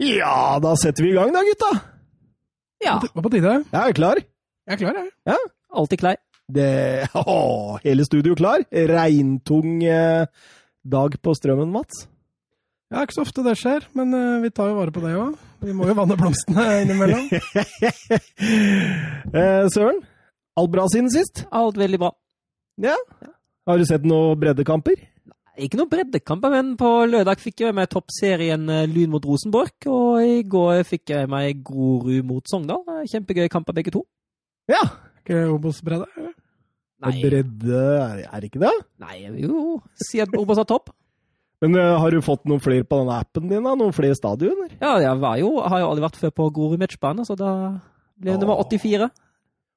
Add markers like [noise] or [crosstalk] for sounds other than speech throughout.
Ja, da setter vi i gang da, gutta. Ja. Det var på tide. Jeg er klar. Jeg er klar, jeg. Alltid klar. Det, [laughs] å, hele studio klar. Regntung eh, dag på strømmen, Mats. Er ikke så ofte det skjer, men eh, vi tar jo vare på det òg. Vi må jo vanne blomstene [laughs] innimellom. [laughs] eh, Søren, alt bra siden sist? Alt veldig bra. Ja. Har du sett noen breddekamper? Ikke noen breddekamper, men på lørdag fikk jeg med toppserien eh, Lyn mot Rosenborg. Og i går fikk jeg med Grorud mot Sogndal. Kjempegøy kamp kamper begge to. Ja. Ikke Obos-bredde? Nei, Bredde, er, det ikke det? nei jo si at Obos er topp. [laughs] Men eh, har du fått noen flere på denne appen din? da? Noen flere stadioner? Ja, jeg var jo, har jo aldri vært før på Grorud matchbane, så da ble det nummer 84.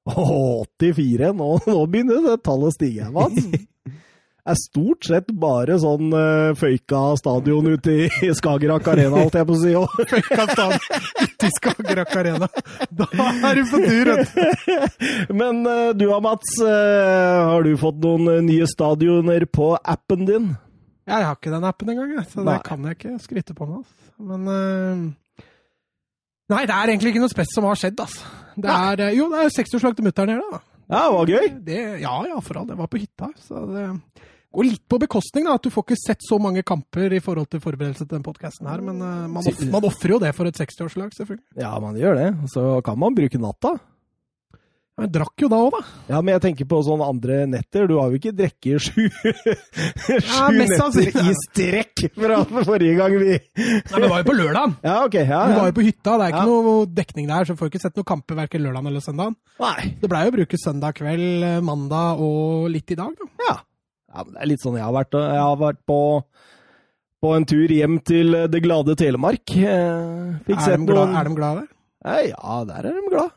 Å, 84. Nå, nå begynner det tallet å stige, Mats. [laughs] Det er stort sett bare sånn uh, føyka stadion ute i, i [laughs] Skagerrak Arena, holdt jeg på å si. Og, [laughs] stadion ute i Skagerrak Arena. Da er du på tur, vet du. [laughs] Men uh, du da, Mats. Uh, har du fått noen nye stadioner på appen din? Jeg har ikke den appen engang, så Nei. det kan jeg ikke skryte på meg. altså. Men Nei, det er egentlig ikke noe spes som har skjedd, altså. Det er, jo, det er jo 60-årslag til mutter'n her, da. Ja, det var gøy. Det, ja, ja, for all. Jeg var på hytta. Så det går litt på bekostning, da. At du får ikke sett så mange kamper i forhold til forberedelse til den podkasten her. Men uh, man, off, man ofrer jo det for et 60-årslag, selvfølgelig. Ja, man gjør det. Så kan man bruke natta. Men jeg drakk jo da òg, da. Ja, men jeg tenker på sånne andre netter. Du har jo ikke drukket sju, [laughs] mest netter i strekk fra forrige gang vi Nei, men det var jo på lørdagen. Ja, ok. Ja, Du ja. var jo på hytta. Det er ikke Ja. noe dekning der, så du får ikke sett noen kamper verken lørdag eller søndag. Nei. Det blei jo å bruke søndag kveld, eh, mandag og litt i dag, da. Ja. Ja men det er litt sånn jeg har vært. Jeg har vært på, på en tur hjem til det glade Telemark. Eh, Fikk Er sett de, glad, er de glade? Eh, Ja, der er de glad.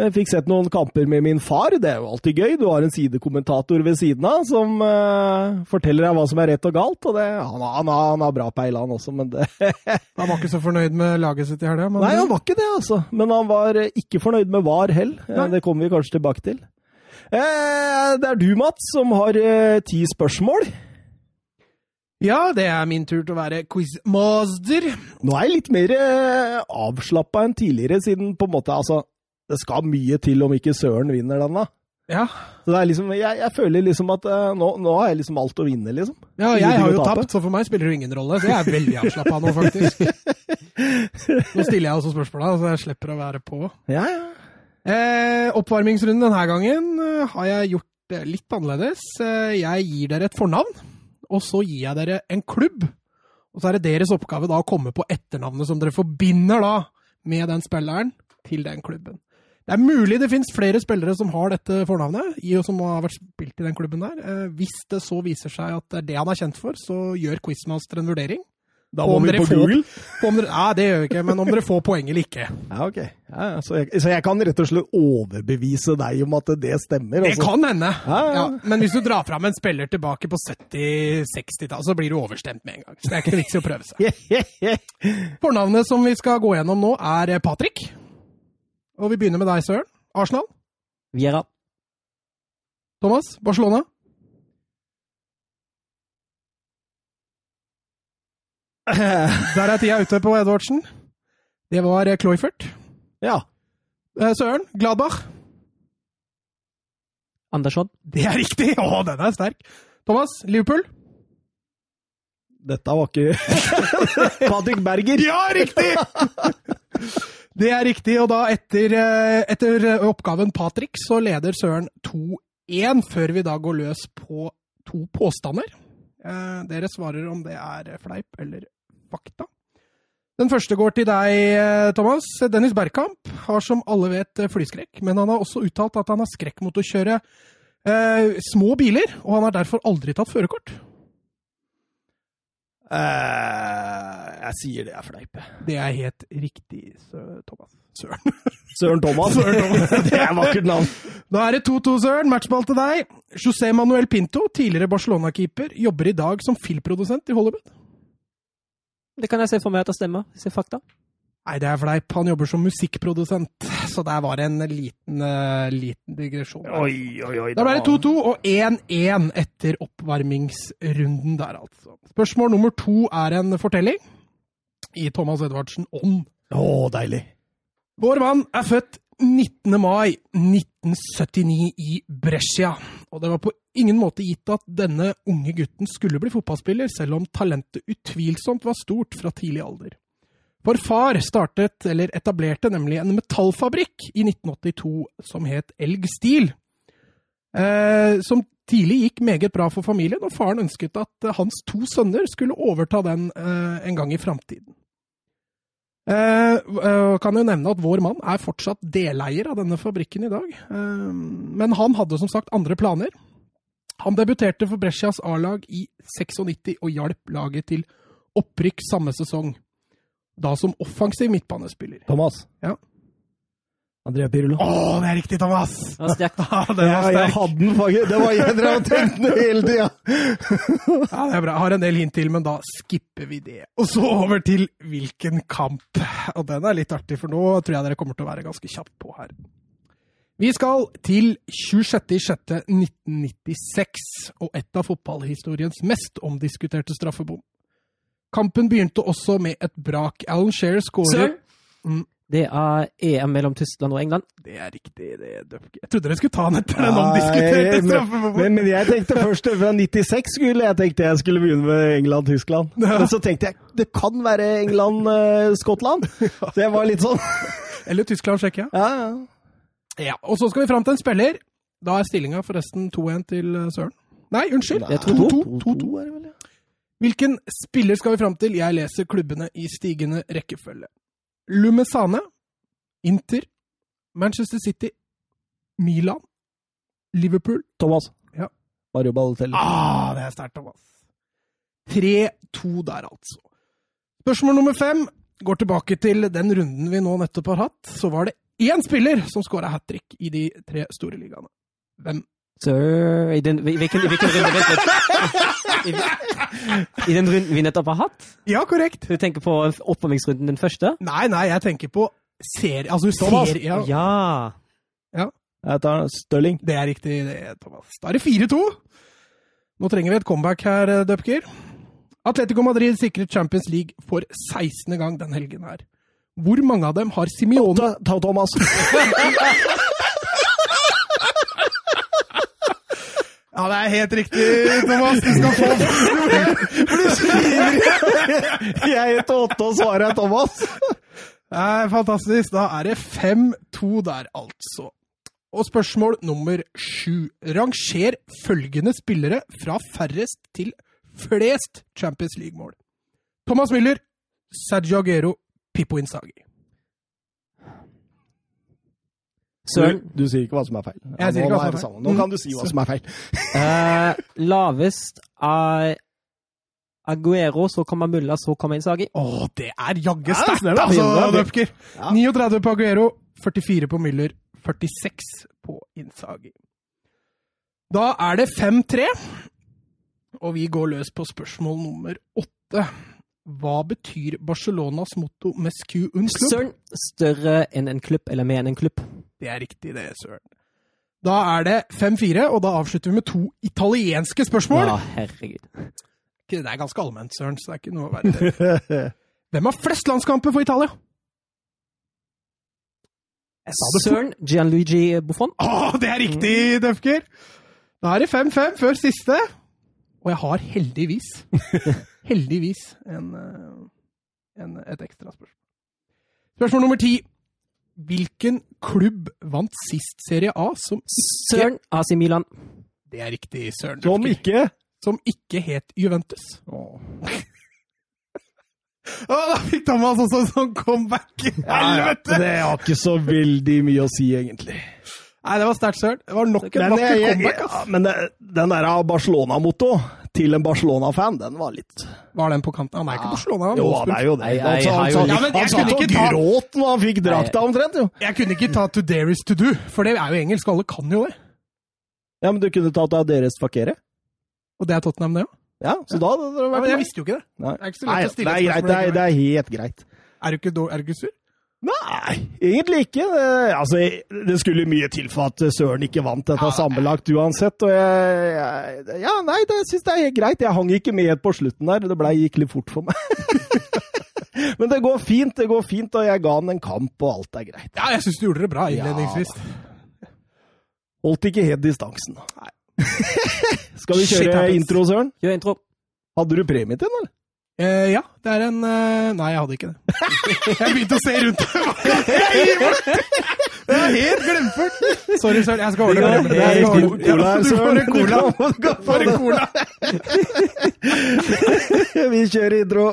Jeg fikk sett noen kamper med min far. Det er jo alltid gøy. Du har en sidekommentator ved siden av som uh, forteller deg hva som er rett og galt. Og det, han, han, han har bra peil, han også, men det [laughs] Han var ikke så fornøyd med laget sitt i helga. Nei, han var ikke det, altså. Men han var eh, ikke fornøyd med VAR hell. Eh, Nei. Det kommer vi kanskje tilbake til. Eh, det er du, Mats, som har eh, ti spørsmål. Ja, det er min tur til å være quizmaster. Nå er jeg litt mer eh, avslappa enn tidligere, siden på en måte altså Det skal mye til om ikke Søren vinner den, da. Ja, Så det er liksom, jeg, jeg føler liksom at eh, nå, nå har jeg liksom alt å vinne, liksom. ja jeg har jo tapt, så for meg spiller det ingen rolle. Så jeg er veldig avslappa nå, faktisk. [laughs] Nå stiller jeg også spørsmåla, så jeg slipper å være på. Ja, ja. Eh, oppvarmingsrunden denne gangen eh, har jeg gjort det litt annerledes. Eh, jeg gir dere et fornavn, og så gir jeg dere en klubb. Og så er det deres oppgave da å komme på etternavnet som dere forbinder da med den spilleren til den klubben. Det er mulig det finnes flere spillere som har dette fornavnet, som har vært spilt i den klubben der. Eh, hvis det så viser seg at det er det han er kjent for, så gjør Quizmaster en vurdering. Da må vi på får- Google. På om dere, nei, det gjør vi ikke, men om dere får poeng eller ikke. [laughs] Ja, ok. Ja. Så, jeg, så jeg kan rett og slett overbevise deg om at det stemmer? Det altså. kan hende. Ja, ja. Ja, men hvis du drar fram en spiller tilbake på 70-60-tallet, så blir du overstemt med en gang. Så det er ikke vits i å prøve seg. [laughs] Fornavnet som vi skal gå gjennom nå, er Patrick. Og vi begynner med deg, Søren. Arsenal. Viera. Thomas. Barcelona. [clears throat] Der er tida ute på Edvardsen. Det var Cloyfert. Ja. Eh, Søren. Gladbach. Andersson. Det er riktig! Å, den er sterk. Thomas. Liverpool. Dette var ikke [laughs] Patrick Berger. Ja, riktig! Det er riktig, og da etter, eh, etter oppgaven Patrick, så leder Søren 2-1, før vi da går løs på to påstander. Eh, Dere svarer om det er fleip eller fakta. Den første går til deg, eh, Thomas. Dennis Bergkamp har som alle vet eh, flyskrekk, men han har også uttalt at han har skrekk mot å kjøre eh, små biler, og han har derfor aldri tatt førerkort. Eh, jeg sier det er fleip. Det er helt riktig, Sø- Thomas. Søren. Søren Thomas. Søren Thomas. [laughs] det er vakkert navn. Da er det 2-2, Søren. Matchball til deg. José Manuel Pinto, tidligere Barcelona-keeper, jobber i dag som filmprodusent i Hollywood. Det kan jeg se for meg at det stemmer. Se fakta. Nei, det er fleip. Han jobber som musikkprodusent. Så der var det en liten, uh, liten digresjon. Oi, oi, oi. Da ble det 2-2 og 1-1 etter oppvarmingsrunden der, altså. Spørsmål nummer to er en fortelling. i Thomas Edvardsen ånd. Å, deilig. Vår mann er født 19. mai 1979 i Brescia, og det var på ingen måte gitt at denne unge gutten skulle bli fotballspiller, selv om talentet utvilsomt var stort fra tidlig alder. For far startet, eller etablerte nemlig en metallfabrikk i 1982 som het Elg Steel, eh, som tidlig gikk meget bra for familien, og faren ønsket at hans to sønner skulle overta den eh, en gang i framtiden. Eh, kan jo nevne at vår mann er fortsatt deleier av denne fabrikken i dag, eh, men han hadde som sagt andre planer. Han debuterte for Brescias A-lag i 96 og hjalp laget til opprykk samme sesong, da som offensiv midtbanespiller. Thomas. Ja. Andrea Pirlo. Å, det er riktig, Thomas! Det var sterkt. [laughs] Ja, det var jeg sterk. hadde den faktisk. Det var jeg drev og tenkte hele tida. [laughs] Ja, det er bra. Jeg har en del hint til, men da skipper vi det. Og så over til hvilken kamp. Og den er litt artig, for nå tror jeg dere kommer til å være ganske kjapt på her. Vi skal til 26.06.1996 og et av fotballhistoriens mest omdiskuterte straffebom. Kampen begynte også med et brak. Alan Shearer skårer! Mm. Det er EM mellom Tyskland og England. Det er riktig, det er Dupke. Jeg trodde dere skulle ta den etter den omdiskuterte straffebommen. Men, men jeg tenkte først fra 96 skulle jeg tenkte jeg skulle begynne med England-Tyskland. Men så tenkte jeg det kan være England-Skottland. [laughs] Så jeg var litt sånn Eller Tyskland-Tsjekkia. Ja, ja. Ja, og så skal vi fram til en spiller. Da er stillinga forresten 2-1 til eh, Søren. Nei, unnskyld. Det er 2-2. 2-2. er det vel, ja. Hvilken spiller skal vi fram til? Jeg leser klubbene i stigende rekkefølge. Lumesane, Inter, Manchester City, Milan, Liverpool Thomas. Ja. Mario Balotelli. Ah, det er sterkt, Thomas. 3-2 der, altså. Spørsmål nummer fem går tilbake til den runden vi nå nettopp har hatt. Så var det én spiller som skåra hat trick i de tre store ligaene. Hvem? Sir I den, hvilken, hvilken runde vent litt. I, I den runden vi nettopp har hatt? Ja, korrekt. Du tenker på oppvarmingsrunden, den første? Nei, nei, jeg tenker på serie... Altså Thomas. serie... Ja, Ja. Jeg tar Stirling. det er riktig, det, Thomas. Da er det 4-2. Nå trenger vi et comeback her, eh, Dupker. Atletico Madrid sikret Champions League for 16. gang den helgen her. Hvor mange av dem har Simione Thomas. [laughs] Ja, det er helt riktig, Thomas. Du skal få For du skriver Jeg heter Åtte, og svaret er Thomas. Det er fantastisk. Da er det 5-2 der, altså. Og spørsmål nummer sju. Ranger følgende spillere fra færrest til flest Champions League-mål. Thomas Müller, Sergio Aguero, Pippo Inzaghi. Søren. Du, du sier ikke hva som er feil. Ja, Jeg sier ikke hva som er feil. Nå kan du si hva som er feil. uh, [laughs] lavest er Aguero, så kommer Mulla, så kommer Insagi. Å, det er jaggu sterkt, er altså, fint, det er fint. Dupker. Ja. 39 på Aguero, 44 på Müller, 46 på Insagi. Da er det 5-3, og vi går løs på spørsmål nummer åtte. Hva betyr Barcelonas motto 'Mescu un club'? Søren. Større enn en klubb, eller mer enn en klubb. Det er riktig, det, Søren. Da er det 5-4, og da avslutter vi med to italienske spørsmål. Ja, herregud. Det er ganske allment, Søren, så det er ikke noe å være redd. [laughs] Hvem har flest landskamper for Italia? Fort. Søren. Gianluigi Buffon. Å, det er riktig, Døfker! Da er det 5-5 før siste. Og jeg har heldigvis, [laughs] heldigvis, en, eh, en, et ekstra spørsmål. Spørsmål nummer ti. Hvilken klubb vant sist Serie A som ikke Søren. AC Milan. Det er riktig, Søren Som ikke Som ikke het Juventus. Åh. [laughs] Å, da fikk Thomas også en sånn comeback! [laughs] Helvete! Det har ikke så veldig mye å si, egentlig. Nei, det var sterkt, Søren. Det var nok en jeg, comeback. ja, ass. men det, den der Barcelona-motto til en Barcelona-fan, den var litt Var den på kanten? Han er ikke Barcelona. han Jo, han er jo det. Nei, sa Altså, han jo litt- Ja, men jeg han satt kunne og ikke ta- gråt når han fikk drakta, omtrent. jo. Jeg kunne ikke ta To Dare Is To Do, for det er jo engelsk. Alle kan jo det. Ja, men du kunne tatt av deres fakere. Og det er Tottenham, det òg. Ja, så da hadde det Ja, men jeg visste jo ikke det. Nei, Det er ikke så Nei, lett å stille nei, spørsmål Det er, det er helt greit. Er du ikke, er du ikke sur? Nei, egentlig ikke. Det, altså, det skulle mye til for at Søren ikke vant dette Ja, sammenlagt uansett. Og jeg, jeg, ja, nei, det syns jeg er helt greit. Jeg hang ikke med på slutten der. Det ble, gikk litt fort for meg. [laughs] Men det går fint, det går fint, og jeg ga han en kamp, og alt er greit. Ja, jeg syns du gjorde det bra innledningsvis. Holdt ikke helt distansen. [laughs] Skal vi kjøre Shit, intro, Søren? Gjør intro. Hadde du premie til den, eller? Eh, ja, det er en eh, Nei, jeg hadde ikke det. [laughs] Jeg begynte å se rundt. Det er helt glemført! Sorry, Søren. Jeg skal ordne Det er. Jeg skal helt cola Du får en cola. [laughs] Du kan en cola. Vi kjører intro.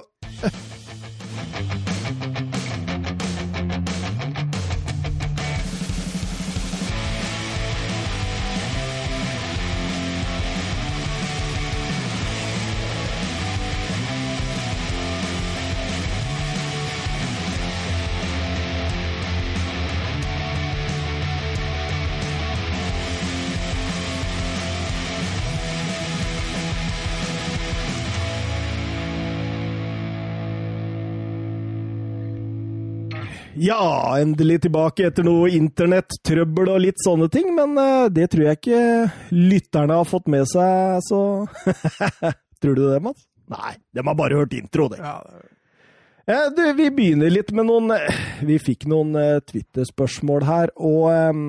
Ja, endelig tilbake etter noe internettrøbbel og litt sånne ting, men eh, det tror jeg ikke lytterne har fått med seg, så [laughs] Tror du det, Mats? Nei, de har bare hørt intro, det. Ja, det Eh, Du, vi begynner litt med noen eh, Vi fikk noen Twitter-spørsmål her, og um,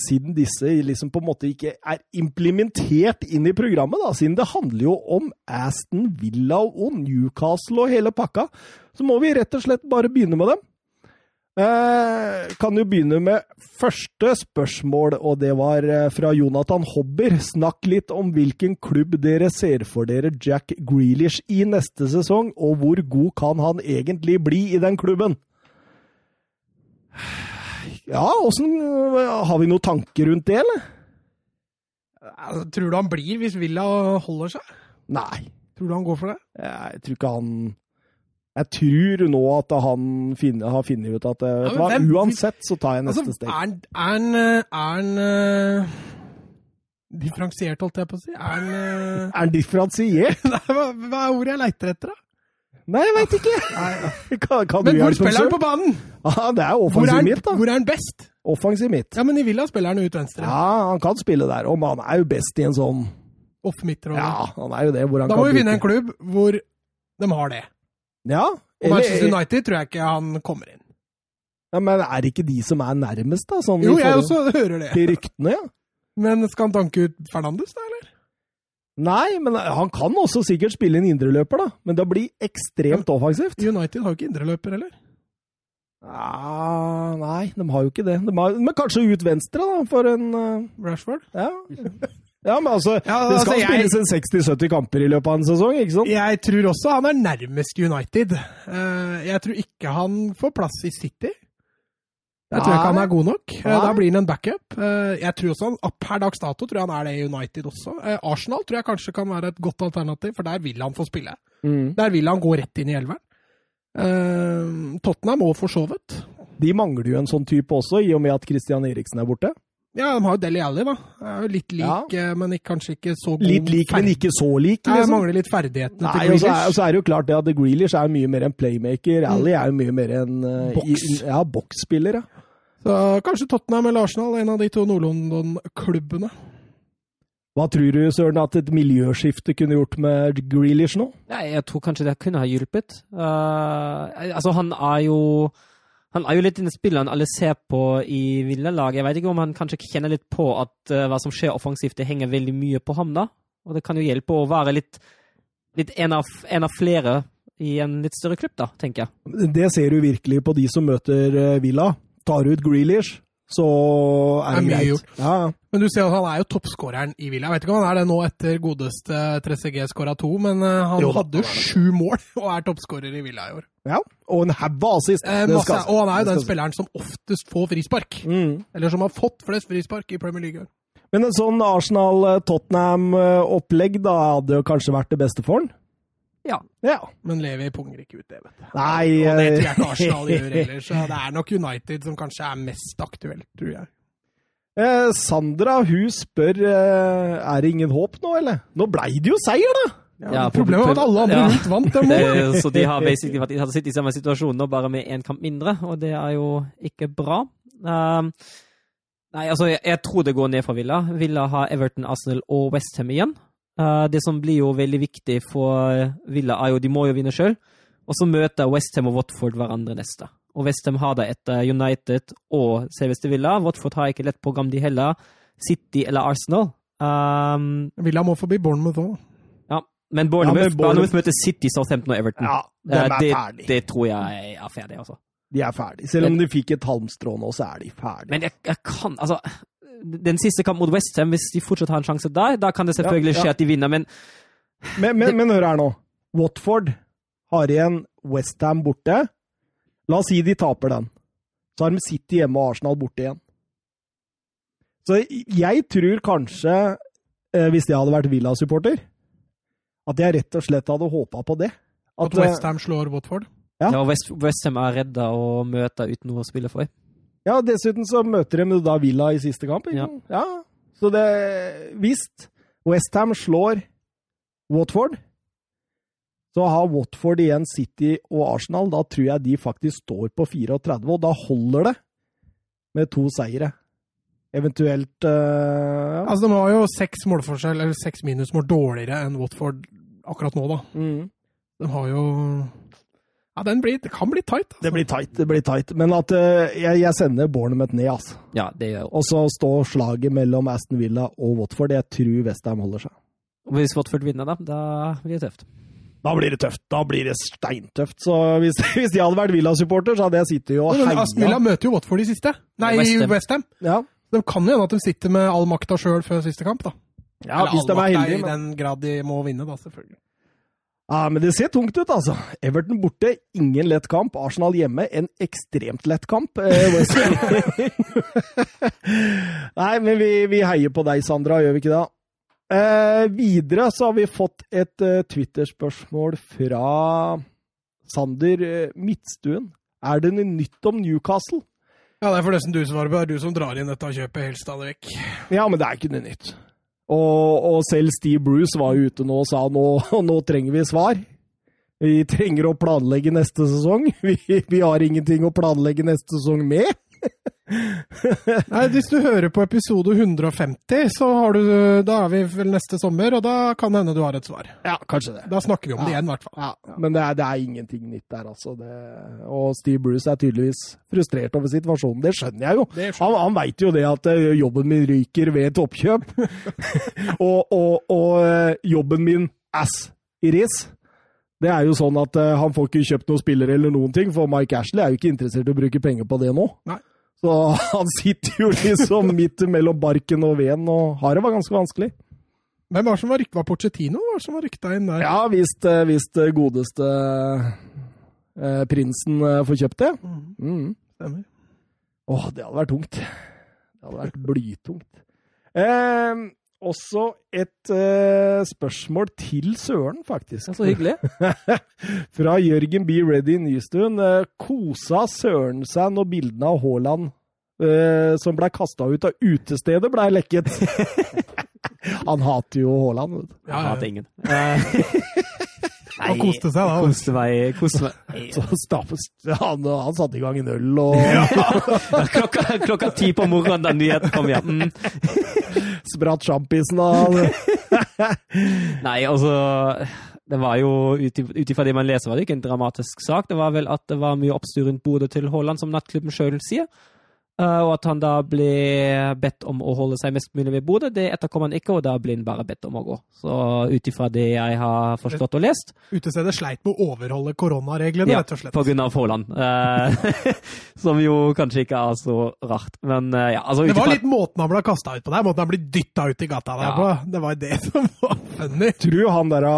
siden disse liksom på en måte ikke er implementert inn i programmet, da, siden det handler jo om Aston Villa og Newcastle og hele pakka, så må vi rett og slett bare begynne med dem. Eh, kan jo begynne med første spørsmål, og det var eh, fra Jonathan Hobber. Snakk litt om hvilken klubb dere ser for dere Jack Grealish i neste sesong, og hvor god kan han egentlig bli i den klubben? Ja, åssen Har vi noen tanker rundt det, eller? Altså, Tror du han blir hvis Villa holder seg? Nei. Tror du han går for det? Jeg tror ikke han Jeg tror nå at han finner, har funnet ut at eh, Ja, hva, hvem- uansett så tar jeg neste Altså, steg. er han- eh, differensiert, holdt jeg på å si? Er han differensiert? [laughs] Hva, hva er ordet jeg leiter etter, da? Nei, jeg veit ikke. [laughs] Kan, kan Men hvor spiller han på banen? Ja, det er offensiv midt, da. hvor er han best? Offensiv midt. Ja, men i Villa spiller han ut venstre. Ja, han kan spille der, og han er jo best i en sånn Off midtrolle. Ja, han er jo det. Hvor han da kan må vi finne en klubb hvor de har det. Ja, Eller, Manchester United tror jeg ikke han kommer inn. ja, men er det ikke de som er nærmest, da? Sånn Jo, jeg også hører det. til ryktene, ja. Men skal han tanke ut Fernandes, da, eller? Nei, men han kan også sikkert spille en indreløper, da. Men det blir ekstremt offensivt. United har jo ikke indreløper heller. Ah, nei, de har jo ikke det. De har, men kanskje ut venstre, da, for en uh... Rashford. Ja. [laughs] Ja, men altså, Ja, det altså, skal jeg- spilles en 60-70 kamper i løpet av en sesong, ikke sant? Jeg tror også han er nærmest United. Eh, Jeg tror ikke han får plass i City. Jeg tror ikke han er god nok. Eh, Nei. Da blir han en backup. Eh, Jeg tror også han, ah, Per dags dato tror jeg han er det i United også. Arsenal tror jeg kanskje kan være et godt alternativ, for der vil han få spille. Mm. Der vil han gå rett inn i elveren. Tottenham òg, for så vidt. De mangler jo en sånn type også, i og med at Christian Eriksen er borte. Ja, de har jo Deli Alli, da. Er jo litt lik, ja. men ikke, kanskje ikke så god. Litt lik, men ikke så lik, Nei, liksom. mangler litt ferdighetene Nei, til og så er, Grealish. og så er det jo klart det at Grealish er mye mer en playmaker. Alli er jo mye mer en eh, Boks. i- Ja, boksspiller, ja. Så kanskje Tottenham eller Arsenal, en av de to Nord-London-klubbene. Hva tror du, Søren, at et miljøskifte kunne gjort med Grealish nå? Nei, jeg tror kanskje det kunne ha hjulpet. Uh, altså, han er jo han er jo litt den spilleren alle ser på i Villa-laget. Jeg vet ikke om han kanskje kjenner litt på at uh, hva som skjer offensivt, det henger veldig mye på ham da. Og det kan jo hjelpe å være litt, litt en, av, en av flere i en litt større klubb, da, tenker jeg. Det ser du virkelig på de som møter eh, Villa. Tar ut Grealish, så er det, det mye greit. gjort. Ja, Men du ser at han er jo toppskåreren i Villa. Jeg vet ikke om han er det nå etter godeste 3CG skåra to, men eh, han Jo hadde jo sju mål [laughs] og er toppskårer i Villa i år. ja. Og en haug av assist. Eh, masse, skal- og han er jo den spilleren som oftest får frispark. Mm. Eller som har fått flest frispark i Premier League. Men en sånn Arsenal-Tottenham-opplegg da hadde jo kanskje vært det beste for han? Ja. Ja. Men Levi punger ikke ut det, vet du. Nei Og det tror jeg eh, ikke Arsenal gjør [laughs] heller, så det er nok United som kanskje er mest aktuelt, tror jeg. Eh, Sandra hun spør eh, er det ingen håp nå, eller? Nå blei det jo seier, da! Ja, Problemet var at alle andre ja. rundt vant. dem Det, [laughs] så de har basically vært, de har sittet i samme situasjon nå, bare med én kamp mindre, og det er jo ikke bra. Um, nei, altså, jeg, jeg tror det går ned for Villa. Villa har Everton, Arsenal og Westham igjen. Uh, det som blir jo veldig viktig for Villa, er jo de må jo vinne sjøl. Og så møter Westham og Watford hverandre neste. Og Westham har det etter United og selveste Villa. Watford har ikke lett program, de heller. City eller Arsenal. Um, Villa må forbi Bournemouth òg. ja, men Bournemouth, Ja, men Bournemouth- møter City, Southampton og Everton. Ja, de Eh, er det, ferdig. det tror jeg er ferdig, altså. De er ferdig. Selv om de fikk et halmstrå nå, så er de ferdig. Men jeg, jeg kan Altså, den siste kamp mot Westham, hvis de fortsatt har en sjanse der, da kan det selvfølgelig Ja, ja. skje at de vinner, men Men, men, men hør her nå. Watford har igjen Westham borte. La oss si de taper den. Så har de City hjemme og Arsenal borte igjen. Så jeg tror kanskje, eh, hvis jeg hadde vært Villa-supporter, at jeg rett og slett hadde håpa på det. At at Westham slår Watford. Ja. ja, West, Westham er redda å møte uten noe å spille for. Ja, dessuten så møter de da Villa i siste kamp. Ja. ja. Så det Hvis Westham slår Watford, så har Watford igjen City og Arsenal. Da tror jeg de faktisk står på 34, og da holder det med to seire. Eventuelt uh, ja. Altså, De har jo seks målforskjell, eller seks minusmål dårligere enn Watford akkurat nå, da. mm. De har jo Ja, den blir, det kan bli tight. Altså. Det blir tight, det blir tight. Men at uh, jeg, jeg sender Bournemouth ned, altså. Ja, det gjør jeg. Og så står slaget mellom Aston Villa og Watford. Jeg tror Westham holder seg. Og Hvis Watford vinner, da, da blir det tøft. Da blir det tøft. Da blir det steintøft. Så hvis, [laughs] hvis jeg hadde vært Villa-supporter, så hadde jeg sittet og Men heia. Aston Villa møter jo Watford i siste. Nei, West Ham. Westham. Ja. Det kan jo hende at de sitter med all makta sjøl før siste kamp, da. ja, Eller hvis de er heldige. Men... I den grad de må vinne, da, selvfølgelig. Ja, men det ser tungt ut, altså. Everton borte, ingen lett kamp. Arsenal hjemme, en ekstremt lett kamp. Eh. [laughs] [laughs] Nei, men vi, vi heier på deg, Sandra, gjør vi ikke det? Eh, videre så har vi fått et eh, Twitter-spørsmål fra Sander eh, Midtstuen. Er det noe nytt om Newcastle? Ja, det er forresten du som svarer på. Det er du som drar inn dette kjøpet helt stadig vekk. Ja, men det er ikke noe nytt. Og, og selv Steve Bruce var ute nå og sa nå, [laughs] nå trenger vi svar. Vi trenger å planlegge neste sesong. [laughs] Vi, vi har ingenting å planlegge neste sesong med. Nei, Hvis du hører på episode 150, så har du, da er vi vel neste sommer, og da kan det hende du har et svar. Ja, kanskje det. Da snakker vi om det igjen, i hvert fall. Ja, men det er, det er ingenting nytt der, altså. Det, og Steve Bruce er tydeligvis frustrert over situasjonen. Det skjønner jeg jo. Skjønner Han, han veit jo det at eh, jobben min ryker ved et oppkjøp. [laughs] og, og, og eh, jobben min ass i ris. Det er jo sånn at eh, han får ikke kjøpt noen spillere eller noen ting, for Mike Ashley er jo ikke interessert i å bruke penger på det nå. Nei. Så han sitter jo liksom midt mellom barken og veden og har det var ganske vanskelig. Hvem var det som var rykta? Var Pochettino var det som var rykta inn der? Ja, hvis, eh, det godeste eh, prinsen eh, får kjøpt det. Mhm, Mm. Stemmer. Åh, det hadde vært tungt. Det hadde vært blytungt. Eh, også et uh, spørsmål til Søren, faktisk. Ja, så hyggelig. [laughs] Fra Jørgen B. Ready Nystuen. Eh, kosa Søren seg når bildene av Haaland uh, som ble kasta ut av utestedet, ble lekket? [laughs] Han hater jo Haaland. Ja, ja, ja. Han hater ingen. [laughs] Eh, Han koste seg da. Koste meg. Koste meg. [laughs] Så stappes, han, han satte i gang en øl og Ja, klokka, klokka ti på morgenen da nyheten kom hjem. Mm. spratt sjampisen av [laughs] Nei, altså Det var jo ut ut ifra det man leser, var det ikke en dramatisk sak. Det var vel at det var mye oppstyr rundt Bodø til Haaland, som nattklubben sjøl sier. Eh, og at han da ble bedt om å holde seg mest mulig ved bordet, Det etterkommer han ikke, og da ble han bare bedt om å gå. Så ut ifra det jeg har forstått og lest, Utestedet sleit med å overholde koronareglene, Ja, rett og slett. på grunn av Haaland. Eh, [laughs] som jo kanskje ikke er så rart. Men eh, ja, altså utifra... Det var litt måten han ble kasta ut på der, måten han ble dytta ut i gata der Ja. på. Det var det [laughs] som var funny. tror han der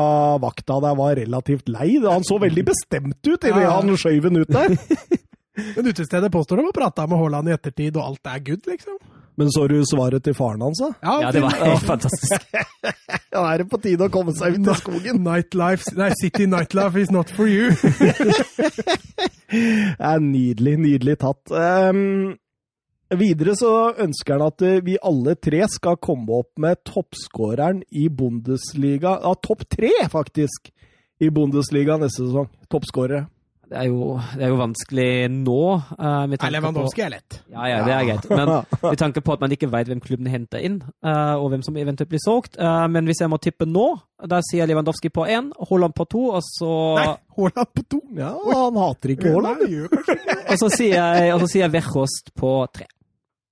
vakta der var relativt lei. Han så veldig bestemt ut idet ja. han skjøv den ut der. [laughs] Men utestedet påstår de har prata med Haaland i ettertid, og alt er good, liksom. Men så du svaret til faren hans, da? Ja, det var helt fantastisk. [laughs] Ja, er det på tide å komme seg ut av skogen? Nightlife, nei, City nightlife is not for you. [laughs] Det er nydelig, nydelig tatt. Um, videre så ønsker han at eh, vi alle tre skal komme opp med toppskåreren i Bundesliga. Ja, topp tre, faktisk, i Bundesliga neste sesong. Toppskårere. Det er jo, det er jo vanskelig nå. Uh, Nei, Lewandowski er lett. Ja, ja, det er greit. Men [laughs] med tanke på at man ikke vet hvem klubben henter inn, uh, og hvem som eventuelt blir solgt. Uh, men hvis jeg må tippe nå, da sier Lewandowski på én, Haaland på to, og så Nei, Haaland på to? Ja, han hater ikke Haaland. og så sier jeg, og så sier jeg Verhost på tre.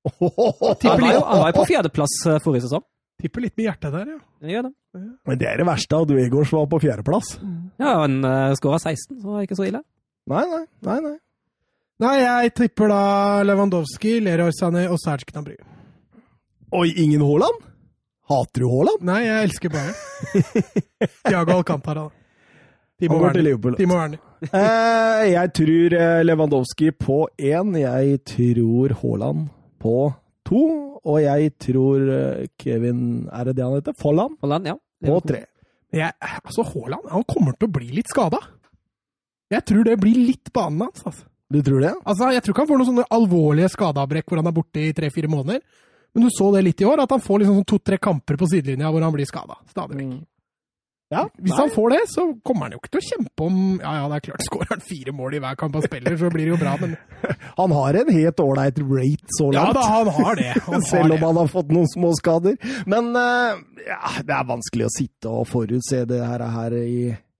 [laughs] Han var jo, han var jo på fjerdeplass forrige sesong. Tipper litt med hjertet der, ja. Gjør det. Men det er det verste. at Duegårds var på fjerdeplass. Ja, han uh, skåra 16, så var det ikke så ille. Nei, nei. nei, nei. Nei, jeg tipper da Lewandowski, Leroy Sané og Serge Gnabry. Oi, ingen Haaland? Hater du Haaland? Nei, jeg elsker bare [laughs] Tiago Alcantara. Timo Han går til Liverpool. Timo Werner. eh, jeg tror Lewandowski på én. Jeg tror Haaland på to. Og jeg tror Kevin Er det det han heter? Folland? Folland ja. På tre. Jeg, altså, Haaland han kommer til å bli litt skada. Jeg tror det blir litt banen hans. Altså. Du tror det? Altså, Jeg tror ikke han får noen sånne alvorlige skadeavbrekk hvor han er borte i tre-fire måneder. Men du så det litt i år, at han får liksom sånn to-tre kamper på sidelinja hvor han blir skada. Stadig vekk. Mm. Ja, Hvis nei. han får det, så kommer han jo ikke til å kjempe om Ja, ja, det er klart, [laughs] skårer han fire mål i hver kamp han spiller, så blir det jo bra, men [laughs] Han har en helt ålreit rate så langt. Ja da, han har det. [laughs] Han Selv om han har fått noen små skader. Men uh, ja, det er vanskelig å sitte og forutse det her, her i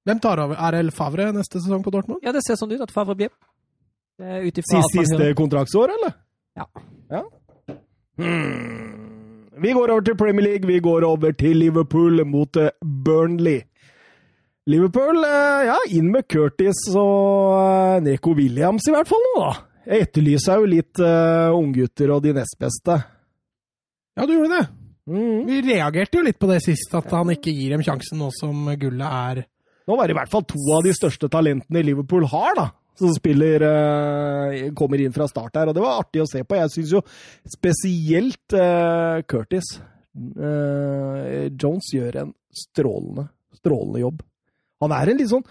Hvem tar over? Er det Favre neste sesong på Dortmund? Ja, det ser sånn ut at Favre blir. Siste, siste kontraktsår, eller? Ja. ja. Hmm. Vi går over til Premier League. Vi går over til Liverpool mot eh, Burnley. Liverpool, eh, ja, inn med Curtis og eh, Neko Williams i hvert fall nå, da. Jeg etterlyser jo litt uh, unggutter og de nest beste. Ja, du gjorde det. Mm. Vi reagerte jo litt på det sist, at han ikke gir dem sjansen nå som gullet er Nå var det i hvert fall to av de største talentene Liverpool har, da som spiller uh, kommer inn fra start her, og det var artig å se på. Jeg syns jo spesielt uh, Curtis uh, Jones gjør en strålende, strålende jobb. Han er en litt sånn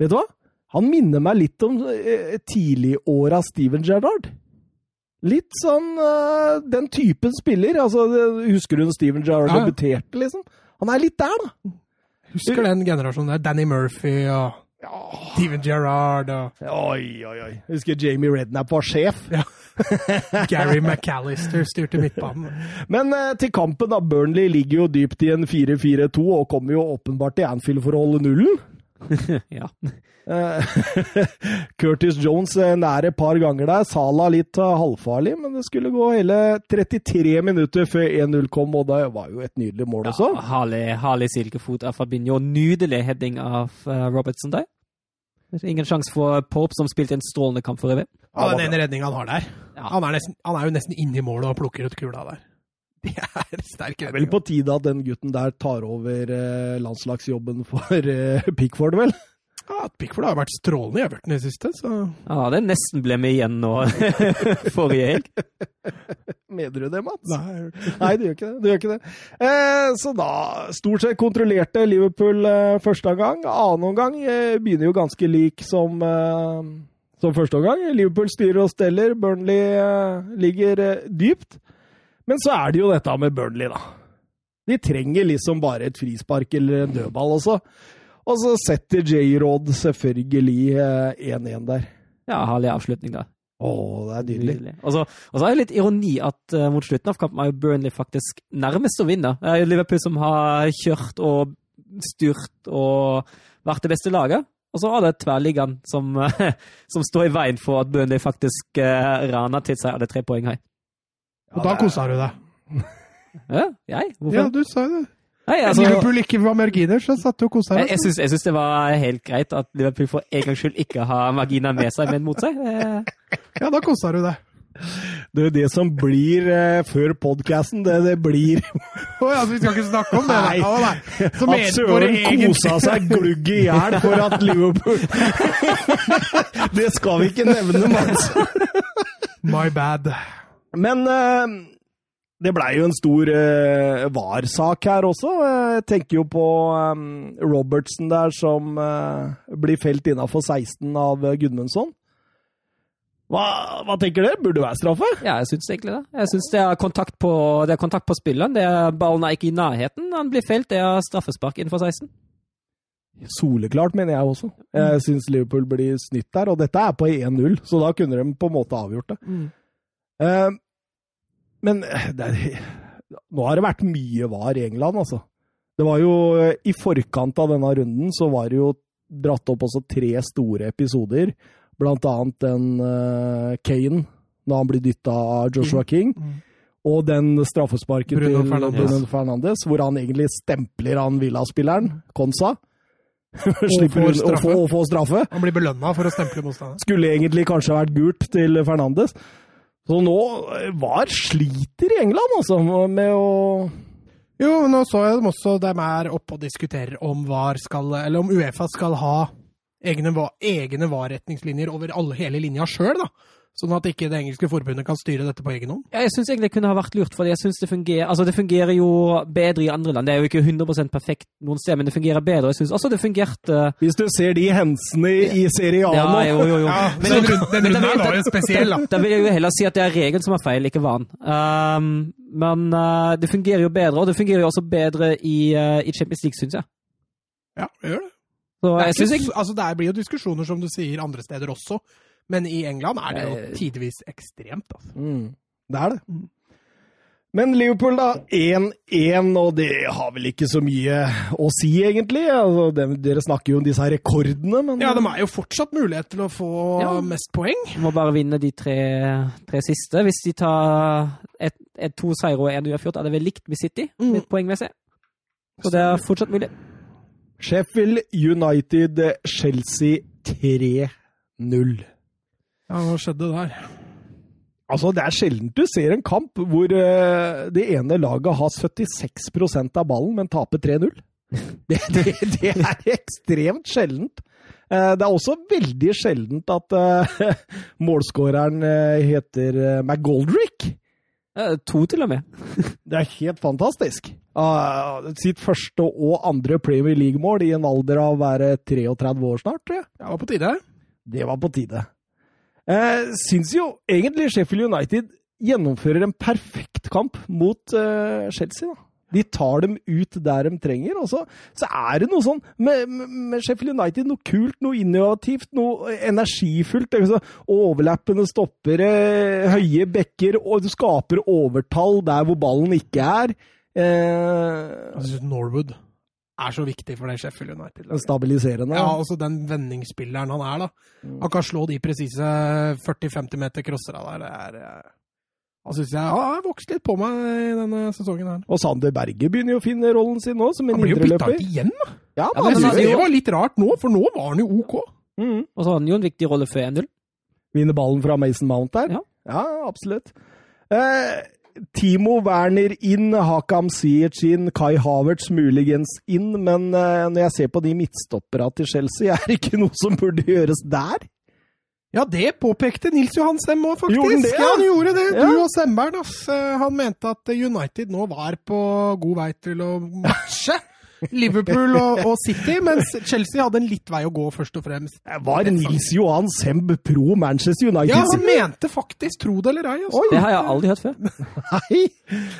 Vet du hva? Han minner meg litt om uh, tidligåra Steven Gerrard. Litt sånn den typen spiller. Altså, husker du når Steven Gerrard ja. debuterte, liksom? Han er litt der, da. Husker den generasjonen der. Danny Murphy og ja. Steven Gerrard og Oi, oi, oi. Husker Jamie Rednap var sjef. Ja. [laughs] Gary McAllister styrte midtbanen. Men eh, til kampen, da. Burnley ligger jo dypt i en 4-4-2 og kommer jo åpenbart til Anfield for å holde nullen. [laughs] ja. Eh, [laughs] Curtis Jones eh, nær et par ganger der. Sala litt uh, halvfarlig, men det skulle gå hele 33 minutter før 1-0 kom, og det var jo et nydelig mål også. Ja, herlig, herlig silkefot av Fabinho. Nydelig heading av Robertson der. Ingen sjanse for Pope, som spilte en strålende kamp for øvrig. Ja, den ene redninga han har der. Ja. Han, er nesten, han, er jo nesten inne i målet og plukker ut kula der. [laughs] Det er sterke Det er vel på tide at den gutten der tar over eh, landslagsjobben [laughs] for eh, Pickford, vel? Ja, Pickford har vært strålende i Everton i det siste, så Ja, det nesten ble med igjen nå [laughs] forrige helg. Mener du det, Mats? Nei, Nei du gjør ikke det. Du gjør ikke det. Eh, så da stort sett kontrollerte Liverpool eh, første omgang. Annen omgang eh, begynner jo ganske lik som, eh, som første omgang. Liverpool styrer og steller. Burnley eh, ligger eh, dypt. Men så er det jo dette med Burnley, da. De trenger liksom bare et frispark eller en dødball også. Og så setter J-Rod selvfølgelig 1-1 eh, der. Ja, herlig avslutning da. Å, det er nydelig. nydelig. Og så er det litt ironi at uh, mot slutten av kampen er jo Burnley faktisk nærmest å vinne. Det er jo Liverpool som har kjørt og styrt og vært det beste laget. Og så er det tverrliggeren som, [laughs] som, står i veien for at Burnley faktisk uh, raner til seg alle tre poeng her. Og da kosa du deg. [laughs] ja, jeg? Hvorfor? Ja, du sa jo det. Nei, altså, Liverpool ikke var marginer, så satt du og kosa deg. Jeg, jeg syns det var helt greit at Liverpool for en gangs skyld ikke har marginer med seg, men mot seg. Ja, da kosa du deg. Det er det som blir eh, før podkasten, det det blir Å oh, ja, så vi skal ikke snakke om det? Nei. Oh, nei. at Søren kosa seg glugg i hjel for at Liverpool [laughs] Det skal vi ikke nevne, Mats. My bad. Men uh, det blei jo en stor uh, VAR-sak her også. Jeg tenker jo på um, Robertsen der som uh, blir felt innafor 16 av Gudmundsson. Hva, hva, tenker dere? Burde det være straffe? Ja, jeg syns egentlig det. Jeg syns det kontakt på, det er kontakt på spilleren. Det er, ballen er ikke i nærheten. Han blir felt. Det er straffespark innenfor 16. Soleklart, mener jeg også. Jeg syns Liverpool blir snytt der, og dette er på 1-0, så da kunne de på en måte avgjort det. Eh, men det er, nå har det vært mye var i England, altså. Det var jo eh, I forkant av denne runden så var det jo dratt opp også tre store episoder, blant annet den uh, Kane, når han blir dytta av Joshua King. Og den straffesparket Bruno til Fernandes. Bruno Fernandes, hvor han egentlig stempler han Villa-spilleren, Konsa. [laughs] Slipper får å få straffe. Han blir belønna for å stemple motstanderen. Skulle egentlig kanskje vært gult til Fernandes. Så nå eh, var sliter i England, altså, med å Jo, nå så jeg dem også, de er oppe og diskuterer om VAR skal, eller om Uefa skal ha egne, egne VAR-retningslinjer over alle, hele linja sjøl, da. Sånn at ikke det engelske forbundet kan styre dette på egen hånd. Ja, jeg syns egentlig det kunne ha vært lurt, for jeg synes det fungerer altså det fungerer jo bedre i andre land. Det er jo ikke 100% perfekt noen steder, men det fungerer bedre. Jeg synes også det fungerte Hvis du ser de hensene i, i Serie A Ja, jo, jo, jo, [laughs] jo. men den, runden- den runden her var jo spesiell, da. Da vil jeg jo heller si at det er regelen som er feil, ikke vanen. Um, men uh, det fungerer jo bedre, og det fungerer jo også bedre i, uh, i Champions League, syns jeg. Ja, det gjør det. Så Det, jeg ikke, jeg, altså, det blir jo diskusjoner, som du sier, andre steder også. Men i England er det jo Eh. tidvis ekstremt, altså. Mm, det er det. Men Liverpool, da. 1-1, og det har vel ikke så mye å si, egentlig. Altså, det, dere snakker jo om disse her rekordene, men Ja, de er jo fortsatt mulighet til å få Ja. mest poeng. må bare vinne de tre, tre siste. Hvis de tar et, et, to seire og en uavgjort, er det vel likt med City, Mm. litt poengmessig. Så det er fortsatt mulig. Sheffield United, Chelsea 3-0. Ja, hva skjedde der? Altså, Det er sjelden du ser en kamp hvor uh, det ene laget har 76% av ballen, men taper 3-0. [laughs] Det, det, det er ekstremt sjeldent. Uh, det er også veldig sjeldent at uh, [laughs] målskåreren heter McGoldrick. To, til og med. [laughs] Det er helt fantastisk. Ah, sitt første og andre Premier League-mål i en alder av å være 33 år snart, tror jeg. Det var på tide. Det var på tide. Eh, syns jo egentlig Sheffield United gjennomfører en perfekt kamp mot eh, Chelsea. da. De tar dem ut der de trenger. og så, så er det noe sånn med, med, Sheffield United, noe kult, noe innovativt, noe energifullt. Altså, er Overlappende stoppere, høye bekker, og du skaper overtall der hvor ballen ikke er. Eh, Jeg Norwood er så viktig for det Sheffield United. stabiliserende. Ja, også den vendingsspilleren han er, da. Han kan slå de presise 40-50 meter crossera der. Det er eh, Han syns jeg har vokst litt på meg i denne sesongen her. Og Sander Berge begynner jo å finne rollen sin nå, som en Han blir jo bytta indreløper. ut igjen, da. Ja, Ja, han men altså, det. det var litt rart nå, for nå var han jo OK. Mm. Og så har han jo en viktig rolle før 1-0. Vinner ballen fra Mason Mount der. Ja. Ja, absolutt. Eh, Timo Werner inn, Hakam Ziyech inn, Kai Havertz muligens inn, men eh, når jeg ser på de midtstoppera til Chelsea, er det ikke noe som burde gjøres der? Ja, det påpekte Nils Johan Sem òg, faktisk. Gjorde det, ja, han gjorde det. Ja. Du og Semmeren. Eh, Han mente at United nå var på god vei til å matche Liverpool og, og City, mens Chelsea hadde en litt vei å gå, først og fremst. Var Nils Johan Semb pro Manchester United? Ja, han mente faktisk, tro det eller ei, altså. Oi. Det har jeg aldri hørt før. [laughs] Nei!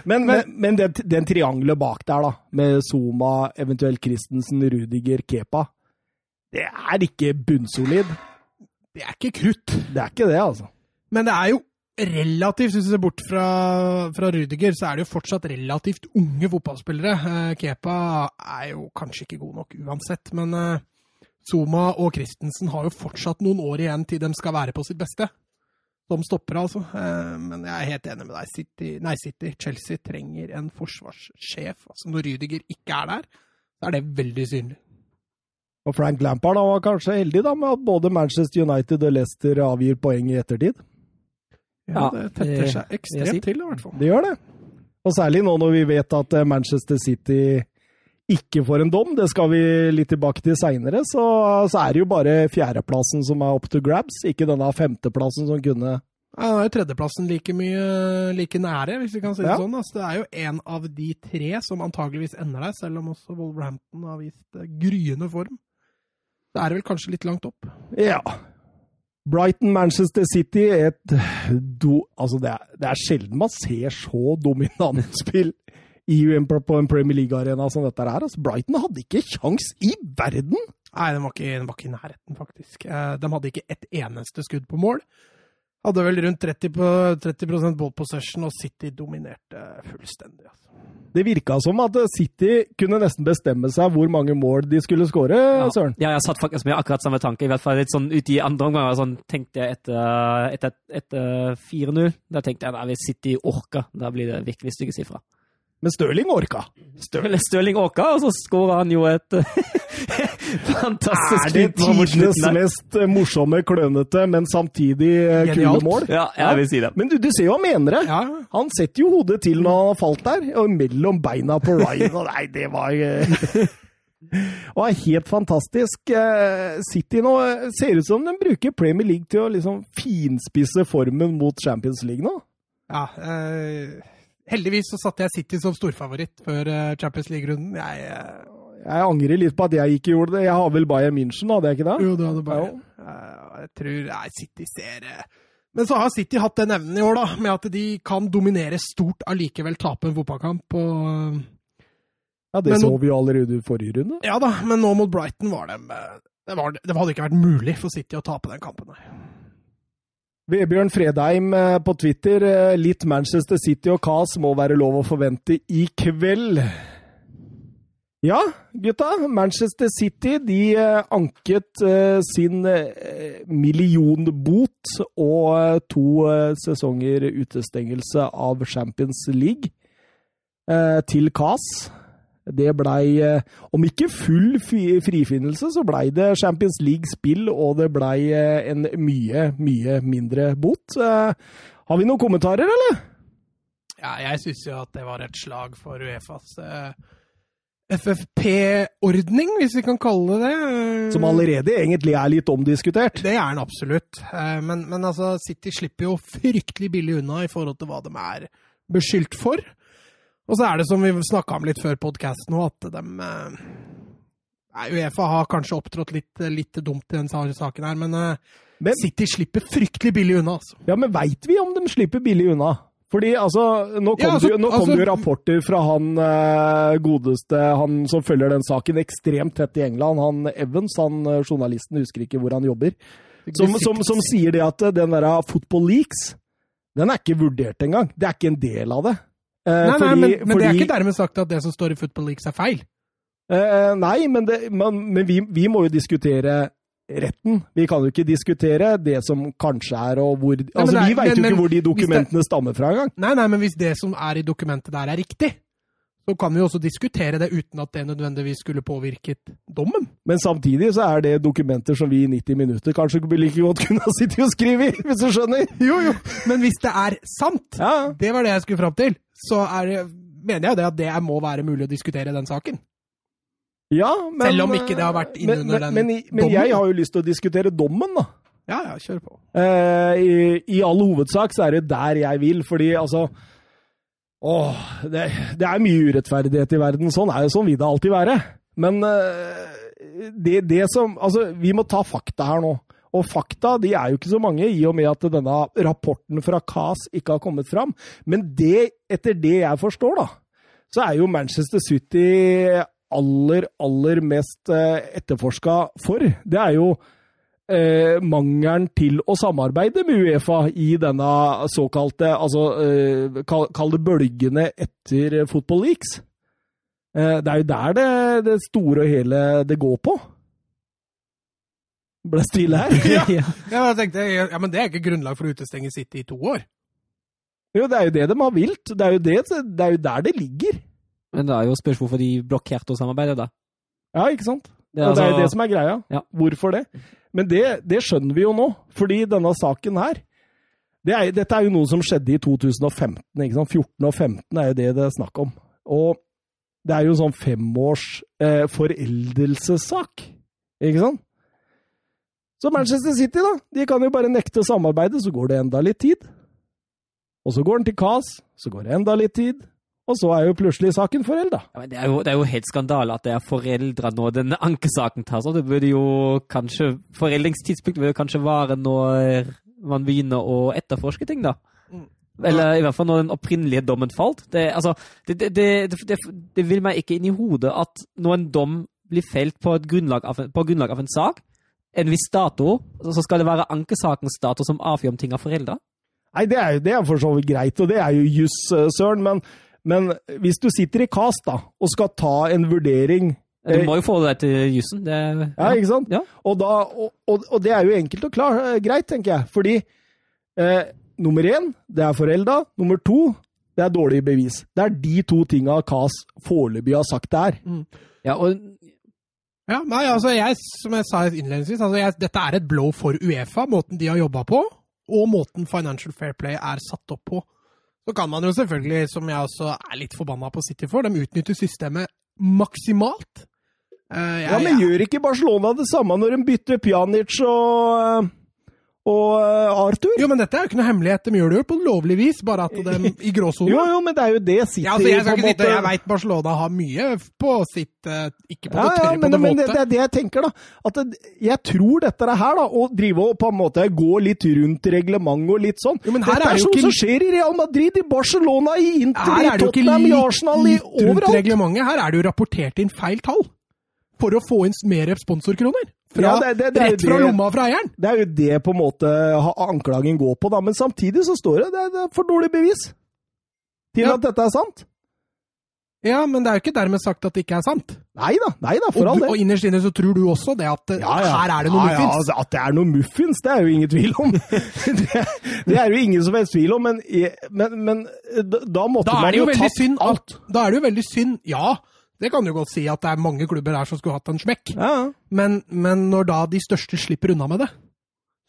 Men, men, men den, den triangelet bak der, da, med Zuma, eventuelt Christensen, Rudiger, Kepa, det er ikke bunnsolid. Det er ikke krutt. Det er ikke det, altså. Men det er jo relativt, hvis du ser bort fra, fra Rudiger, så er det jo fortsatt relativt unge fotballspillere. Eh, Kepa er jo kanskje ikke god nok uansett, men eh, Zuma og Christensen har jo fortsatt noen år igjen til de skal være på sitt beste. De stopper, altså. Eh, men jeg er helt enig med deg. City, nei, City, Chelsea trenger en forsvarssjef. Altså, når Rudiger ikke er der, så er det veldig synlig. Og Frank Lampard var kanskje heldig da, med at både Manchester United og Leicester avgir poeng i ettertid. Ja, det tetter seg ekstremt til, i hvert fall. Det gjør det. Og særlig nå når vi vet at eh, Manchester City ikke får en dom, det skal vi litt tilbake til seinere, så, så er det jo bare fjerdeplassen som er up to grabs, ikke denne femteplassen som kunne Ja, da er jo tredjeplassen like mye like nære, hvis vi kan si det Ja. sånn. Altså, det er jo en av de tre som antageligvis ender der, selv om også Wolverhampton har vist eh, gryende form. Det er vel kanskje litt langt opp. Ja. Brighton, Manchester City et do, Altså, det er, det er sjelden man ser så dominant [laughs] spill i en, på en Premier League-arena som dette her. Altså, Brighton hadde ikke kjangs i verden! Nei, den var ikke, var ikke i nærheten, faktisk. Eh, De hadde ikke et eneste skudd på mål. Hadde vel rundt 30, på, 30 ball possession, og City dominerte fullstendig. Altså. Det virka som at City kunne nesten bestemme seg hvor mange mål de skulle skåre, Søren. Ja, jeg satt faktisk med akkurat samme tanke, i hvert fall litt sånn ute i andre omgang. Sånn tenkte jeg etter, etter, etter 4-0. Da tenkte jeg at hvis City orker, da blir det virkelig stygge sifre. Men Stirling orka. Stirling, Stirling orka, og så skåra han jo et [laughs] fantastisk Er det tidenes mest eh, morsomme, klønete, men samtidig eh, kule mål? Ja, jeg vil si det. Men du, du ser jo han mener det. Ja, Han setter jo hodet til når han har falt der, og mellom beina på Ryan. [laughs] Og nei, det var eh, [laughs] Og er helt fantastisk. Eh, City nå eh, ser ut som de bruker Premier League til å liksom finspisse formen mot Champions League nå. ja eh, heldigvis så satte jeg City som storfavoritt før eh, Champions League-runden. Jeg eh, Jeg angrer litt på at jeg ikke gjorde det. Jeg har vel Bayern München, hadde jeg ikke det? Jo, du hadde Bayern. Eh, Jeg tror Nei, City ser. Men så har City hatt den evnen i år, da, med at de kan dominere stort, allikevel tape en fotballkamp. Og, Ja, Det Men så vi jo allerede i forrige runde. ja da, men nå mot Brighton var de det, var, det hadde ikke vært mulig for City å tape den kampen. her. Vebjørn Fredheim eh, på Twitter. eh, Litt Manchester City og Cas må være lov å forvente i kveld. Ja, gutta. Manchester City de eh, anket sin millionbot og to sesonger utestengelse av Champions League til Cas. Det blei, eh, om ikke full frifinnelse, så blei det Champions League-spill, og det blei eh, en mye, mye mindre bot. Eh, Har vi noen kommentarer, eller? Ja, jeg syns jo at det var et slag for Uefas FFP-ordning, hvis vi kan kalle det det. Som allerede egentlig er litt omdiskutert. Det er den absolutt. Men, men altså, City slipper jo fryktelig billig unna i forhold til hva de er beskyldt for. Og så er det som vi snakka om litt før podkasten òg, at de eh, Uefa har kanskje opptrådt litt, litt dumt i denne saken her, men, eh, Men, City slipper fryktelig billig unna, altså. ja, men veit vi om de slipper billig unna? Fordi altså, nå kom, Ja, altså, det, nå kom altså- det jo rapporter fra han eh, godeste, han som følger den saken ekstremt tett i England, han Evans, han eh, journalisten, husker ikke hvor han jobber, som, som, som sier det at eh, den der Football Leaks, den er ikke vurdert engang. Det er ikke en del av det. Eh, Nei, nei, fordi- men, men det er ikke dermed sagt at det som står i Football Leaks er feil. Uh, nei, men, det, man, men vi, vi må jo diskutere retten. Vi kan jo ikke diskutere det som kanskje er, og hvor Altså, det er- Vi veit jo men- ikke hvor de dokumentene det- stammer fra engang. Nei, nei, men hvis det som er i dokumentet der er riktig, så kan vi jo også diskutere det uten at det nødvendigvis skulle påvirket dommen. Men samtidig så er det dokumenter som vi i 90 minutter kanskje like godt kunne [laughs] ha sittet og skrevet, hvis du skjønner? Jo, jo. Men hvis det er sant, Ja, det var det jeg skulle fram til, så er det, mener jeg det at det må være mulig å diskutere den saken. ja men, Selv om ikke det har vært men, innunder men, den men, men dommen. jeg har jo lyst til å diskutere dommen, da. Ja, ja, kjør på. Eh, i, I all hovedsak så er det der jeg vil, fordi altså Åh, det, det er mye urettferdighet i verden. Sånn er jo sånn vil det alltid være. Men eh, det, det som Altså, vi må ta fakta her nå. Og fakta de er jo ikke så mange, i og med at denne rapporten fra CAS ikke har kommet fram. Men det, etter det jeg forstår, da, så er jo Manchester City aller, aller mest eh, etterforska for. Det er jo eh, mangelen til å samarbeide med Uefa i denne såkalte altså, eh, kall, kall det bølgene etter Football Leaks. Eh, det er jo der det, det store og hele det går på. Ble stille her. [laughs] Ja. Ja, jeg tenkte, ja, Men det er ikke grunnlag for å utestenge City i to år. Jo, det er jo det de har vilt. Det er jo, det, det er jo der det ligger. Men det er jo spørsmål hvorfor de blokkerte å samarbeide, da. Ja, ikke sant? Det er, altså... det er jo det som er greia. Ja. Hvorfor det? Men det, det skjønner vi jo nå, fordi denne saken her det er, Dette er jo noe som skjedde i 2015. ikke sant? 14 og 15 er jo det det er snakk om. Og det er jo sånn femårs eh, foreldelsessak, ikke sant? Så Manchester City, da, de kan jo bare nekte samarbeide, så går det enda litt tid. Og så går den til KAS, så går det enda litt tid. Og så er jo plutselig saken forelda. Ja, det, er jo, det er jo helt skandale at det er foreldre når denne ankesaken tas. Og det burde jo kanskje Foreldringstidspunktet burde kanskje være når man begynner å etterforske ting, da. Eller i hvert fall når den opprinnelige dommen falt. Det, altså, det, det, det, det vil meg ikke inn i hodet at når en dom blir felt på, grunnlag av, på grunnlag av en sak, en viss dato, så skal det være ankesakens dato som avgjør om ting er forelda? Nei, det er jo det er for så vidt greit, og det er jo juss, eh, Søren, men, men, hvis du sitter i KAS da, og skal ta en vurdering Du må jo få det til jussen. Ja. ja. ikke sant? Ja. Og, da, og, og, og, det er jo enkelt og klar, eh, greit, tenker jeg. Fordi eh, nummer én, det er forelda. Nummer to, det er dårlig bevis. Det er de to tinga KAS foreløpig har sagt det er. Mm. Ja, og ja, nei, altså jeg, Som jeg sa innledningsvis, altså jeg, dette er et blow for Uefa, måten de har jobba på, og måten Financial Fair Play er satt opp på. Så kan man jo selvfølgelig, som jeg også er litt forbanna på City for, de utnytter systemet maksimalt. Uh, ja, Men gjør ikke Barcelona det samme når de bytter Pjanic og uh og uh, Arthur. Jo, men dette er jo ikke noe hemmelighet. De gjør det jo på lovlig vis, bare at de i gråsona. [laughs] jo, jo, men det er jo det City ja, altså, Jeg skal ikke sitte, jeg veit Barcelona har mye på sitt uh, Ikke på ja, det tørre, ja, men, på det men det, det, er det jeg tenker, da. At det, jeg tror dette er her, da, å drive og på en måte gå litt rundt reglementet og litt sånn jo, men her Dette er, er, jo sånn ikke som skjer i Real Madrid, i Barcelona, i Inter, i Tottenham, i Arsenal, i overalt. Reglementet. Her er det jo rapportert inn feil tall for å få inn mer sponsorkroner. Fra, ja, det, det, det rett fra lomma fra eieren! Det er jo det på en måte anklagen går på, da. Men samtidig så står det det, det er for dårlig bevis til ja. at dette er sant. Ja, men det er jo ikke dermed sagt at det ikke er sant. Nei da, nei da, for all del. Og innerst inne så tror du også det at ja, ja. her er det noe muffins? Ja, altså, at det er noe muffins, det er jo ingen tvil om. [laughs] det, det, er jo ingen som helst tvil om, men, men, men da måtte da man jo, tatt alt. Da er det jo veldig synd, ja. Det kan du godt si at det er mange klubber her som skulle hatt en smekk. Ja. Men, men, når da de største slipper unna med det,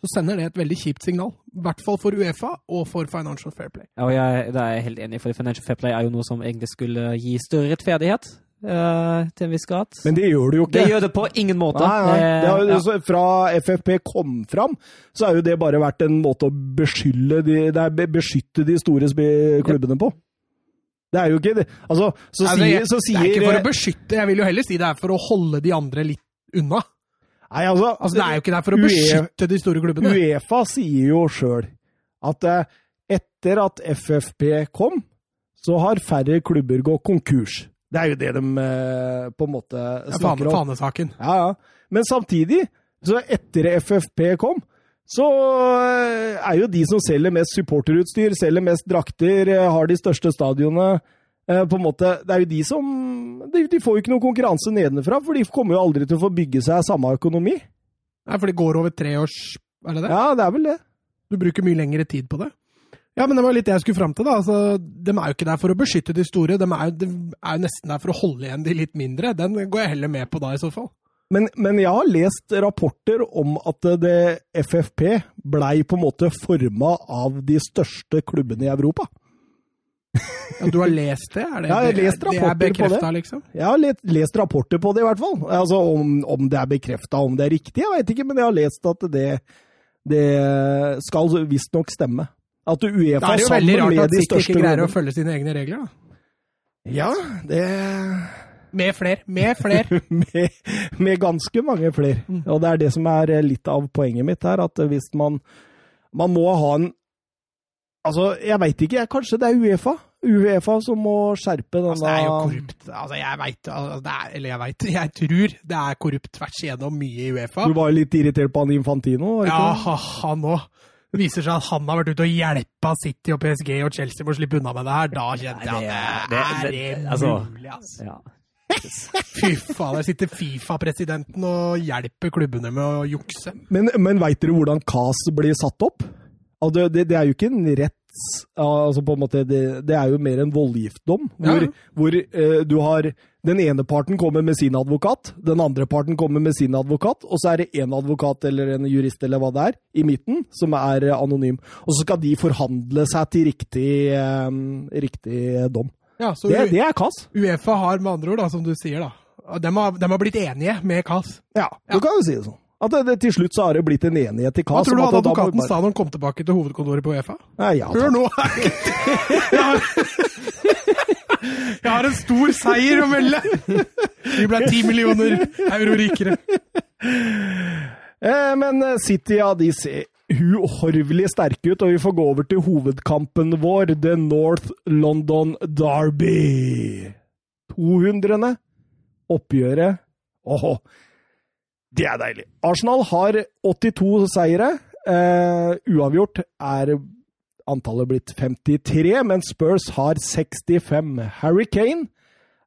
så sender det et veldig kjipt signal. I hvert fall for Uefa og for Financial Fair Play. Ja, og jeg, det er jeg helt enig i, for Financial Fair Play er jo noe som egentlig skulle gi større rettferdighet. Uh, til en viss grad. Men det gjør det jo ikke. Det gjør det på ingen måte. Nei, nei. Det har, ja. Fra FFP kom fram, så har jo det bare vært en måte å de, beskytte de store klubbene på. Det er jo ikke det. Altså, så, altså, sier, så sier Det er ikke for å beskytte, jeg vil jo heller si det er for å holde de andre litt unna. Nei, altså, altså Det er jo ikke der for å beskytte de store klubbene. Uefa sier jo sjøl at uh, etter at FFP kom, så har færre klubber gått konkurs. Det er jo det de uh, på en måte snakker om. Fanesaken. Ja, ja. Men samtidig, så etter FFP kom, så eh, er jo de som selger mest supporterutstyr, selger mest drakter, eh, har de største stadionene eh, på en måte, Det er jo de som de, de får jo ikke noe konkurranse nedenfra, for de kommer jo aldri til å få bygge seg samme økonomi. Nei, For det går over tre års Er det det? Ja, det er vel det. Du bruker mye lengre tid på det? Ja, men det var litt det jeg skulle fram til. da. Altså, de er jo ikke der for å beskytte de store, de er, de er jo nesten der for å holde igjen de litt mindre. Den går jeg heller med på da, i så fall. Men, men, jeg har lest rapporter om at det FFP blei på en måte forma av de største klubbene i Europa. ja, Du har lest det? Er det, jeg har lest rapporter det er bekrefta, liksom? Jeg har lest, lest, rapporter på det, i hvert fall. Altså, Om, om det er bekrefta, om det er riktig, jeg veit ikke, men jeg har lest at det, det skal visstnok stemme. At Uefa sammen med de største Det er jo veldig rart at City ikke greier å følge sine egne regler, da. Ja, det med fler. Med fler. [laughs] med, med, ganske mange fler. Mm. Og det er det som er eh, litt av poenget mitt her, at hvis man Man må ha en Altså, jeg veit ikke. Kanskje det er Uefa? Uefa som må skjerpe denne altså, Det er jo korrupt. Altså, jeg veit altså, Eller jeg veit [laughs] Jeg tror det er korrupt tvers igjennom mye i Uefa. Du var litt irritert på han Infantino? Ja, [laughs] han òg. Det viser seg at han har vært ute og hjelpa City og PSG og Chelsea med å slippe unna med det her. Da kjente jeg at det, er det, altså, mulig, altså. Ja. [laughs] Fy faen, der sitter Fifa-presidenten og hjelper klubbene med å jukse. Men, men veit dere hvordan CAS blir satt opp? Altså, det, det, er jo ikke en retts... Altså på en måte, det, det er jo mer en voldgiftdom, hvor, ja. hvor eh, du har Den ene parten kommer med sin advokat, den andre parten kommer med sin advokat, og så er det én advokat eller en jurist eller hva det er, i midten, som er anonym. Og så skal de forhandle seg til riktig, eh, riktig dom. Ja, det, det, er KAS. Uefa har med andre ord, da, som du sier, da, de har, de har blitt enige med KAS. Ja, du ja. kan jo si det sånn. At det, det, til slutt så har det blitt en enighet i KAS. Hva tror du advokaten bare... sa når han kom tilbake til hovedkontoret på Uefa? Nei, ja, Hør nå! [laughs] jeg, har... [laughs] jeg har en stor seier å melde! Vi ble ti millioner euro rikere. Eh, men City, ja, de ser uhorvelig sterke ut, og vi får gå over til hovedkampen vår, The North London Derby. 200. Oppgjøret. Åh, det er deilig. Arsenal har 82 seire. Eh, uavgjort er antallet blitt 53, men Spurs har 65. Harry Kane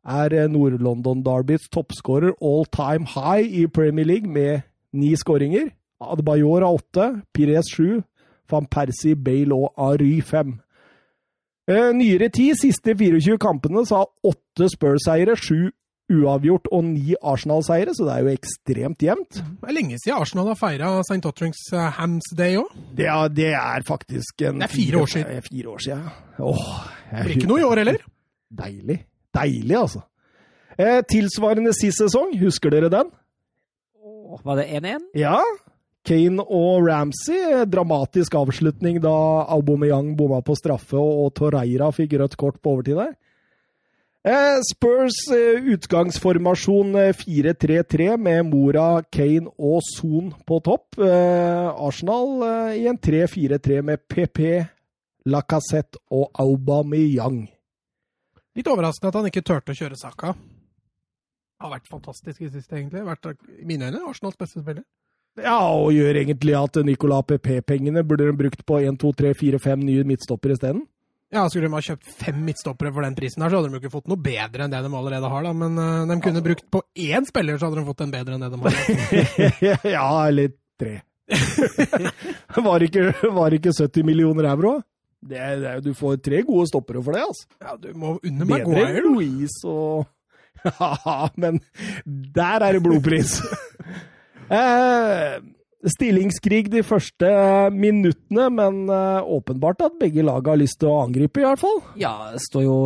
er Nord-London Derbys toppskårer all time high i Premier League med ni skåringer. Adebayor har åtte, Pires sju, van Persie, Bale og Ary fem. Eh, nyere tid, siste 24 kampene, så har åtte Spurs-seiere, sju uavgjort og ni Arsenal-seiere, så det er jo ekstremt jevnt. Det er lenge siden Arsenal har feira St. Ottrings uh, Hams Day òg. Det, er- det er faktisk en Det er fire år siden. eh, Fire år siden. Åh, jeg- Blir ikke noe i år heller. Deilig. Deilig, altså. Eh, tilsvarende sist sesong, husker dere den? Åh, Var det 1-1? Ja. Kane og Ramsey, eh, dramatisk avslutning da Aubameyang bomma på straffe og, Torreira fikk rødt kort på overtid der. Eh, Spurs eh, utgangsformasjon eh, 4-3-3 med Mora, Kane og Son på topp. Arsenal i en 3-4-3 med PP, Lacassette og Aubameyang. Litt overraskende at han ikke turte å kjøre Saka. Har vært fantastisk i siste, egentlig. Vært, I mine øyne Arsenals beste spiller. Ja, og gjør egentlig at Nicolas PP-pengene burde de brukt på 1, 2, 3, 4, 5 nye midtstoppere isteden. Ja, Skulle de ha kjøpt fem midtstoppere for den prisen, her, så hadde de jo ikke fått noe bedre enn det de allerede har. da, Men uh, de kunne brukt på én spiller, så hadde de fått en bedre enn det de har. [laughs] ja, eller tre. [laughs] var, ikke, var ikke 70 millioner euro? Det, det, du får tre gode stoppere for det, altså. Ja, Du må under Bedre enn. Louise og [laughs] Ja, men der er det blodpris. Eh, stillingskrig de første minuttene, men eh, åpenbart at begge lag har lyst til å angripe, i hvert fall. Ja, står jo,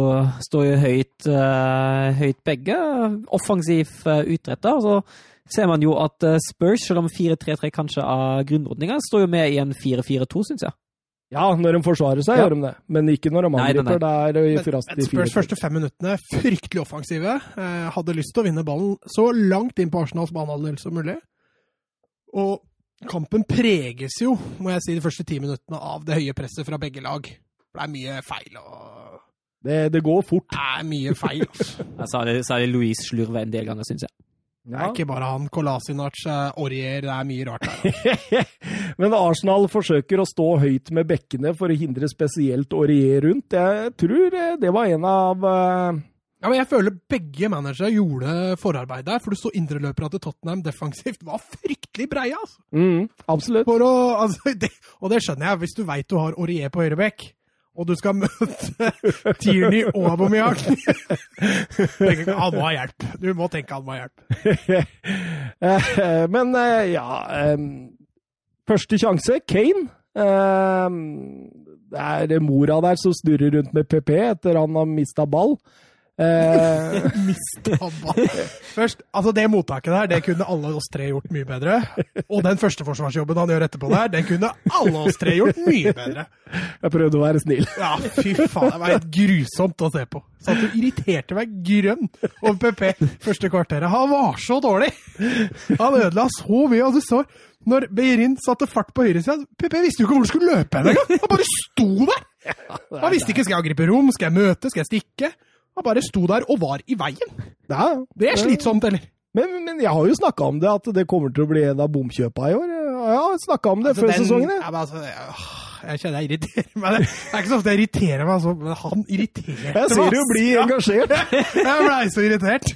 står jo høyt, eh, høyt begge. Offensiv utretta. Så ser man jo at eh, Spurs, selv om 4-3-3 kanskje er grunnordninga, står jo med i en 4-4-2, syns jeg. Ja, når de forsvarer seg, Ja. gjør de det. Men ikke når de Nei, nei, nei. angriper. Er Men, i Spurs første fem minuttene fryktelig offensive. Eh, hadde lyst til å vinne ballen så langt inn på Arsenals banehalvdel som mulig. Og kampen preges jo, må jeg si, de første ti minuttene av det høye presset fra begge lag. Det er mye feil og Det, det går fort. Det er mye feil. altså. [laughs] Jeg sa det, det Louise slurver en del ganger, syns jeg. Det er ikke bare han Kolasinac, eh, Aurier, det er mye rart der. [laughs] Men Arsenal forsøker å stå høyt med bekkene for å hindre spesielt Aurier rundt. Jeg tror eh, det var en av eh, Ja, men Jeg føler begge managere gjorde forarbeidet der, for du så indreløperne til Tottenham defensivt var fryktelig breie. altså. mm, Absolutt. Å, altså det, og det skjønner jeg, hvis du veit du har Aurier på høyrebekk og du skal møte [laughs] Tierney og Aubameyang Han må ha hjelp. Du må tenke han må ha hjelp. [laughs] Men eh, ja Første sjanse, Kane. Det er mora der som snurrer rundt med PP etter han har mista ball. Eh, [laughs] Mista ball. Først, altså Det mottaket der, det kunne alle oss tre gjort mye bedre. Og den førsteforsvarsjobben han gjør etterpå der, den kunne alle oss tre gjort mye bedre. jeg prøvde å være snill. Ja, fy faen. Det var helt grusomt å se på. Satt og irriterte meg grønn over PP første kvarteret. Han var så dårlig! Han ødela så mye. Og du så når Beirin satte fart på høyresida PP visste jo ikke hvor han skulle løpe hen engang! Han bare sto der! Han visste ikke skal jeg angripe rom, skal jeg møte, skal jeg stikke? Han bare sto der og var i veien. Ja, Det er slitsomt, eller? Men, men jeg har jo snakka om det, at det kommer til å bli en av bomkjøpa i år. Har snakka om det Altså, før den- sesongen. jeg. Ja, men altså, jeg, jeg kjenner jeg irriterer meg. Det er ikke så ofte jeg irriterer meg sånn, men han irriterte meg. Jeg ser du ass. blir Ja. engasjert. [laughs] Jeg blei så irritert.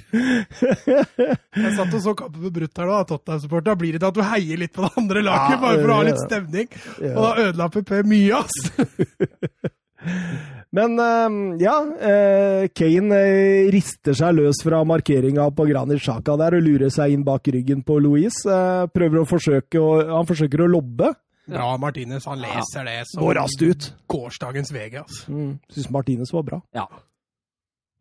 Jeg satt og så kampen med Brutt her nå, Tottenham-supporter. Da blir det til at du heier litt på det andre laget, Ja, bare for å ha litt stemning. Ja. Og da ødela PP mye, ass. [laughs] Men eh, ja, eh, Kane eh, rister seg løs fra markeringa på Granit Xhaka der og lurer seg inn bak ryggen på Louise. Eh, prøver å forsøke å, han forsøker å lobbe. Bra, Martinez. Han leser det som Går raskt ut. gårsdagens VG, altså. Mm, Syns Martinez var bra. Ja.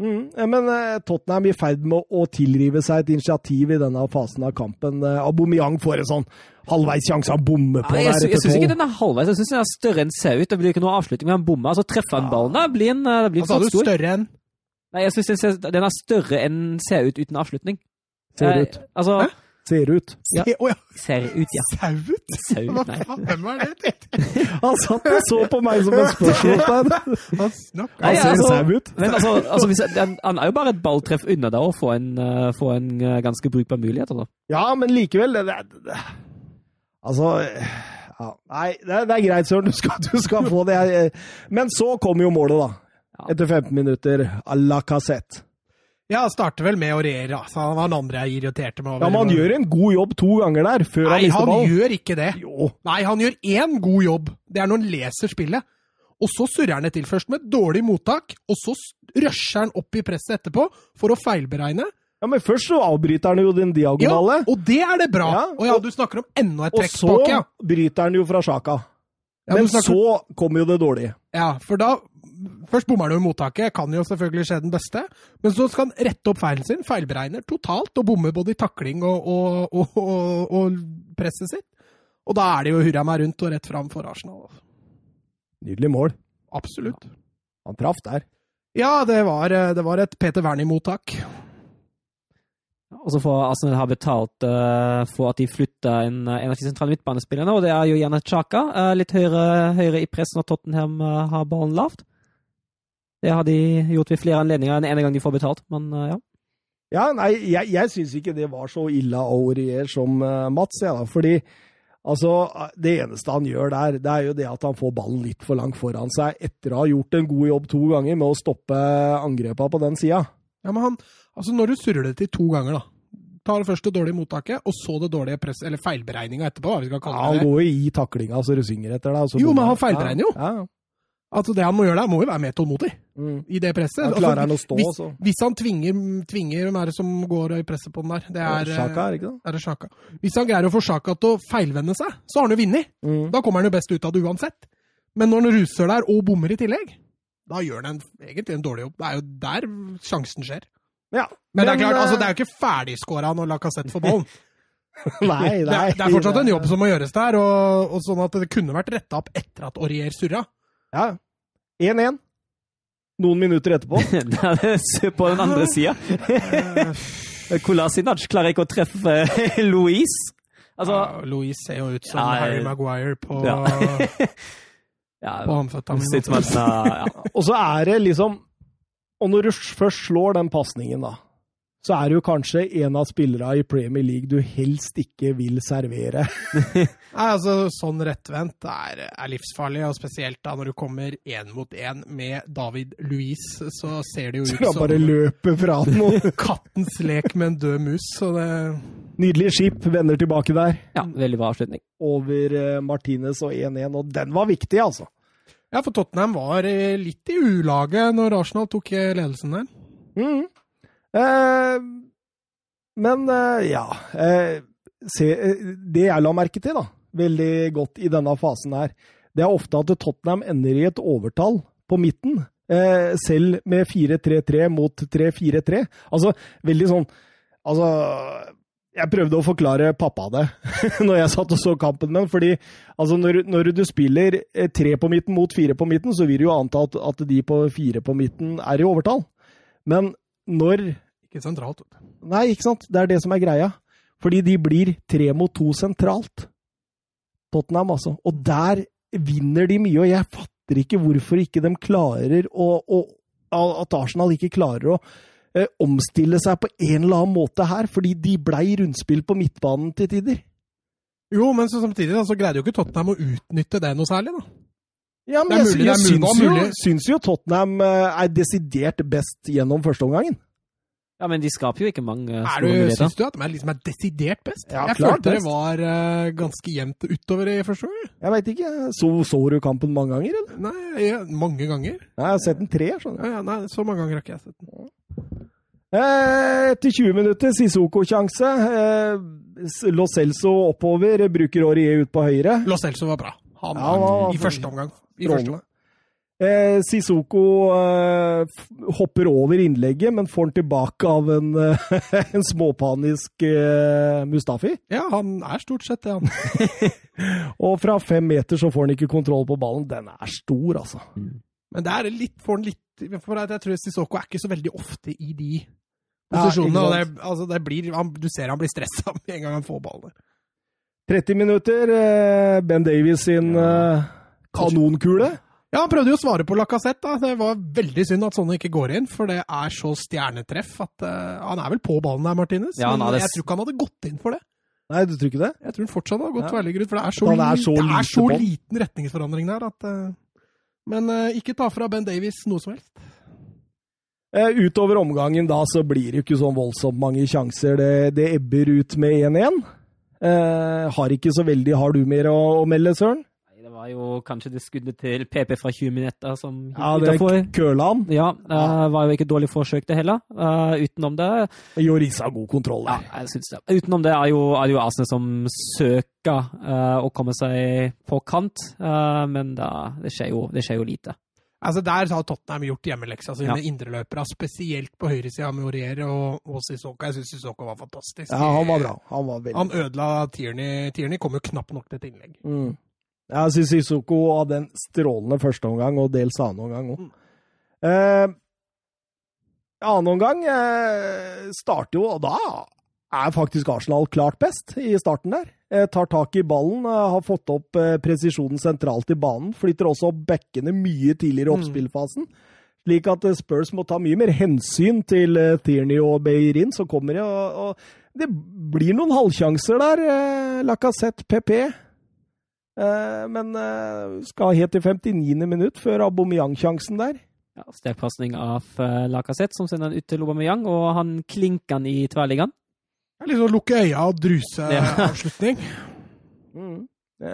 Mm, men Tottenham er i ferd med å tilrive seg et initiativ i denne fasen av kampen. Aubameyang får en sånn halvveis sjanse han bommer på Ja, jeg der jeg syns ikke den er halvveis. Jeg syns den er større enn ser ut. Det blir ikke noe avslutning, men han bommer. Altså, treffer han ballen, da blir en, eh, blir Han sa du stor. større enn Nei, jeg syns den, den er større enn ser ut uten avslutning. Ser Eh, ut. Altså, Hæ? Ser ut. Se, oh, ja. Ser ut, ja. Saut? Sau, nei. hvem er det? [laughs] Han satt og så på meg som en [laughs] spørsmålstegn. Han snakker. Nei, altså- sau ut. Men altså, altså hvis, han, han er jo bare et balltreff unna deg å få en, eh, få en eh, ganske brukbar mulighet. Altså. Ja, men likevel det, det, det, Altså ja, Nei, det, er- det er greit, Søren. Du skal, du skal få det. Men så kommer jo målet, da. Etter 15 minutter à la cassette. Ja, starter vel med å regjere. Altså, han andre jeg irriterte meg over. Ja, men han gjør en god jobb to ganger der, før han Nei, han gjør ikke det. Jo. Nei, han gjør én god jobb. Det er når han leser spillet. Og så surrer han det til først med et dårlig mottak, og så rusher han opp i presset etterpå for å feilberegne. Ja, men først så avbryter han jo den Ja, og det er det bra! Ja, og ja, du snakker om enda et og trekk så tilbake, ja. bryter han jo fra Sjaka. ja Men snakker- så kommer jo det dårlige. Ja, for da Først bommer han jo i mottaket, kan jo selvfølgelig skje den beste. Men så skal han rette opp feilen sin, feilberegner totalt og bommer både i takling og, og, og, og, og presset sitt. Og da er det jo hurra meg rundt og rett fram for Arsenal. Nydelig mål. Absolutt. Han traff der. Ja, det var, eh, det var et Peter Wernie-mottak. Og så får Arsenal ha betalt uh, for at de flytter en, en av de sentrale midtbanespillerne, og det er jo gjerne Chaka. Uh, litt høyere, høyere i press når Tottenham uh, har ballen lavt. Det har de gjort ved flere anledninger enn ene gang de får betalt, men eh, ja. Ja, nei, jeg, jeg syns ikke det var så ille av Aurier som eh, Mats, jeg, da. Fordi altså, det eneste han gjør der, det er jo det at han får ballen litt for langt foran seg etter å ha gjort en god jobb to ganger med å stoppe angrepa på den sida. Ja, men han, altså Når du surrer det til to ganger, da Tar først det dårlige mottaket, og så det dårlige press, eller feilberegninga etterpå. skal Ja, han det. går jo i taklinga så du synger etter deg. Jo, men han feilberegner jo. Ja. Altså Det han må gjøre der, må jo være mer tålmodig Mm. i det presset. Da Altså, klarer han å stå, hvis, hvis han tvinger, tvinger Hvem er det som går i presset på den der? Det er, Sjaka, er ikke det? er det Sjaka. Hvis han greier å få Sjaka til å feilvende seg, så har han jo vunnet. Mm. Da kommer han jo best ut av det uansett. Men når han ruser der og bommer i tillegg, da gjør han en, egentlig en dårlig jobb. Det er jo der sjansen skjer. Ja. Men, det er klart, eh, altså, det er jo ikke ferdigskåra når Lacassette får ballen. [laughs] Nei, Det, nei. er- det er fortsatt en jobb som må gjøres der, og, og sånn at det kunne vært retta opp etter at Aurier surra. Ja. 1-1. Noen minutter etterpå. [laughs] Er på den andre [laughs] sida. Kolasinac klarer ikke å treffe Louise. Altså, ja, Louise ser jo ut som Ja, Harry Maguire på, ja. ja, på det ja. Og så er det liksom Og når du først slår den pasningen, da, så er du kanskje en av spillerne i Premier League du helst ikke vil servere. [laughs] Nei, altså, sånn rettvendt er, er livsfarlig, og spesielt da når du kommer én mot én med David Louise, så ser det jo Så ut [laughs] han som bare løper fra den. og [laughs] kattens lek med en død mus. Så det Nydelig skip vender tilbake der. ja, veldig bra avslutning. Over eh, Martinez og 1-1, og den var viktig, altså. Ja, for Tottenham var eh, litt i ulaget når Arsenal tok eh, ledelsen der. Mm. Eh, men eh, ja eh, se, eh, Det jeg la merke til, da, veldig godt i denne fasen her, det er ofte at Tottenham ender i et overtall på midten. Selv med 4-3-3 mot 3-4-3. Altså, veldig sånn Altså jeg prøvde å forklare pappa det [laughs] når jeg satt og så kampen med ham. fordi altså, når, når du spiller eh, tre på midten mot fire på midten, så vil du jo anta at, at de på fire på midten er i overtall. Men når Ikke sentralt. Nei, ikke sant? Det er det som er greia. Fordi de blir tre mot to sentralt. Tottenham, altså. Og der vinner de mye, og jeg fatter ikke hvorfor ikke de klarer å, å At Arsenal ikke klarer å eh, omstille seg på en eller annen måte her, fordi de blei rundspill på midtbanen til tider. Jo, men så samtidig da, så greide jo ikke Tottenham å utnytte det noe særlig. da. Ja, men jeg, mulig, er jeg syns, jo, syns jo Tottenham eh, er desidert best gjennom førsteomgangen. Ja, men de skaper jo ikke mange Er store du, muligheter. Syns du at de er, liksom er desidert best? Ja, jeg klart følte det var uh, ganske jevnt utover i første gang. Jeg veit ikke. Så, så du kampen mange ganger, eller? Nei, ja, mange ganger. Nei, jeg har sett den tre, skjønner du. Ja, ja, nei, så mange ganger har ikke jeg sett den. Eh, Etter 20 minutter, Sissoko-sjanse. Eh, Lo Celso oppover, bruker Aurier ut på høyre. Lo Celso var bra. Han Ja, han var- I første omgang. I første omgang. Eh, Sissoko eh, hopper over innlegget, men får den tilbake av en, eh, [laughs] en småpanisk eh, Mustafi. Ja, han er stort sett det, han. [laughs] Og fra fem meter så får han ikke kontroll på ballen. Den er stor, altså. Men det er litt, får han litt For jeg tror Sissoko er ikke så veldig ofte i de posisjonene. Ja, og det, altså, det blir, han, du ser han blir stressa med en gang han får ballen. 30 minutter. eh, Ben Davies sin eh, kanonkule. Ja, han prøvde jo å svare på Lacassette. Det var veldig synd at sånne ikke går inn, for det er så stjernetreff at uh, Han er vel på ballen der, Martinez, Ja, men hadde- jeg tror ikke han hadde gått inn for det. Nei, du tror ikke det? Jeg tror han fortsatt hadde gått Ja. veldig ut, for det er så, er så, lite, det er så liten retningsforandring der at uh, Men uh, ikke ta fra Ben Davies noe som helst. Eh, utover omgangen da så blir det jo ikke sånn voldsomt mange sjanser. Det, det ebber ut med 1-1. Eh, har ikke så veldig Har du mer å, å melde, Søren? Nei, Det var jo kanskje det skuddet til PP fra 20 minutter som Ja, det utenfor. køla han. Ja, det var jo ikke dårlig forsøk det heller. Eh, utenom det Jorisa har god kontroll Ja, jeg synes det. Utenom det er jo, er jo Arsenal som søker eh, å komme seg på kant, eh, men da, det, skjer jo, det skjer jo lite. Altså Der har Tottenham gjort hjemmeleksa sine Ja. indreløpere, spesielt på høyresida med Aurier og, og Sissoko. Jeg syns Sissoko var fantastisk. Ja, han var bra. Han var veldig Han ødela Tierney. Tierney kom jo knapt nok til et innlegg. Mm. Jeg syns Sissoko hadde en strålende første omgang, og dels annen omgang Mm. Eh, annen omgang eh, starter jo, og da er faktisk Arsenal klart best i starten der. Eh, tar tak i ballen, eh, har fått opp eh, presisjonen sentralt i banen. Flytter også opp bekkene mye tidligere i Mm. oppspillfasen. Slik at Spurs må ta mye mer hensyn til Tierney og Beirin som kommer det. Og, og det blir noen halvsjanser der. Lacassette, PP. Men skal helt til 59. minutt før Aubameyang-sjansen der. Ja, Sterk pasning av Lacassette, som sender den ut til Aubameyang, og han klinker den i tverrliggeren. Det er sånn lukke øya og druse-avslutning. mm.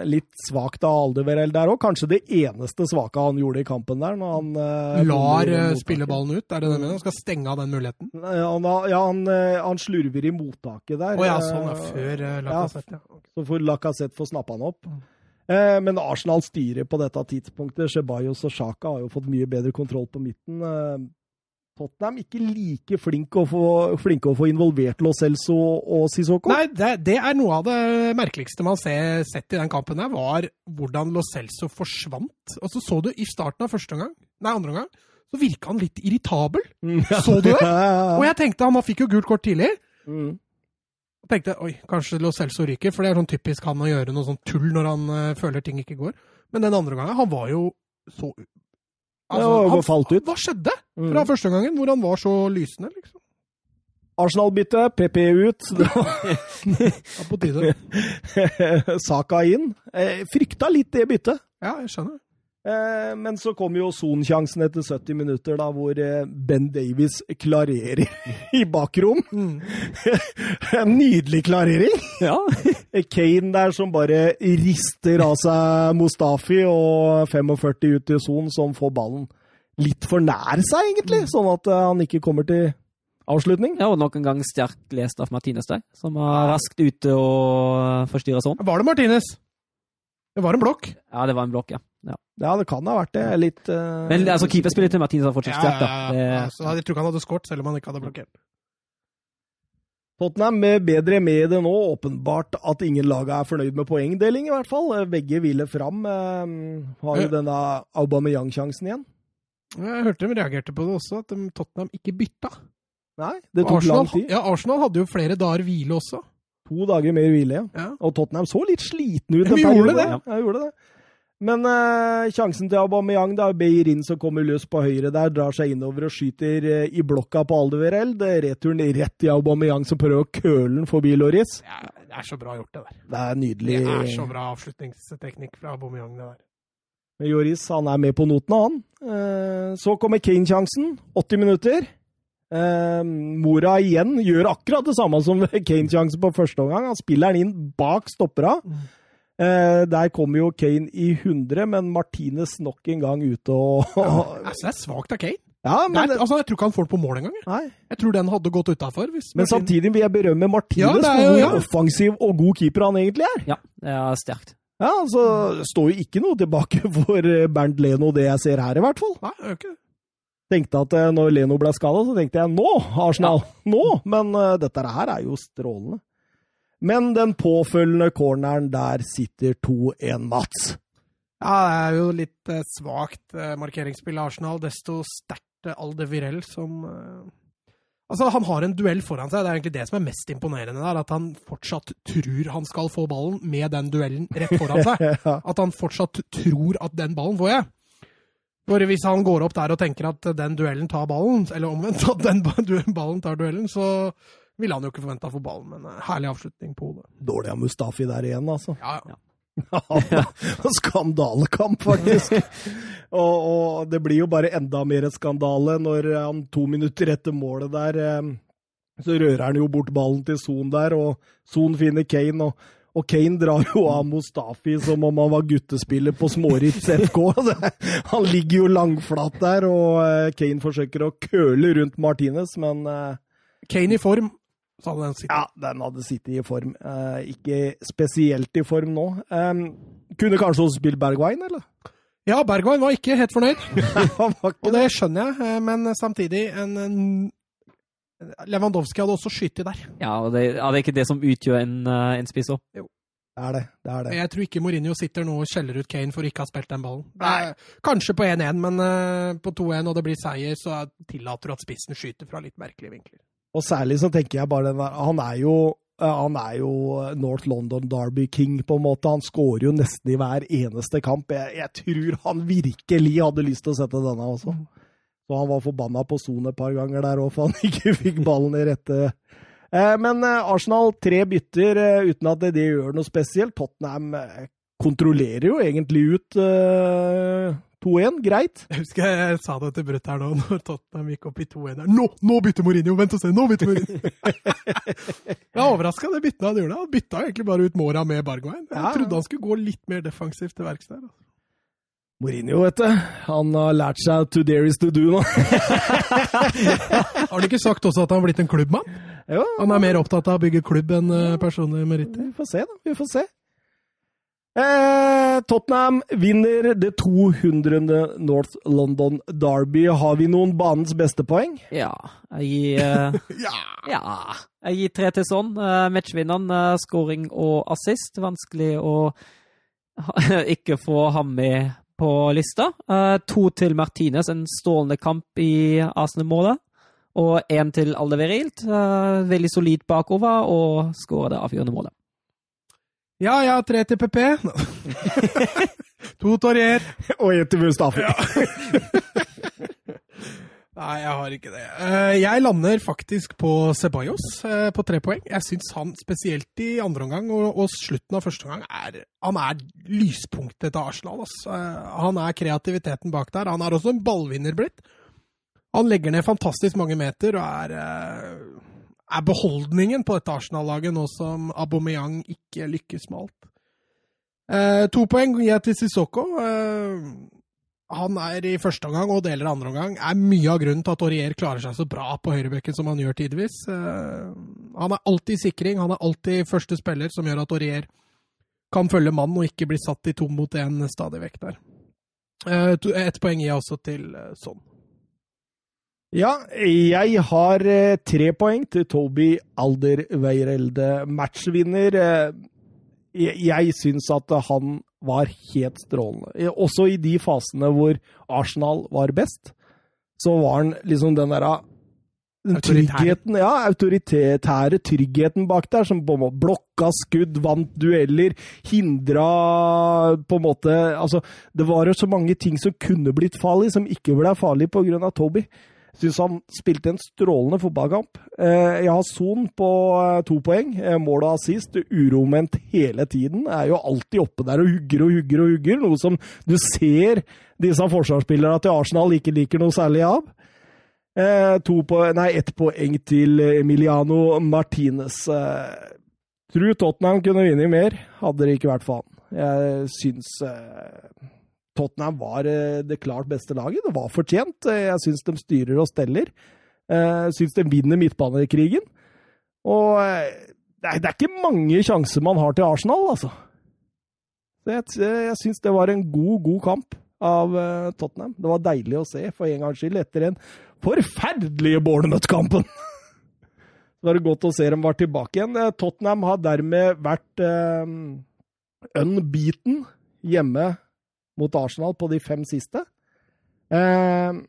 Litt svakt av Aldeverell der òg. Kanskje det eneste svake han gjorde i kampen der. når han eh, Lar eh, mottaket. spille ballen ut, er det det du mener? Han skal stenge av den muligheten? Nei, Han, ja, han, eh, han slurver i mottaket der. Å ja, sånn er eh, Før uh, Lacassette, ja. Så får Lacassette få snappa han opp. Mm. Eh, men Arsenal styrer på dette tidspunktet. Ceballos og Sjaka har jo fått mye bedre kontroll på midten. Tottenham ikke like flinke å få, flinke å få involvert Lo Celso og Sissoko. Nei, det, det er noe av det merkeligste man har sett i den kampen her, var hvordan Lo Celso forsvant. Og så så du i starten av første omgang, nei, andre omgang, så virka han litt irritabel. [laughs] Så du det? Og jeg tenkte, han fikk jo gult kort tidlig. Mm. Og tenkte oi, kanskje Lo Celso ryker, for det er sånn typisk han å gjøre noe sånn tull når han uh, føler ting ikke går. Men den andre gangen, han var jo så Altså, Ja, han han, falt ut. Hva skjedde Mm. fra første gangen, hvor han var så lysende, liksom? Arsenal-bytte, PP ut. Det [laughs] Ja, på tide. [laughs] Saka inn. Eh, frykta litt det byttet. Ja, jeg skjønner. Eh, men så kom jo Son-sjansen etter 70 minutter, da, hvor eh, Ben Davies klarerer [laughs] i bakrom. Mm. En nydelig klarering! Ja. Kane der som bare rister av seg Mustafi, og 45 ut til Son, som får ballen litt for nær seg, egentlig. Sånn at eh, han ikke kommer til avslutning. ja, og nok en gang sterkt lest av Martinez der, som var raskt ute og forstyrra sånn. Var det Martinez? Det var en blokk. Ja, det var en blokk, ja. ja. Ja, det kan ha vært det. Litt uh... Men altså, keeperspillet til Martinez har fortsatt sterkt, ja, Det, ja. Så jeg tror ikke han hadde skåret, selv om han ikke hadde blokkert. Tottenham er bedre med det nå. Åpenbart at ingen lag er fornøyd med poengdeling, i hvert fall. Begge ville fram. Eh, har jo denne Aubameyang-sjansen igjen. Jeg hørte de reagerte på det også, at de, Tottenham ikke bytta. Nei, det tok Arsenal, lang tid. Ja, Arsenal hadde jo flere dager hvile også. To dager mer hvile, ja. Ja. Og Tottenham så litt slitne ut. Vi gjorde det. Ja, gjorde det. Men eh, sjansen til Aubameyang, det er Beirin som kommer løs på høyre der, drar seg innover og skyter eh, i blokka på Aldeverell. Er returen rett til Aubameyang som prøver å køle den forbi Loris. Ja, det er så bra gjort, det der. Det er nydelig. Det er så bra avslutningsteknikk fra Aubameyang, det der. Men Joris han er med på notene, han. Eh, Så kommer Kane-sjansen. 80 minutter. Eh, Mora igjen gjør akkurat det samme som [laughs] Kane-sjansen på første omgang. Han spiller den inn bak stoppera. Eh, der kommer jo Kane i 100, men Martinez nok en gang ute og [laughs] Altså, det er svakt av Kane. Ja, men, er, altså, jeg tror ikke han får det på mål engang. jeg. tror den hadde gått utafor. men samtidig vil jeg berømme Martinez Ja, er for hvor ja. offensiv og god keeper han egentlig er. ja, det er sterkt. Ja, altså, Det står jo ikke noe tilbake [laughs] for eh, Bernt Leno, det jeg ser her, i hvert fall. Nei, det gjør ikke det. tenkte at eh, når Leno ble skada, så tenkte jeg nå, Arsenal! Nå! Men uh, dette her er jo strålende. Men den påfølgende corneren, der sitter 2-1 Mats. Ja, det er jo litt uh, svakt uh, markeringsspill av Arsenal. Desto sterkt uh, Alde Virel som eh, Altså, Han har en duell foran seg. Det er egentlig det som er mest imponerende der. At han fortsatt tror han skal få ballen med den duellen rett foran seg. [laughs] At han fortsatt tror at den ballen får jeg. For hvis han går opp der og tenker at den duellen tar ballen, eller omvendt, at den ballen tar duellen, så ville han jo ikke forventa å få ballen. Men eh, herlig avslutning på hodet. Dårlig av Mustafi der igjen, altså. Ja, ja. [laughs] Skandalekamp, faktisk. og, og det blir jo bare enda mer skandale når han to minutter etter målet der eh, Så rører han jo bort ballen til Son der, og Son finner Kane. og og Kane drar jo av Mustafi som om han var guttespiller på Småritz FK. [laughs] Han ligger jo langflat der, og eh, Kane forsøker å køle rundt Martinez, men eh, Kane i form, så hadde den sittet. ja, den hadde sittet i form. Eh, ikke spesielt i form nå. Eh, kunne kanskje også spilt Bergwijn, eller? Ja, Bergwijn var ikke helt fornøyd, [laughs] Han var ikke og det skjønner jeg. eh, Men samtidig, en, en Lewandowski hadde også skutt der. Ja, og det, er det ikke det som utgjør en, eh, en spiss òg. Det er det. det er det. Jeg tror ikke Mourinho sitter nå og skjeller ut Kane for ikke å ha spilt den ballen. Er, kanskje på 1-1, men på 2-1 og det blir seier, så tillater du at spissen skyter fra litt merkelige vinkler. Og særlig så tenker jeg bare den der Han er jo eh, han er jo North London Derby King, på en måte. Han skårer jo nesten i hver eneste kamp. Jeg, jeg tror han virkelig hadde lyst til å sette denne også. Så han var forbanna på Son et par ganger der òg, for han [laughs] ikke fikk ballen i rette eh, Men eh, Arsenal tre bytter eh, uten at det, gjør noe spesielt. Tottenham eh, kontrollerer jo egentlig ut eh, 2-1, greit. Jeg husker jeg sa det til brutter'n nå, [laughs] når Tottenham gikk opp i 2-1. Nå, nå bytter Mourinho! Vent og se, nå bytter Mourinho! [laughs] jeg er overraska det byttet han gjorde. Han bytta egentlig bare ut Mora med Bergwijn. Jeg Ja, ja. trodde han skulle gå litt mer defensivt til verks der. altså. Mourinho, vet du. Han har lært seg to dare is to do nå. [laughs] Har du ikke sagt også at han har blitt en klubbmann? jo, Han er mer opptatt av å bygge klubb enn eh, personlige meritter. Vi får se, da. Vi får se. Eh, Tottenham vinner det 200. North London Derby. Har vi noen banens beste poeng? Ja. Jeg gir eh, [laughs] Ja! Ja. Jeg gir tre til sånn. Matchvinneren, scoring og assist. Vanskelig å [laughs] ikke få ham med på lista. To til Martinez, en stålende kamp i Arsenal-målet. Og én til Aldeveril. Veldig solid bakover og skårer det avgjørende målet. Ja, ja, tre til PP. [laughs] to Torrier. Og en til Mustafi. Nei, jeg har ikke det. Eh, Jeg lander faktisk på Ceballos eh, på tre poeng. Jeg syns han, spesielt i andre omgang og, slutten av første omgang, er, han er lyspunktet til Arsenal. Eh, Han er kreativiteten bak der. Han er også en ballvinner blitt. Han legger ned fantastisk mange meter og er, er beholdningen på dette Arsenal-laget nå som Aubameyang ikke lykkes med alt. Eh, to poeng gir jeg til Sissoko. Eh, han er i første omgang og deler andre omgang er mye av grunnen til at Aurier klarer seg så bra på høyrebekken som han gjør tidvis. Eh, han er alltid sikring, han er alltid første spiller som gjør at Aurier kan følge mannen og ikke bli satt i to mot én stadig vekk der. Eh, Ett poeng gir jeg også til Son. Ja, jeg har eh, tre poeng til Toby Alderweirelde, matchvinner. Eh, jeg jeg syns at han var helt strålende. Eh, Også i de fasene hvor Arsenal var best, så var han liksom den derre tryggheten, ja, autoritære tryggheten bak der, som på en måte blokka skudd, vant dueller, hindra på en måte Altså, det var jo så mange ting som kunne blitt farlig, som ikke ble farlig av Toby. Syns han spilte en strålende fotballkamp. Eh, Jeg har Son på eh, to poeng. Eh, Mål og assist. Uroment hele tiden. Er jo alltid oppe der og hugger og hugger og hugger. Noe som du ser disse forsvarsspillerne til Arsenal ikke liker noe særlig av. To på, nei, ett poeng til Emiliano Martinez. Tror Tottenham kunne vunnet mer, hadde det ikke vært for han. Jeg syns Tottenham var eh, det klart beste laget. Det var fortjent. Eh, Jeg syns de styrer og steller. Jeg syns de vinner midtbanekrigen. Og eh, det er, ikke mange sjanser man har til Arsenal, altså. Jeg jeg syns det var en god, god kamp av eh, Tottenham. Det var deilig å se, for en gangs skyld, etter den forferdelige Bournemouth-kampen. [laughs] Så var det godt å se dem var tilbake igjen. Eh, Tottenham har dermed vært eh, unbeaten hjemme mot Arsenal på de fem siste. Eh,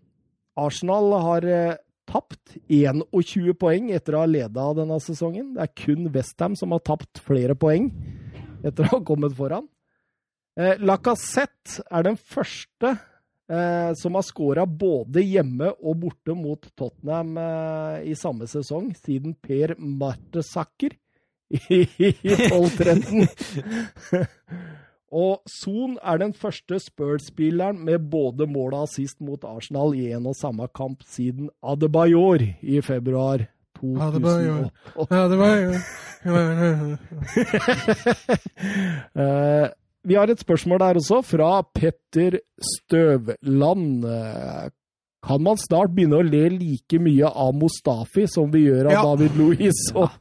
Arsenal har eh, tapt 21 poeng etter å ha leda denne sesongen. Det er kun Westham som har tapt flere poeng etter å ha kommet foran. Eh, Lacassette er den første eh, som har skåra både hjemme og borte mot Tottenham eh, i samme sesong, siden Per Martesacker i 12-13. [laughs] og Son er den første Spurs-spilleren med både mål og assist mot Arsenal i en og samme kamp siden Adebayor i februar 2008. Adebayor. Adebayor. [laughs] vi har et spørsmål der også, fra Petter Støvland. Kan man snart begynne å le like mye av Mustafi som vi gjør av Ja. David Louis og,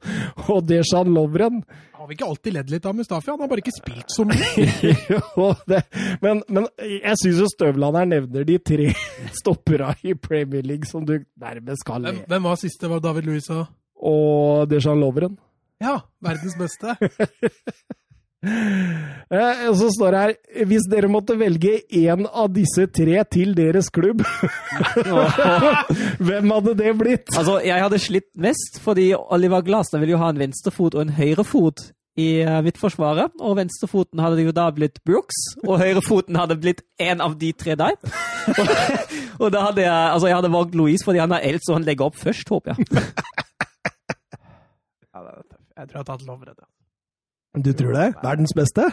og Dejan Lovren? Har vi ikke alltid ledd litt av Mustafi? Han har bare ikke spilt så mye. [laughs] Jo, det, men, men jeg syns jo Støvland her nevner de tre [laughs] stoppera i Premier League som du nærmest kan le. Hvem, hvem var siste? Var David Louis og Og Dejan Lovren. Ja, verdens beste. [laughs] Eh, og så står det her Hvis dere måtte velge én av disse tre til deres klubb, [laughs] hvem hadde det blitt? Altså, jeg hadde slitt mest, fordi Oliver Glasner vil jo ha en venstrefot og en høyrefot i mitt midtforsvaret. Og venstrefoten hadde jo da blitt Brooks, og høyrefoten hadde blitt en av de tre der. og, [laughs] og da hadde jeg altså jeg hadde valgt Louise fordi han er eldst, og han legger opp først, håper jeg. Ja, det er tøft. Jeg tror jeg hadde tatt Lovred. ja. Du tror det? Verdens beste?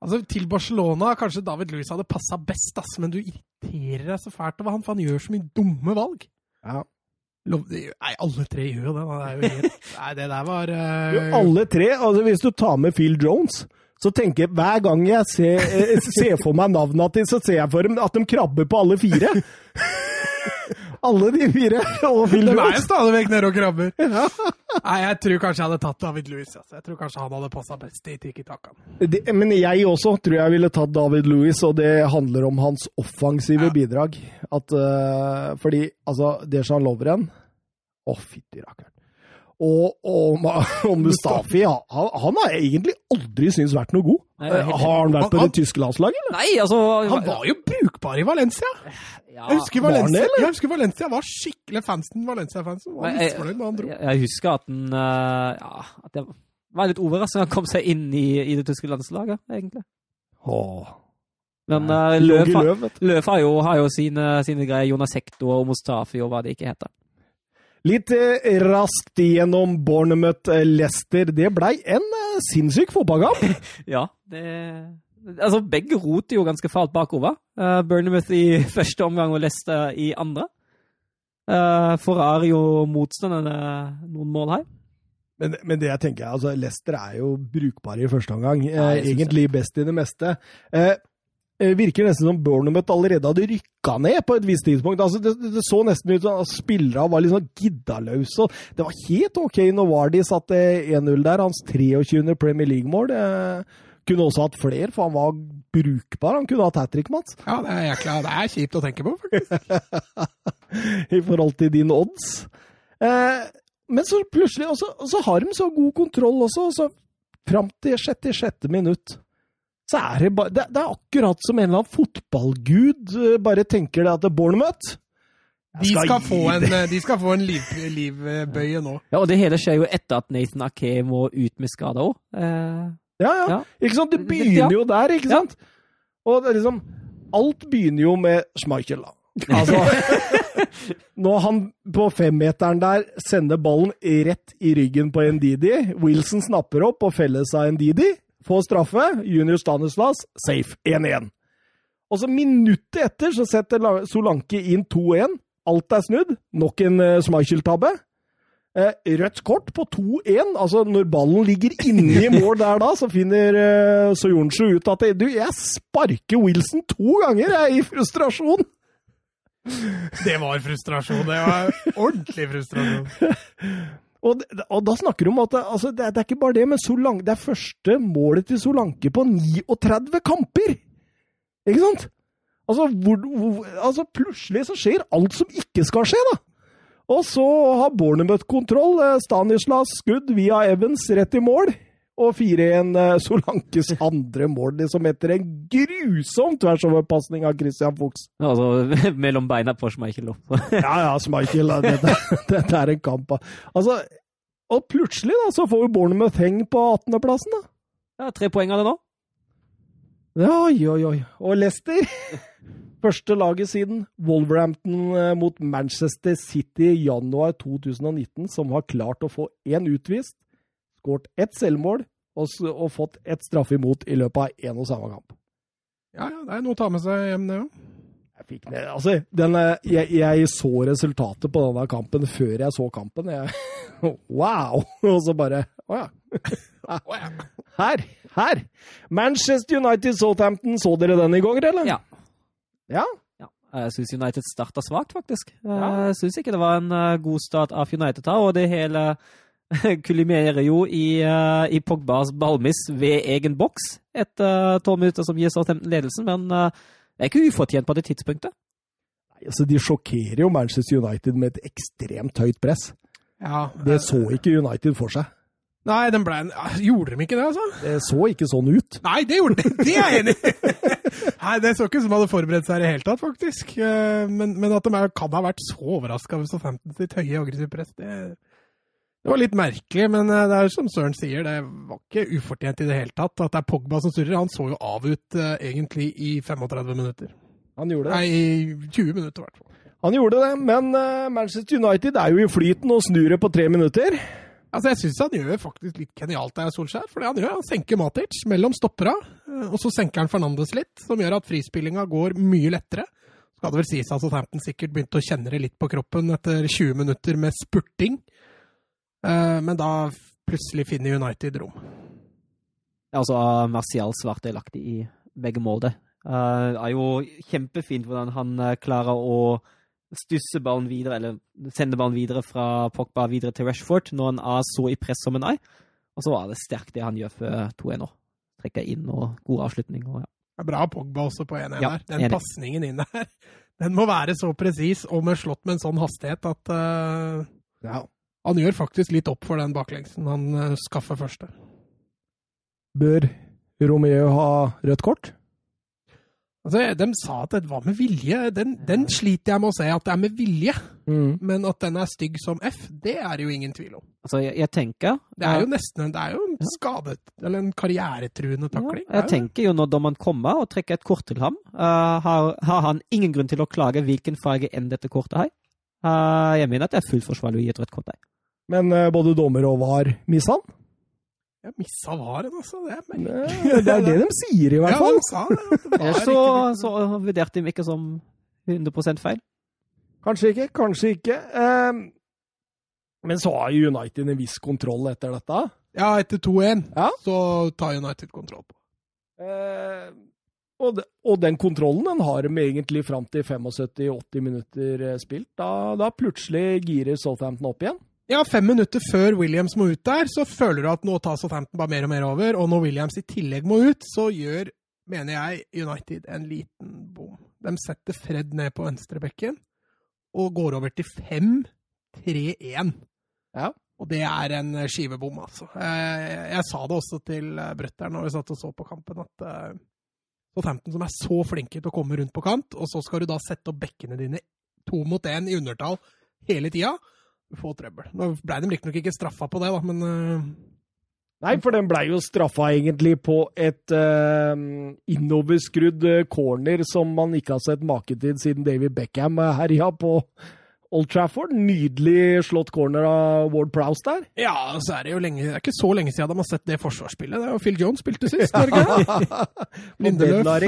Altså, Til Barcelona kanskje David Louis hadde passa best, ass, men du irriterer deg så fælt over han, for han gjør så mye dumme valg. Ja. Nei, alle tre gjør jo det. Det helt, [laughs] nei, det der var uh... Jo, alle tre. Altså, hvis du tar med Phil Jones, så tenker jeg hver gang jeg ser, eh, ser for meg navnene til, så ser jeg for dem at de krabber på alle fire. [laughs] alle de fire. Og Phil De er jo stadig vekk nede og krabber. Nei, jeg tror kanskje jeg hadde tatt David Louis. Altså. Jeg tror kanskje han hadde passa best i tiki-takaen. Det, men jeg også tror jeg ville tatt David Louis, og det handler om hans offensive Ja. bidrag. At, uh, fordi altså, Dejan Lovren Å, fytti rakkeren. Og, og, Ma- [laughs] og Mustafi, ja, han, han har jeg egentlig aldri syntes vært noe god. Nei, Eh, helt har han vært på Han- det tyske landslaget, eller? Nei, altså Han var jo brukbar i Valencia! ja, Jeg husker var Valencia, det, jeg husker Valencia var skikkelig fansen Valencia-fansen. Var jeg- misfornøyd når han dro. jeg, jeg husker at han eh, Ja, at det var litt overraskende at han kom seg inn i, i det tyske landslaget, egentlig. Åh, Men uh, Løf, Løv. Løf har jo, har jo sine, sine greier. Jonas Hector og Mustafi og hva det ikke heter. Litt eh, raskt igjennom Bournemouth-Lester. Det blei en eh, sinnssyk fotballkamp. [laughs] Ja, det Altså, begge roter jo ganske fælt bakover. Uh, Bournemouth i [laughs] første omgang og Leicester i andre. Uh, Forar jo motstanderne noen mål her. Men, men det jeg tenker, altså, Leicester er jo brukbare i første omgang. Eh, egentlig best i det meste. Eh, eh, virker nesten som Bournemouth allerede hadde rykka ned på et visst tidspunkt. Altså, det, det, så nesten ut som spillerne var sånn giddaløse. Det var helt OK når Vardy satte 1-0 der. Hans 23. Premier League-mål. Eh, kunne også hatt flere, for han var brukbar. Han kunne hatt hat trick, Mats. Ja, det er jækla, det er kjipt å tenke på, faktisk. [laughs] i forhold til din odds. Eh, men så plutselig Og så, har de så god kontroll også, og så fram til sjette, sjette minutt så er det bare det, det er akkurat som en eller annen fotballgud eh, bare tenker det at det er Bournemouth De skal, skal få en, de skal få en liv, livbøye nå. Ja, og det hele skjer jo etter at Nathan Ake må ut med skade òg. Eh, Ja, ja. Ja. Ikke sant? Det begynner jo der, ikke Ja. sant? Og det er liksom Alt begynner jo med Schmeichel, da. [laughs] Altså Når han på femmeteren der sender ballen rett i ryggen på Ndidi, Wilson snapper opp og felles av Ndidi, får straffe, junior Stanislas, safe 1-1. Og så minuttet etter så setter Solanke inn 2-1. Alt er snudd. Nok en uh, Schmeichel-tabbe. Eh, rødt kort på 2-1. Altså, når ballen ligger inne i mål der da, så finner uh, Soyuncu ut at Du, jeg sparker Wilson to ganger, jeg, i frustrasjon! Det var frustrasjon. Det var ordentlig frustrasjon. [laughs] Og, og da snakker du om at altså, det, det er ikke bare det, men Solanke, det er første målet til Solanke på 39 kamper! Ikke sant? Altså, hvor, hvor, altså, plutselig så skjer alt som ikke skal skje, da! Og så har Bournemouth kontroll. eh, Stanislas skudd via Evans rett i mål. Og 4-1 eh, Solankes andre mål, liksom etter en grusom tversoverpasning av Christian Fuchs. Altså [laughs] mellom beina på Schmeichel. [laughs] ja, ja, Schmeichel. Dette, [laughs] dette er en kamp. Altså, og plutselig da, så får jo Bournemouth heng på 18.-plassen, da. Ja, Tre poeng av det nå. Oi, oi, oi. Og Leicester Første laget siden Wolverhampton eh, mot Manchester City i januar 2019 som har klart å få én utvist, skåret ett selvmål og, og, fått ett straffe imot i løpet av én og samme kamp. Ja, ja, det er noe å ta med seg hjem, det òg. Jeg, fikk ned, altså, den, jeg, jeg, så resultatet på denne kampen før jeg så kampen. Jeg, [laughs] wow! Og så bare Å ja. [laughs] Her! Her! Manchester United Southampton, så dere den i går, eller? Ja. Ja? ja. Jeg syns United starta svakt, faktisk. Jeg syns ikke det var en eh, god start av United her, og det hele [laughs] kulimerer jo i, uh, i Pogbas ballmiss ved egen boks etter uh, tolv minutter som gir Southampton ledelsen, men uh, det er ikke ufortjent på det tidspunktet. Nei, altså De sjokkerer jo Manchester United med et ekstremt høyt press. Ja, det så ikke United for seg. Nei, den ble en... Gjorde de ikke det, altså? Det så ikke sånn ut. Nei, det gjorde de! Det er jeg enig i! [laughs] Nei, det så ikke ut som de hadde forberedt seg i det hele tatt, faktisk. Eh, men, men at de kan ha vært så overraska over Southampton sitt høye aggressive press, det, det, var litt merkelig. Men eh, det er som Søren sier, det var ikke ufortjent i det hele tatt. At det er Pogba som surrer. Han så jo av ut uh, egentlig i 35 minutter. Han gjorde det. Nei, i 20 minutter i hvert fall. Han gjorde det, men uh, Manchester United er jo i flyten og snur det på tre minutter. Altså, Jeg syns han gjør faktisk litt genialt der, Solskjær. For det han gjør, han senker Matic mellom stoppera, eh, og så senker han Fernandes litt, som gjør at frispillinga går mye lettere. Skal det vel sies at Southampton sikkert begynte å kjenne det litt på kroppen etter 20 minutter med spurting. Eh, men da plutselig finner United rom. Ja, altså Martial svart lagt i begge mål, det. Uh, er jo kjempefint hvordan han klarer å stusse ballen videre, eller sende ballen videre fra Pogba videre til Rashford når han er så i press som en er. Og så var det sterkt det han gjør før 2-1 òg. Trekker inn og god avslutning. Og, ja. Det er bra Pogba også på 1-1 ja, der. Den pasningen inn der, [laughs] den må være så presis og med slått med en sånn hastighet at uh, ja. Han gjør faktisk litt opp for den baklengsen han uh, skaffer første. Bør Romeo ha rødt kort? Altså, De sa at det var med vilje. Den, den, sliter jeg med å se at det er med vilje. Mm. Men at den er stygg som F, det er det jo ingen tvil om. Altså, jeg, jeg tenker Det er jo nesten det er jo en skadet, eller en karrieretruende takling. Ja, jeg tenker jo når dommeren kommer og trekker et kort til ham, uh, har, har, han ingen grunn til å klage hvilken farge enn dette kortet har. Uh, jeg mener at det er fullt forsvarlig å gi et rødt kort der. Men uh, både dommer og VAR missa han? Ja, missa varen, altså. Det er, det er det de sier, i hvert [laughs] fall. Ja, de sa det. det så, så vurderte de ikke som 100 feil. Kanskje ikke, kanskje ikke. Um, men så har United en viss kontroll etter dette? Ja, etter 2-1 ja. så tar United kontroll på. Uh, og, de, og, den kontrollen den har de egentlig fram til 75-80 minutter eh, spilt. Da, da plutselig girer Southampton opp igjen. Ja, fem minutter før Williams må ut der, så føler du at nå tar Southampton bare mer og mer over. Og når Williams i tillegg må ut, så gjør, mener jeg, United en liten bom. De setter Fred ned på venstrebekken og går over til 5-3-1. Ja. Og det er en skivebom, altså. Jeg, jeg sa det også til Brøtteren når vi satt og så på kampen, at Southampton som er så flinke til å komme rundt på kant, og så skal du da sette opp bekkene dine to mot én i undertall hele tida få trøbbel. Nå ble de riktignok ikke straffa på det, da, men uh... Nei, for den blei jo straffa egentlig på et uh, innoverskrudd eh, corner som man ikke har sett make til siden David Beckham herja på Old Trafford. Nydelig slått corner av Ward Prowse der. Ja, så er det jo lenge, det er ikke så lenge siden de har sett det forsvarsspillet. Det er jo Phil Jones spilte sist, Norge. [laughs] Lindeløf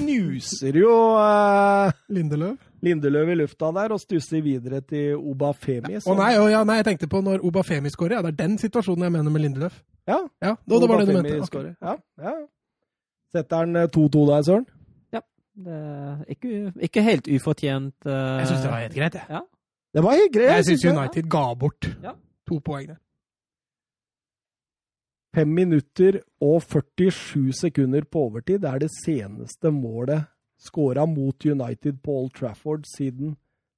knuser jo uh, Lindeløf. Lindeløv i lufta der og stusser videre til Obafemi. Å nei, å, ja, nei, jeg tenkte på når Obafemi skårer. Ja, det er den situasjonen jeg mener med Lindeløf. Ja, ja da, det var det du mente. Okay. Ja, ja. Setter han 2-2 der, Søren? Ja. Det er ikke, ikke helt ufortjent. Uh... Jeg syns det var helt greit, jeg. Ja. Det var helt greit. Jeg, syns United ga bort to poeng der. Fem minutter og 47 sekunder på overtid. Det er det seneste målet skåra mot United på Old Trafford siden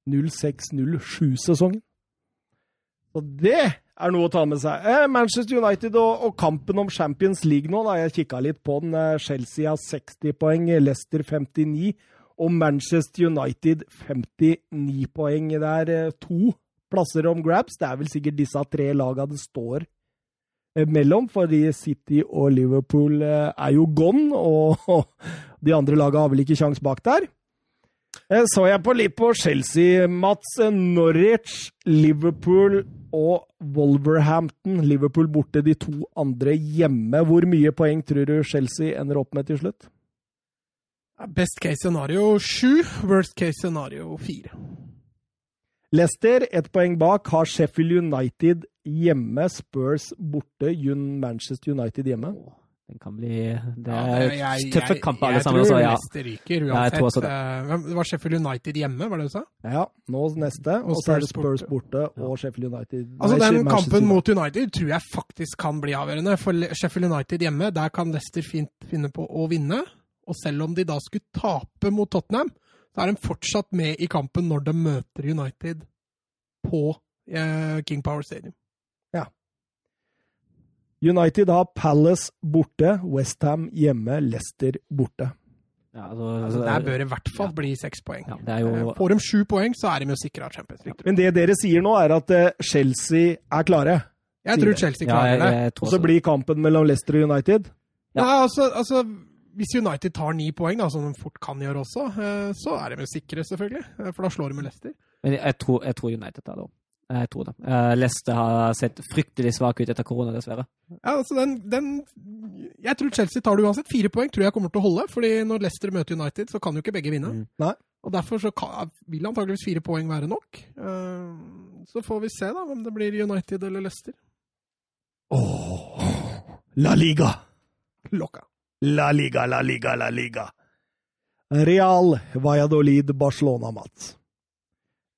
06-07-sesongen. Og det er noe å ta med seg. Eh, Manchester United og, og, kampen om Champions League nå, da. Jeg kikka litt på den. Eh, Chelsea har 60 poeng, Leicester 59 og Manchester United 59 poeng. Det er eh, to plasser om grabs. Det er vel sikkert disse tre lagene det står eh, mellom, fordi City og Liverpool er jo gone, og de andre laga har vel ikke kjangs bak der. Så jeg på litt på Chelsea. Mats Norwich, Liverpool og Wolverhampton. Liverpool borte, de to andre hjemme. Hvor mye poeng tror du Chelsea ender opp med til slutt? Best case scenario sju, worst case scenario fire. Leicester, ett poeng bak, har Sheffield United hjemme, Spurs borte, Manchester United hjemme. Den kan bli Det er ja, tøffe kamper, alle sammen. Jeg tror ja. neste ryker uansett. Ja, det. var Sheffield United hjemme, var det du sa? Ja, nå neste. Og, så er det Spurs borte og Sheffield United. Altså, Den Manchester kampen mot United tror jeg faktisk kan bli avgjørende. For Sheffield United hjemme, der kan Leicester fint finne på å vinne. Og selv om de da skulle tape mot Tottenham, så er de fortsatt med i kampen når de møter United på eh, King Power Stadium. United har Palace borte, Westham hjemme, Leicester borte. Ja, altså, altså, der bør det i hvert fall ja. bli seks poeng. Ja, jo... Eh, får de sju poeng, så er de jo sikra Champions League. Men det dere sier nå, er at eh, Chelsea er klare? Jeg tror Chelsea klarer det. Og så blir kampen mellom Leicester og United? Ja, altså, altså hvis United tar ni poeng, da, som de fort kan gjøre også, eh, så er de sikre, selvfølgelig. For da slår de med Leicester. Men jeg tror, jeg tror United tar det òg. Jeg tror det. Uh, Leicester har sett fryktelig svak ut etter korona, dessverre. Ja, altså den, den, Jeg tror Chelsea tar det uansett. Fire poeng tror jeg kommer til å holde. fordi når Leicester møter United, så kan jo ikke begge vinne. Mm. Nei. Og Derfor så kan, vil antakeligvis fire poeng være nok. Uh, så får vi se da om det blir United eller Leicester. Åh, La Liga! Lokka. La Liga, La Liga, La Liga. Real Valladolid, Barcelona, Mats.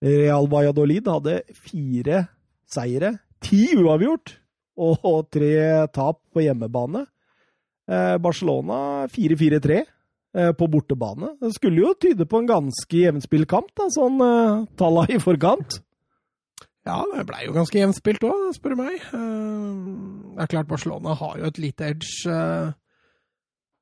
Real Valladolid hadde fire seire, ti uavgjort og tre tap på hjemmebane. Eh, Barcelona 4-4-3 eh, på bortebane. Det skulle jo tyde på en ganske jevnspilt kamp, da, sånn uh, talla i forkant. Ja, det blei jo ganske jevnspilt òg, spør du meg. Det er klart Barcelona har jo et lite edge Eh,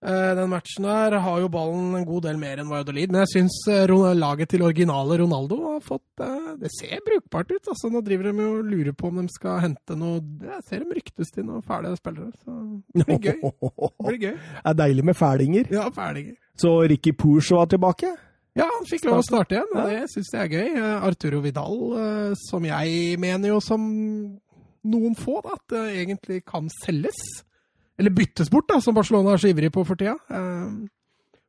den matchen her har jo ballen en god del mer enn Valladolid, men jeg syns eh, laget til originale Ronaldo har fått eh, Det ser brukbart ut. altså Nå driver de og lurer på om de skal hente noe Jeg ser dem ryktes til noen fæle spillere. Så det blir gøy. Det blir gøy. [laughs] Det er deilig med fælinger. Ja, fælinger. Så Ricky Porsche var tilbake? Ja, han fikk lov å starte igjen, og det syns jeg er gøy. Arturo Vidal, som jeg mener jo som noen få, da, at det egentlig kan selges. Eller byttes bort, da, som Barcelona er så ivrig på for tida. Ehm,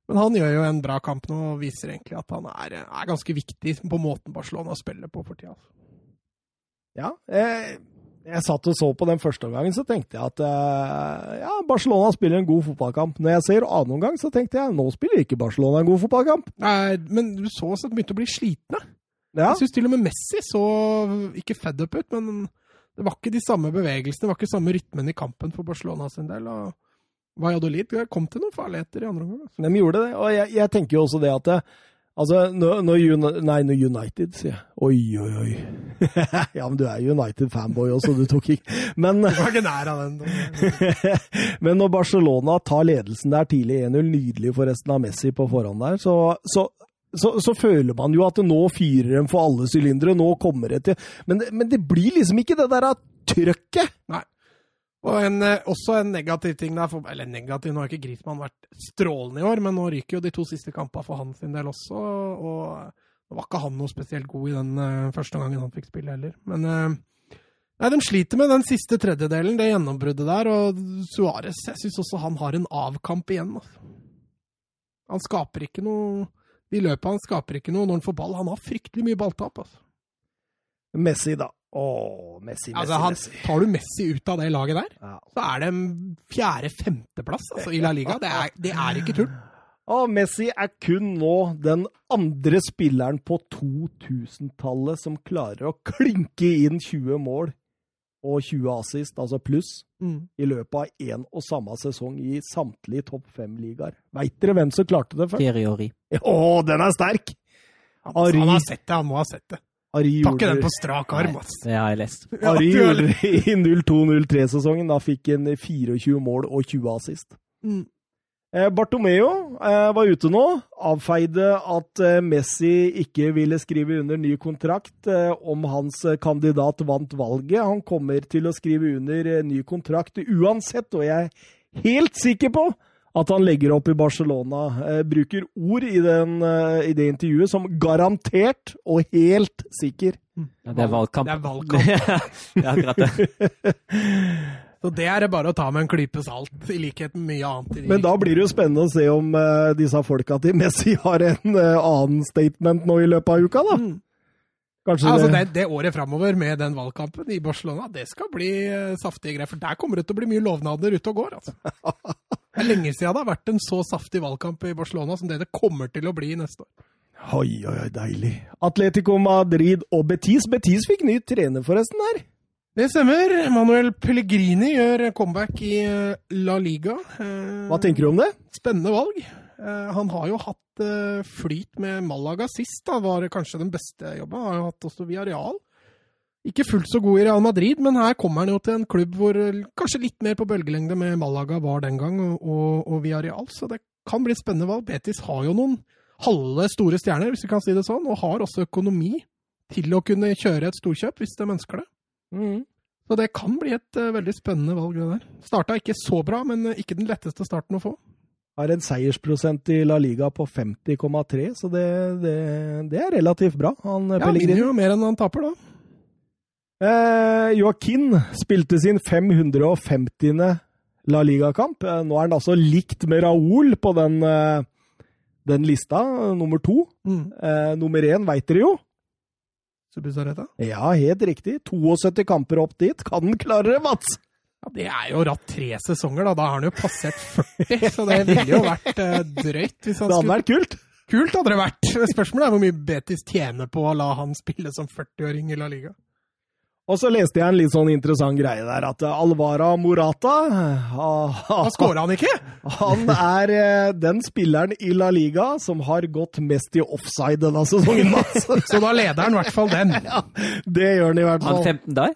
men han gjør jo en bra kamp nå og viser egentlig at han er, er ganske viktig på måten Barcelona spiller på for tida. Ja, jeg, jeg satt og så på den første omgangen, så tenkte jeg at eh, ja, Barcelona spiller en god fotballkamp. Når jeg ser annen omgang, så tenkte jeg nå spiller ikke Barcelona en god fotballkamp. Nei, men du så at de begynte å bli slitne. Ja. Jeg syns til og med Messi så ikke fed up ut, men det var ikke de samme bevegelsene, det var ikke samme rytmen i kampen for Barcelona sin del. og Valladolid kom til noen farligheter i andre omgang. Altså. De gjorde det, og jeg, jeg, tenker jo også det at det, Altså, når, når, nei, når United, sier jeg. Oi, oi, oi. [laughs] ja, men du er United-fanboy også, du tok ikke Men Du var ikke nær av den. [laughs] men når Barcelona tar ledelsen der tidlig 1-0, nydelig forresten av Messi på forhånd der, så, så så, så, føler man jo at nå fyrer de for alle sylindere, nå kommer det til men, men, det blir liksom ikke det der trøkket. Nei. Og en, eh, også en negativ ting der, for, eller negativ, nå har ikke Griezmann vært strålende i år, men nå ryker jo de to siste kampene for hans del også. og Nå var ikke han noe spesielt god i den uh, første gangen han fikk spille heller. Men uh, nei, de sliter med den siste tredjedelen, det gjennombruddet der. Og Suárez, jeg syns også han har en avkamp igjen. Altså. Han skaper ikke noe de løpene han skaper ikke noe når han får ball. Han har fryktelig mye balltap. Altså. Messi, da. Åh, Messi, Messi, altså, han, Messi. Tar du Messi ut av det laget der, ja. så er det fjerde-femteplass altså, i La Liga. Det er, det er ikke tull. Og Messi er kun nå den andre spilleren på 2000-tallet som klarer å klinke inn 20 mål og 20 assist, altså pluss, mm. i løpet av én og samme sesong i samtlige topp fem-ligaer. Veit dere hvem som klarte det først? Thierry Henry. [laughs] Å, den er sterk! Han, han, har sett det, han må ha sett det. Ari Tar ikke den på strak arm, ass. Det har jeg lest. Ari gjorde det i [laughs] 02-03-sesongen. Da fikk han 24 mål og 20 assist. Mm. Eh, Bartomeo eh, var ute nå. Avfeide at eh, Messi ikke ville skrive under ny kontrakt om hans kandidat vant valget. Han kommer til å skrive under ny kontrakt uansett, og jeg er helt sikker på at han legger opp i Barcelona. Bruker ord i, den, i det intervjuet som garantert og helt sikker. Ja, det er valgkamp. Det er valgkamp. [laughs] ja, akkurat det. [laughs] Så det er det bare å ta med en klype salt, i likhet med mye annet. Men da blir det jo spennende å se om uh, disse folka til Messi [laughs] har en uh, annen statement nå i løpet av uka, da. Mm. Kanskje Altså, det, det, det året framover med den valgkampen i Barcelona, det skal bli uh, saftige greier. For der kommer det til å bli mye lovnader ute og går, altså. [laughs] Det er lenge siden det har vært en så saftig valgkamp i Barcelona som det det kommer til å bli neste år. Oi, oi, oi, deilig. Atletico Madrid og Betis. Betis fikk ny trener, forresten, her. Det stemmer. Manuel Pellegrini gjør comeback i eh, La Liga. Eh, Hva tenker du om det? Spennende valg. Eh, Han har jo hatt flyt med Malaga sist, da var det kanskje den beste jobben. Han har jo hatt også Villarreal. Ikke fullt så god i Real Madrid, men her kommer han jo til en klubb hvor kanskje litt mer på bølgelengde med Malaga var den gang, og, og, og Villarreal. Så det kan bli et spennende valg. Betis har jo noen halve store stjerner, hvis vi kan si det sånn, og har også økonomi til å kunne kjøre et storkjøp hvis de ønsker det. Mm. Så det kan bli et uh, veldig spennende valg, det der. Starta ikke så bra, men uh, ikke den letteste starten å få. Har en seiersprosent i La Liga på 50,3, så det, det, det er relativt bra. Han Ja, Pellegrini. vinner jo mer enn han taper, da. Eh, Joaquin spilte sin 550. La Liga-kamp. Eh, nå er han altså likt med Raúl på den, eh, den lista, eh, nummer to. Mm. Eh, nummer én veit dere jo. Subizarreta. Ja, helt riktig. 72 kamper opp dit. Kan den klare det, Mats? Ja, det er jo ratt tre sesonger, da. Da har han jo passert 40, så det ville jo vært eh, drøyt. Det hadde skulle... vært kult. Kult hadde det vært. Spørsmålet er hvor mye Betis tjener på å la han spille som 40-åring i La Liga. Og så leste jeg en litt sånn interessant greie der, at Alvara Morata Da skåra han ikke! Han er eh, den spilleren i La Liga som har gått mest i offside denne sesongen, Mats. [laughs] Så da leder han i hvert fall den. Det gjør han i hvert fall. Han fall. 15 der?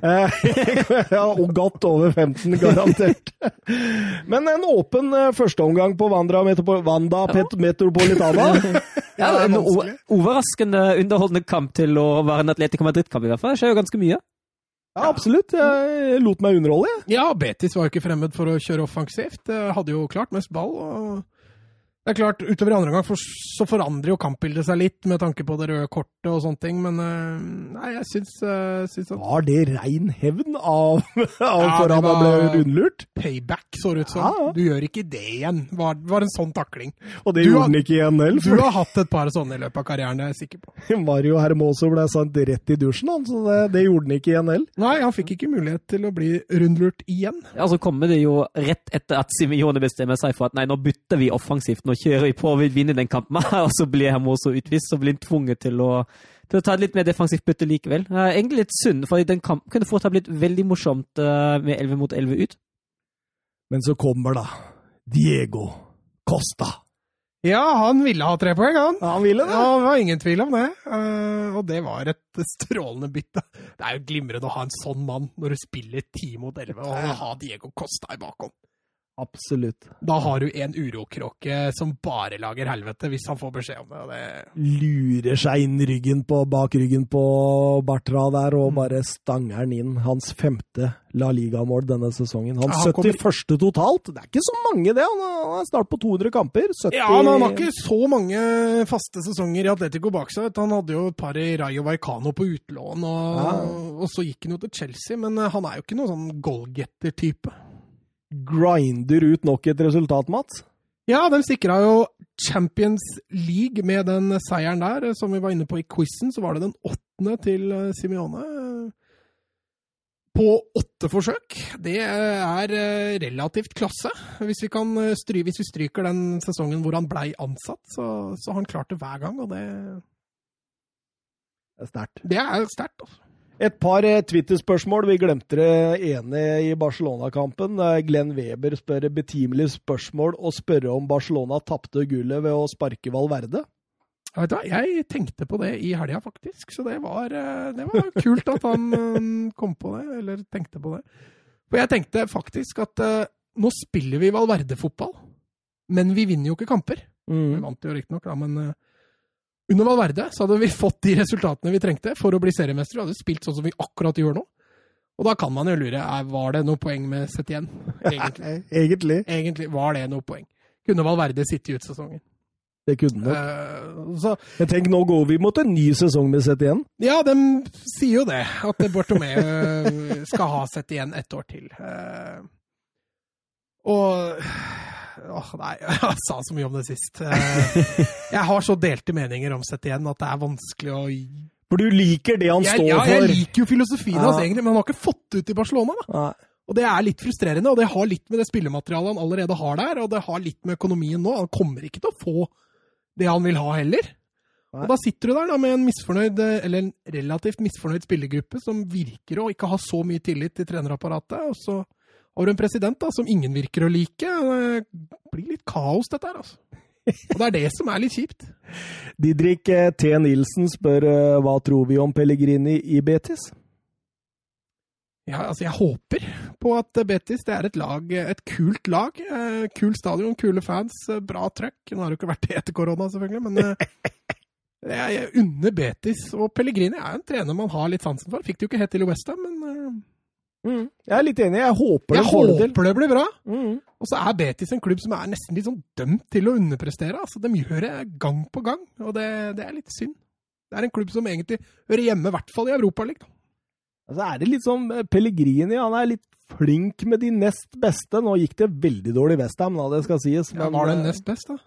Eh, [laughs] og godt over 15, garantert. Men en åpen eh, førsteomgang på Wanda, Metropo Vanda ja. Metropolitana. [laughs] Ja, det er en overraskende underholdende kamp til å være en Atletico Madrid-kamp, i hvert fall. Det skjer jo ganske mye. Ja, absolutt. Jeg lot meg underholde, jeg. Ja, Betis var jo ikke fremmed for å kjøre offensivt. Eh, Hadde jo klart mest ball. og det er klart, Utover i andre gang for, så forandrer jo kampbildet seg litt med tanke på det røde kortet og sånne ting, men eh, nei, jeg syns, uh, syns at Var det rein hevn av, [laughs] av Ja, for det han ble rundlurt? payback så det ut som. Ja, ja. Du gjør ikke det igjen. Var, var en sånn takling. Og det Du gjorde han ikke igjen heller. Du har hatt et par sånne i løpet av karrieren, det er jeg sikker på. for [laughs] Mario Hermoso ble sendt rett i dusjen, han, så det, det gjorde han ikke igjen heller. Nei, han fikk ikke mulighet til å bli rundlurt igjen. Ja, så kommer det jo rett etter at Simione bestemmer seg for at nei, nå bytter vi offensivt, nå kjører vi på, vil vinne den kampen, [laughs] og så blir han også utvist, så blir han tvunget til å, til å ta et litt mer defensivt bytte likevel. Uh, egentlig litt synd, for den kampen kunne fort ha blitt veldig morsomt uh, med 11 mot 11 ut. Men så kommer da Diego Costa. Ja, han ville ha tre poeng, han. Ja, han ville det. Ja, det var ingen tvil om det. Uh, og det var et [laughs] strålende bytte. Det er jo glimrende å ha en sånn mann når du spiller 10 mot 11, og ha Diego Costa i bakhånd. Absolutt. Da har du en urokråke som bare lager helvete, hvis han får beskjed om det. Det Lurer seg inn ryggen på, bak ryggen på Bartra der og Mm. bare stanger han inn. Hans femte La Liga-mål denne sesongen. Hans Ja, han kommer- 71. totalt. Det er ikke så mange, det. Han er- er snart på 200 kamper. 70... Ja, men han har ikke så mange faste sesonger i Atletico bak seg. Han hadde jo et par i Rayo Vallecano på utlån, og, Ja. og så gikk han jo til Chelsea. Men eh, han er jo ikke noen sånn goalgetter-type. Grinder ut nok et resultat, Mats. Ja, de sikra jo Champions League med den seieren der. Som vi var inne på i quizen, så var det den åttende til eh, Simione. På åtte forsøk. Det er eh, relativt klasse. Hvis vi, kan eh, stry, hvis vi stryker den sesongen hvor han blei ansatt, så, så har han klart det hver gang, og det, Det er sterkt. det er sterkt. Altså. Et par eh, Twitter-spørsmål. Vi glemte det ene i Barcelona-kampen. Eh, Glenn Weber spør betimelig spørsmål og spørre om Barcelona tapte gullet ved å sparke Valverde. Vet hva, jeg tenkte på det i helga, faktisk. Så det var, eh, det var kult at han [laughs] kom på det, eller tenkte på det. For jeg tenkte faktisk at nå spiller vi Valverde-fotball, men vi vinner jo ikke kamper. Vi Mm. vant jo riktignok, da, men under Valverde så hadde vi fått de resultatene vi trengte for å bli seriemestere. Vi hadde spilt sånn som vi akkurat gjør nå. Og da kan man jo lure er, var det noe poeng med Setien. Egentlig. [laughs] Egentlig. Egentlig var det noe poeng. Kunne Valverde sitte ut sesongen. Det kunne nok. Uh, Men tenk, nå går vi mot en ny sesong med sett igjen. Ja, de sier jo det. At Bortomeu skal ha sett igjen ett år til. Uh, Og Åh, nei, [laughs] jeg sa så mye om det sist. Eh, Jeg har så delte meninger om sett igjen at det er vanskelig å For du liker det han jeg, står Ja, jeg liker jo filosofien Ja. hans, egentlig, men han har ikke fått det ut i Barcelona. da. Nei. Og det er litt frustrerende, og det har litt med det spillematerialet han allerede har der, og det har litt med økonomien nå. Han kommer ikke til å få det han vil ha heller. Nei. Og da sitter du der da med en misfornøyd, eller en relativt misfornøyd spillergruppe som virker å ikke ha så mye tillit til trenerapparatet, og så har du en president da, som ingen virker å like. Det blir litt kaos, dette her, altså. Og det er det som er litt kjipt. [laughs] Didrik eh, T. Nilsen spør eh, hva tror vi om Pellegrini i Betis? Ja, altså, jeg håper på at Betis det er et lag, et kult lag. kult kul stadion, kule fans, eh, bra trøkk. Nå har det jo ikke vært det etter korona, selvfølgelig, men eh, jeg unner Betis. Og Pellegrini er en trener man har litt sansen for. Fikk det jo ikke helt til i Westham, men eh, Jeg er litt enig. Jeg håper jeg det håper det blir bra. Mm. Og så er Betis en klubb som er nesten litt sånn dømt til å underprestere. Altså, de gjør det gang på gang, og det, det er litt synd. Det er en klubb som egentlig hører hjemme, i hvert fall i Europaligaen. Altså er det litt sånn Pellegrini han er litt flink med de nest beste. Nå gikk det veldig dårlig i Westham, da, det skal sies. Ja, var det eh, nest best, da?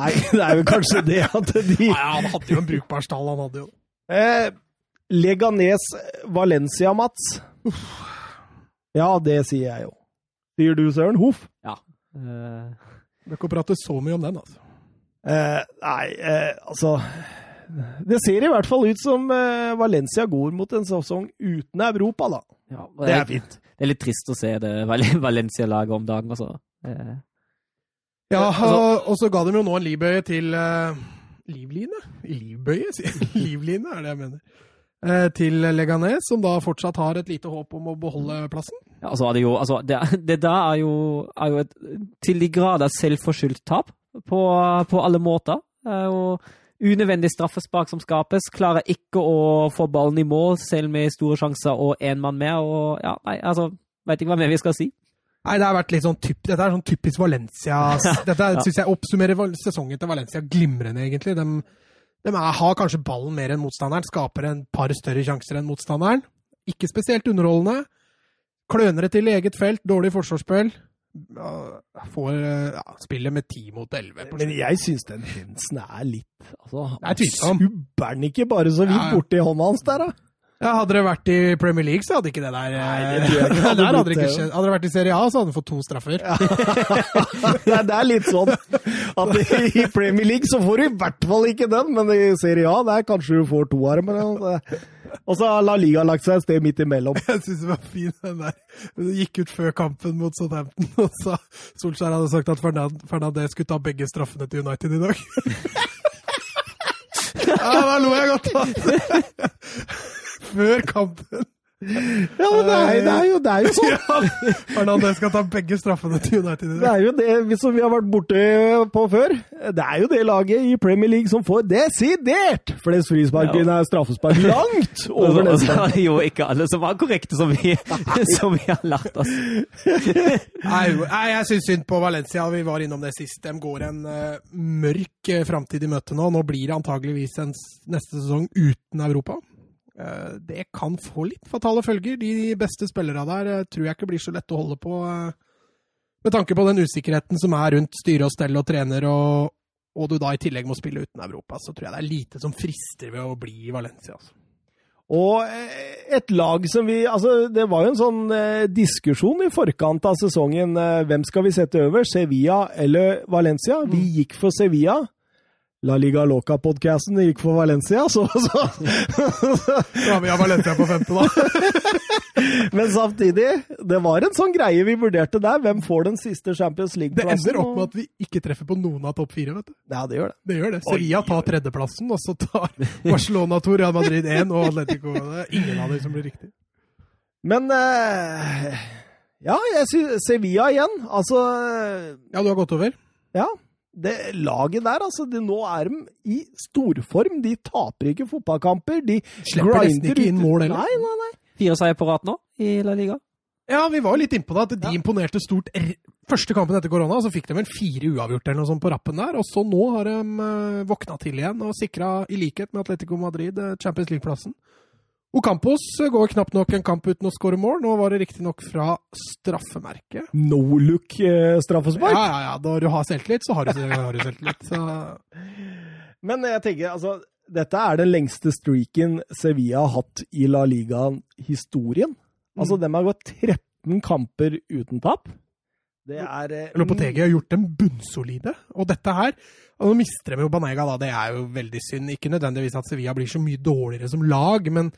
Nei, [laughs] det er jo kanskje det at de [laughs] Nei, han hadde jo en brukbar stall, han hadde jo eh, Leganes Valencia, Mats. Ja, det sier jeg jo. Sier du, Søren? Hoff? Ja. Uh... kan prate så mye om den, altså. Uh, nei, uh, altså Det ser i hvert fall ut som uh, Valencia går mot en sesong uten Europa, da. ja, og Det er fint. Det er litt trist å se det Val- Valencia-laget om dagen, altså. Eh, Ja, Altså- og, og så ga de jo nå en livbøye til Livline? Livbøye, sier jeg. [laughs] Livline er det jeg mener. Eh, til Leganes, som da fortsatt har et lite håp om å beholde plassen. Ja, altså, det, jo, altså, det, det der er jo, er jo et til de grader selvforskyldt tap på, på alle måter. Er unødvendig straffespark som skapes. Klarer ikke å få ballen i mål, selv med store sjanser og én mann mer. Og ja, nei, altså, veit ikke hva mer vi skal si. Nei, det har vært litt sånn typ, Dette er sånn typisk Valencia. [laughs] Dette Ja. syns jeg oppsummerer sesongen til Valencia glimrende, egentlig. De, de er, har kanskje ballen mer enn motstanderen, skaper en par større sjanser enn motstanderen. Ikke spesielt underholdende. Klønere til eget felt, dårlig forsvarsspill. Får ja, spillet med ti mot elleve. Men jeg syns den Hensen er litt altså, er. Subber den ikke bare så vidt Ja. borti hånda hans der, da? Ja, hadde det vært i Premier League, så hadde ikke det der Nei, eh, det tror jeg ikke [laughs] hadde hadde, det ikke skjedd. hadde det vært i Serie A, så hadde han fått to straffer. det, [laughs] er, det er litt sånn at i Premier League så får du i hvert fall ikke den, men i Serie A der kanskje du får to av dem. Og så har La Liga lagt seg et sted midt imellom. [laughs] Jeg syns det var fin, den der. Det gikk ut før kampen mot Southampton, og så Solskjær hadde sagt at Fernand- Fernandez skulle ta begge straffene til United i dag. ja, da lo jeg godt av! Før kampen. Ja, men det er, det er, jo, det er jo sånn. [laughs] Ja, Fernandez skal ta begge straffene til United Det er jo det som vi har vært borte på før. Det er jo det laget i Premier League som får desidert flest frispark Ja. nei, straffespark langt [laughs] over Og så neste. er det jo ikke alle som var korrekte, som vi, [laughs] som vi har lært oss. Nei, jeg syns synd på Valencia. Vi var innom det sist. De går en eh, mørk uh, framtid i møte nå. Nå blir det antageligvis en neste sesong uten Europa. Eh, det kan få litt fatale følger. De beste spillerne der eh, tror jeg ikke blir så lett å holde på. eh, med tanke på den usikkerheten som er rundt styre og stell og trener, og, og du da i tillegg må spille uten Europa, så tror jeg det er lite som frister ved å bli i Valencia. Altså. Og et lag som vi Altså, det var jo en sånn diskusjon i forkant av sesongen. Hvem skal vi sette over? Sevilla eller Valencia? Vi gikk for Sevilla. La Liga Loca-podkasten gikk for Valencia, så, så. [laughs] Da har Valencia på femte, da. [laughs] Men samtidig, det var en sånn greie vi vurderte der. Hvem får den siste Champions League-plassen? Det ender opp med at vi ikke treffer på noen av topp fire, vet du. Ja, det gjør det. Det gjør det. Sevilla tar tredjeplassen, og så tar Barcelona to, Real Madrid én og Atletico. Det er ingen av dem som blir riktig. Men eh, Ja, jeg syns Sevilla igjen. Altså Ja, du har gått over? Ja. Det laget der, altså. Det, nå er de i storform. De taper ikke fotballkamper. De Slipper nesten ikke inn mål heller. Nei, nei, nei. Fire seier på rad nå i La Liga. Ja, vi var jo litt innpå det, at de Ja. imponerte stort. Første kampen etter korona så fikk de vel fire uavgjort eller noe sånt på rappen der, og så nå har de uh, våkna til igjen og sikra, i likhet med Atletico Madrid, eh, Champions League-plassen. Ocampos eh, går knapt nok en kamp uten å skåre mål. Nå var det riktignok fra straffemerket. No look-straffespark. Ja, ja, ja. Når du har selvtillit, så har du, har du selvtillit. Så [laughs] Men jeg tenker, altså Dette er den lengste streaken Sevilla har hatt i La Liga-historien. Altså, Mm. dem har gått 13 kamper uten tap. Det er eh, Lopetegi har gjort dem bunnsolide. Og dette her og Nå mister de jo Banega, da. Det er jo veldig synd. Ikke nødvendigvis at Sevilla blir så mye dårligere som lag, men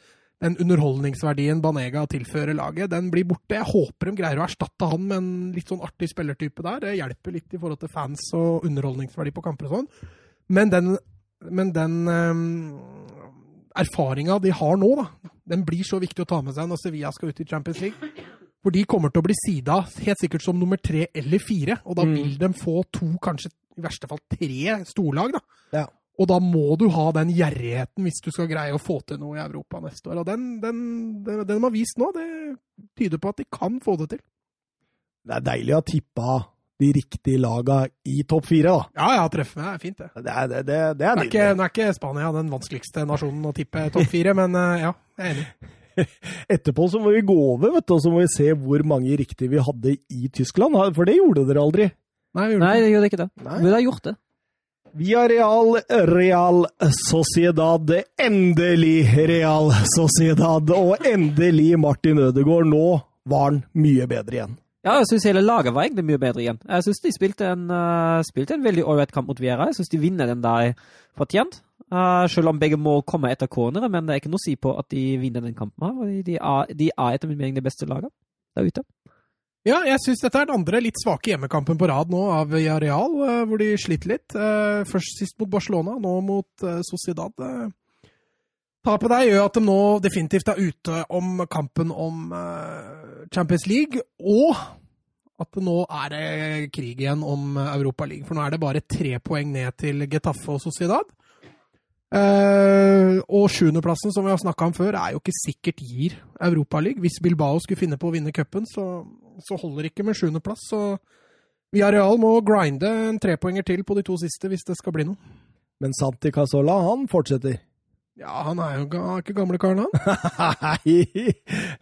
den underholdningsverdien Banega tilfører laget, den blir borte. Jeg håper de greier å erstatte han med en litt sånn artig spillertype der. Det hjelper litt i forhold til fans og underholdningsverdi på kamper og sånn. Men den, men den um, erfaringa de har nå, da, den blir så viktig å ta med seg når Sevilla skal ut i Champions League. For de kommer til å bli sida helt sikkert som nummer tre eller fire, og da Mm. vil de få to, kanskje i verste fall tre storlag. da. Ja. Og da må du ha den gjerrigheten hvis du skal greie å få til noe i Europa neste år. Og den, den, den, den de har vist nå, det tyder på at de kan få det til. Det er deilig å ha tippa de riktige laga i topp fire, da. Ja, ja, treffe meg er fint, det. Det er, det, det, det er er, ikke, nå er ikke Spania den vanskeligste nasjonen å tippe topp fire, men eh, ja, jeg er enig. [laughs] Etterpå så må vi gå over, vet du, og så må vi se hvor mange riktige vi hadde i Tyskland. For det gjorde dere aldri. Nei, vi gjorde Nei, det. gjorde ikke det. Nei. Vi har gjort det. Via Real, Real Sociedad. Endelig Real Sociedad. Og endelig Martin Ødegaard. Nå var han mye bedre igjen. Ja, jeg syns hele laget var egentlig mye bedre igjen. Jeg syns de spilte en, uh, spilte en veldig ålreit kamp mot Viera. Jeg syns de vinner den der fortjent. Uh, selv om begge må komme etter cornere, men det er ikke noe å si på at de vinner den kampen. her. De, De er, de er etter min mening det beste laget der ute. Ja, jeg syns dette er den andre litt svake hjemmekampen på rad nå av Villarreal, eh, hvor de sliter litt. Eh, Først sist mot Barcelona, nå mot eh, Sociedad. Tapet der gjør at de nå definitivt er ute om kampen om Champions League, og at nå er det krig igjen om Europa League. For nå er det bare tre poeng ned til Getafe og Sociedad. Uh, og sjuendeplassen, som vi har snakka om før, er jo ikke sikkert gir Europaliga. Hvis Bilbao skulle finne på å vinne cupen, så, så holder det ikke med sjuendeplass. Så Villarreal må grinde en trepoenger til på de to siste hvis det skal bli noe. Men Santi Casola, han fortsetter. Ja, han er jo ikke gamle karen, han. [laughs] Nei!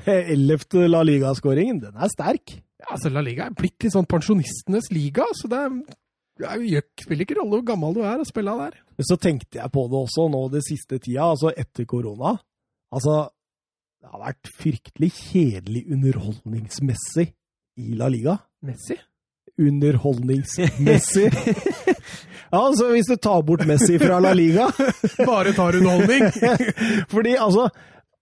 Ellevte La Liga-skåringen, den er sterk. Ja, altså, La Liga er blitt litt sånn pensjonistenes liga, så det, er- det er spiller ikke rolle hvor gammel du er å spille der. Men så tenkte jeg på det også nå det siste tida, altså etter korona. Altså, det har vært fryktelig kjedelig underholdningsmessig i La Liga. Messi? Underholdningsmessig. [laughs] ja, altså hvis du tar bort Messi fra La Liga Bare tar underholdning. [laughs] Fordi altså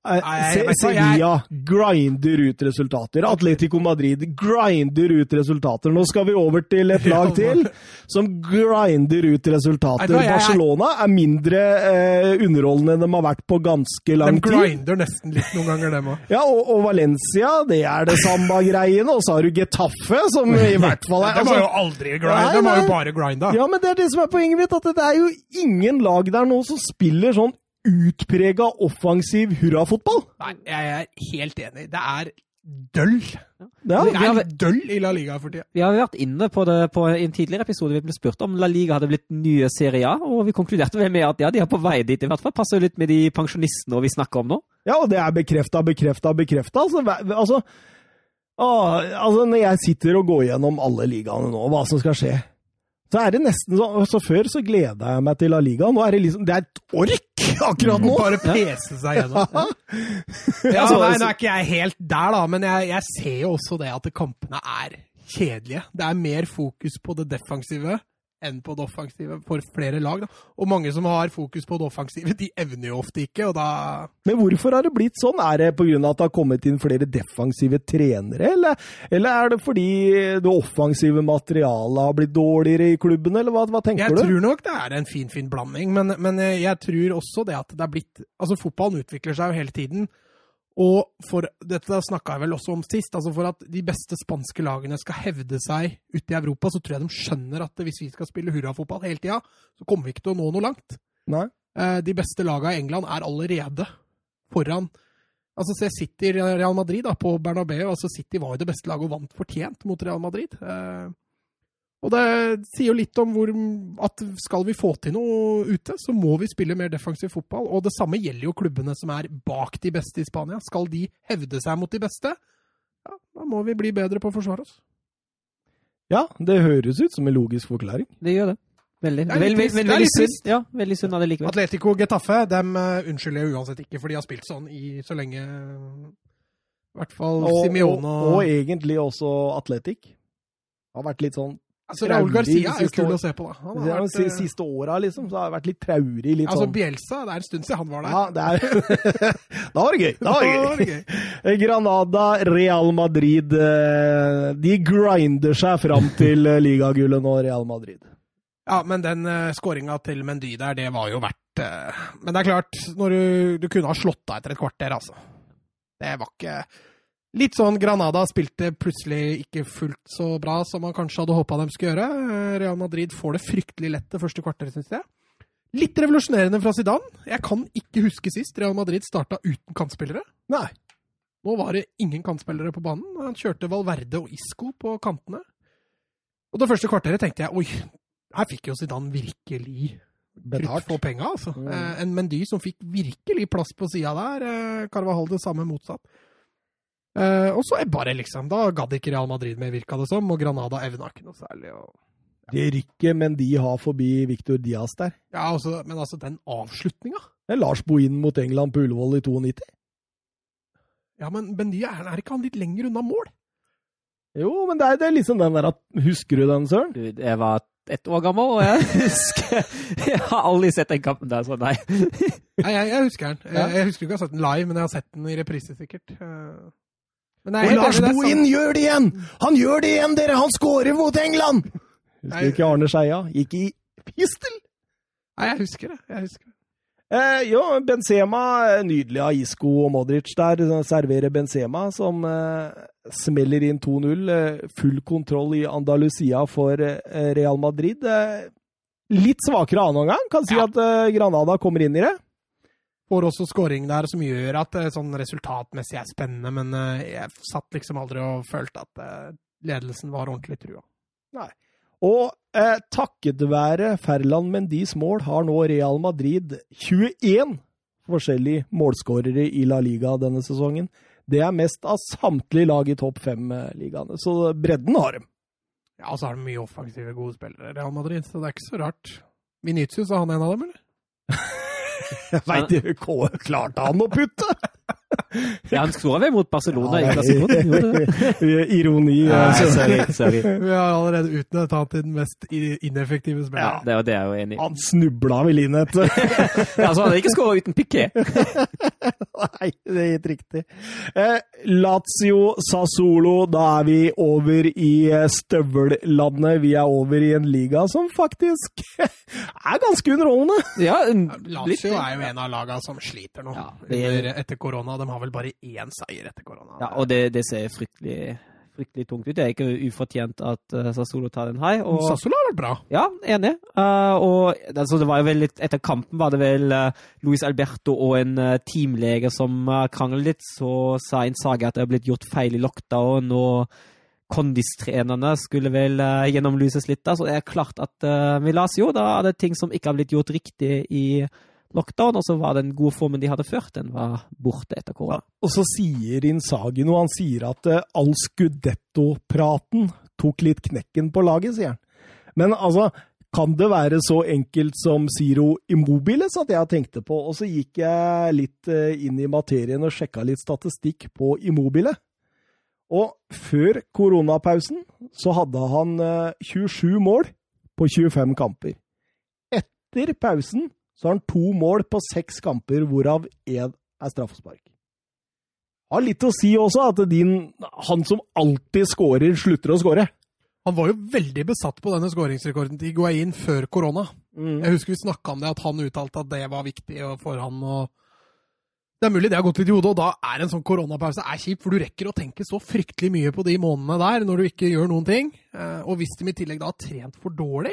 Nei, jeg- Sevilla grinder ut resultater. Atletico Madrid grinder ut resultater. Nå skal vi over til et [laughs] lag til som grinder ut resultater. Barcelona er mindre eh, underholdende enn de har vært på ganske lang tid. De grinder nesten litt noen ganger, dem òg. Ja, og, og Valencia, det er det samme greiene. Og så har du Getafe, som i [laughs] hvert fall er De har jo altså, aldri Nei, grinda. De har jo bare grinda. Ja, men det er det som er poenget mitt. At det er jo ingen lag der nå som spiller sånn utprega offensiv hurrafotball. Nei, jeg er helt enig. Det er døll. Ja. Det vi er har- døll i La Liga for tida. Vi har vært inne på det på en tidligere episode. Vi ble spurt om La Liga hadde blitt nye Serie A, og vi konkluderte med at ja, de er på vei dit. i hvert fall. Passer litt med de pensjonistene vi snakker om nå. Ja, og det er bekrefta, bekrefta, bekrefta. Altså, altså, ah, altså, når jeg sitter og går gjennom alle ligaene nå, hva som skal skje, så er det nesten sånn så Før så gleda jeg meg til La Liga. Nå er det liksom Det er et ork akkurat nå! Bare pese seg gjennom. Ja, [laughs] Altså, nei, nå er ikke jeg helt der, da, men jeg, jeg ser jo også det at kampene er kjedelige. Det er mer fokus på det defensive enn på det offensive for flere lag. Da. Og mange som har fokus på det offensive, de evner jo ofte ikke, og da Men hvorfor har det blitt sånn? Er det pga. at det har kommet inn flere defensive trenere, eller, eller er det fordi det offensive materialet har blitt dårligere i klubben, eller hva, hva tenker jeg du? Jeg tror nok det er en fin, fin blanding, men, men jeg tror også det at det er blitt Altså, fotballen utvikler seg jo hele tiden. Og for, dette snakka jeg vel også om sist, altså for at de beste spanske lagene skal hevde seg ute i Europa, så tror jeg de skjønner at hvis vi skal spille hurrafotball hele tida, så kommer vi ikke til å nå noe langt. Nei. Eh, de beste lagene i England er allerede foran Altså Se City Real Madrid da, på Bernabeu. altså City var jo det beste laget og vant fortjent mot Real Madrid. Eh, og det sier jo litt om hvor, at skal vi få til noe ute, så må vi spille mer defensiv fotball. Og det samme gjelder jo klubbene som er bak de beste i Spania. Skal de hevde seg mot de beste, ja, da må vi bli bedre på å forsvare oss. Ja, det høres ut som en logisk forklaring. Det gjør det. Veldig. Det er litt trist. Veldig synd. Ja, veldig synd av det likevel. Atletico Getafe dem uh, unnskylder jeg uansett ikke, for de har spilt sånn i så lenge I hvert fall Og, og, Simione og, og egentlig også Atletic. Har vært litt sånn altså, Raúl Garcia er jo kul å se på, da. Han har vært, eh, siste åra, liksom, så har det vært litt traurig. Litt altså, sånn Bielsa, det er en stund siden han var der. Ja, det er [laughs] Da var det gøy! Da var det [laughs] gøy. var det gøy. [laughs] Granada, Real Madrid eh, De grinder seg fram til eh, ligagullet nå, Real Madrid. Ja, men den uh, skåringa til Mendy der, det var jo verdt uh, Men det er klart, når du, du kunne ha slått av etter et kvarter, altså. Det var ikke Litt sånn Granada spilte plutselig ikke fullt så bra som man kanskje hadde håpa de skulle gjøre. Eh, Real Madrid får det fryktelig lett det første kvarteret, syns jeg. Litt revolusjonerende fra Zidane. Jeg kan ikke huske sist Real Madrid starta uten kantspillere. Nei. Nå var det ingen kantspillere på banen. Han kjørte Valverde og Isco på kantene. Og det første kvarteret tenkte jeg oi, her fikk jo Zidane virkelig Betalt. for penga, altså. Mm. Eh, en Mendy som fikk virkelig plass på sida der. Carvahall Carvajal det samme motsatt. Eh, og så er bare liksom Da gadd ikke Real Madrid mer, virka det som, og Granada evna ikke noe særlig. Og, Det rykket men de har forbi Victor Diaz der. ja, altså, men altså, den avslutninga Det er Lars Bohin mot England på Ullevål i 92. Ja, men Mendy, er, er ikke han litt lenger unna mål? Jo, men det er, det er liksom den der at Husker du den, Søren? Du, jeg var ett år gammel, og jeg [laughs] husker Jeg har aldri sett den kampen der, så nei. Nei, jeg, jeg husker den. Jeg, jeg husker ikke å ha sett den live, men jeg har sett den i reprise, sikkert. Og Lars Bohin sånn... gjør det igjen! Han gjør det igjen, dere! Han scorer mot England! Husker ikke Arne Skeia? Gikk i pistel! Nei, jeg husker det. Jeg husker det. Eh, jo, Benzema, eh, nydelig av Isco og Modric der. Serverer Benzema, som eh, smeller inn 2-0. Eh, full kontroll i Andalusia for eh, Real Madrid. Eh, litt svakere annen omgang. Kan si Ja. at eh, Granada kommer inn i det. Får også scoring der som gjør at det sånn resultatmessig er spennende, men eh, jeg satt liksom aldri og følte at eh, ledelsen var ordentlig trua. Og eh, takket være Ferland Mendis mål har nå Real Madrid 21 forskjellige målskårere i La Liga denne sesongen. Det er mest av samtlige lag i topp fem-ligaene, så bredden har dem. Ja, og så har de mye offensive, gode spillere, Real Madrid, så det er ikke så rart. Vinicius, er han en av dem, eller? [laughs] [laughs] Veit du, K- klarte han å putte?! Ja, han skåra vel mot Barcelona Ja, i klassikken? [laughs] Ironi. Ja, eh, sorry, sorry. Vi har allerede utnevnt han til den mest ineffektive ineffektive Ja. spilleren. Det, er jeg jo enig i. Han snubla vel inn et [laughs] Ja, så han hadde ikke skåra uten Piqué. [laughs] Nei, det er helt riktig. Eh, Lazio Sassolo, da er vi over i eh, støvellandet. Vi er over i en liga som faktisk er ganske underholdende. Ja, Lazio er jo en av lagene som sliter nå Ja, det er- etter korona. De har vel bare én seier etter korona. Ja, og det, det ser fryktelig, fryktelig tungt ut. Det er ikke ufortjent at uh, Sassolo tar den her. Og, Sassolo har vært bra. ja, enig. Uh, og altså, det var jo vel litt, Etter kampen var det vel uh, Luis Alberto og en uh, teamlege som uh, kranglet litt. Så sa en sage at det er blitt gjort feil i lockdown, og kondistrenerne skulle vel uh, gjennomlyses litt. da, Så det er klart at uh, med Lazio da er det ting som ikke har blitt gjort riktig i lockdown, og så var den gode formen de hadde før, den var borte etter korona. Og så sier Insagi noe. Han sier at uh, all Scudetto-praten tok litt knekken på laget, sier han. Men altså, kan det være så enkelt som Ziro Immobile, satt jeg og tenkte på. Og så gikk jeg litt uh, inn i materien og sjekka litt statistikk på Immobile. Og før koronapausen så hadde han eh, 27 mål på 25 kamper. Etter pausen så har han to mål på seks kamper, hvorav én er straffespark. Har litt å si også at din, han som alltid scorer, slutter å score. Han var jo veldig besatt på denne skåringsrekorden til Higuain før korona. Jeg husker vi snakka om det, at han uttalte at det var viktig for han. og Det er mulig det har gått litt i hodet, og da er en sånn koronapause er kjip, for du rekker å tenke så fryktelig mye på de månedene der når du ikke gjør noen ting. Eh, Og hvis de i tillegg da har trent for dårlig,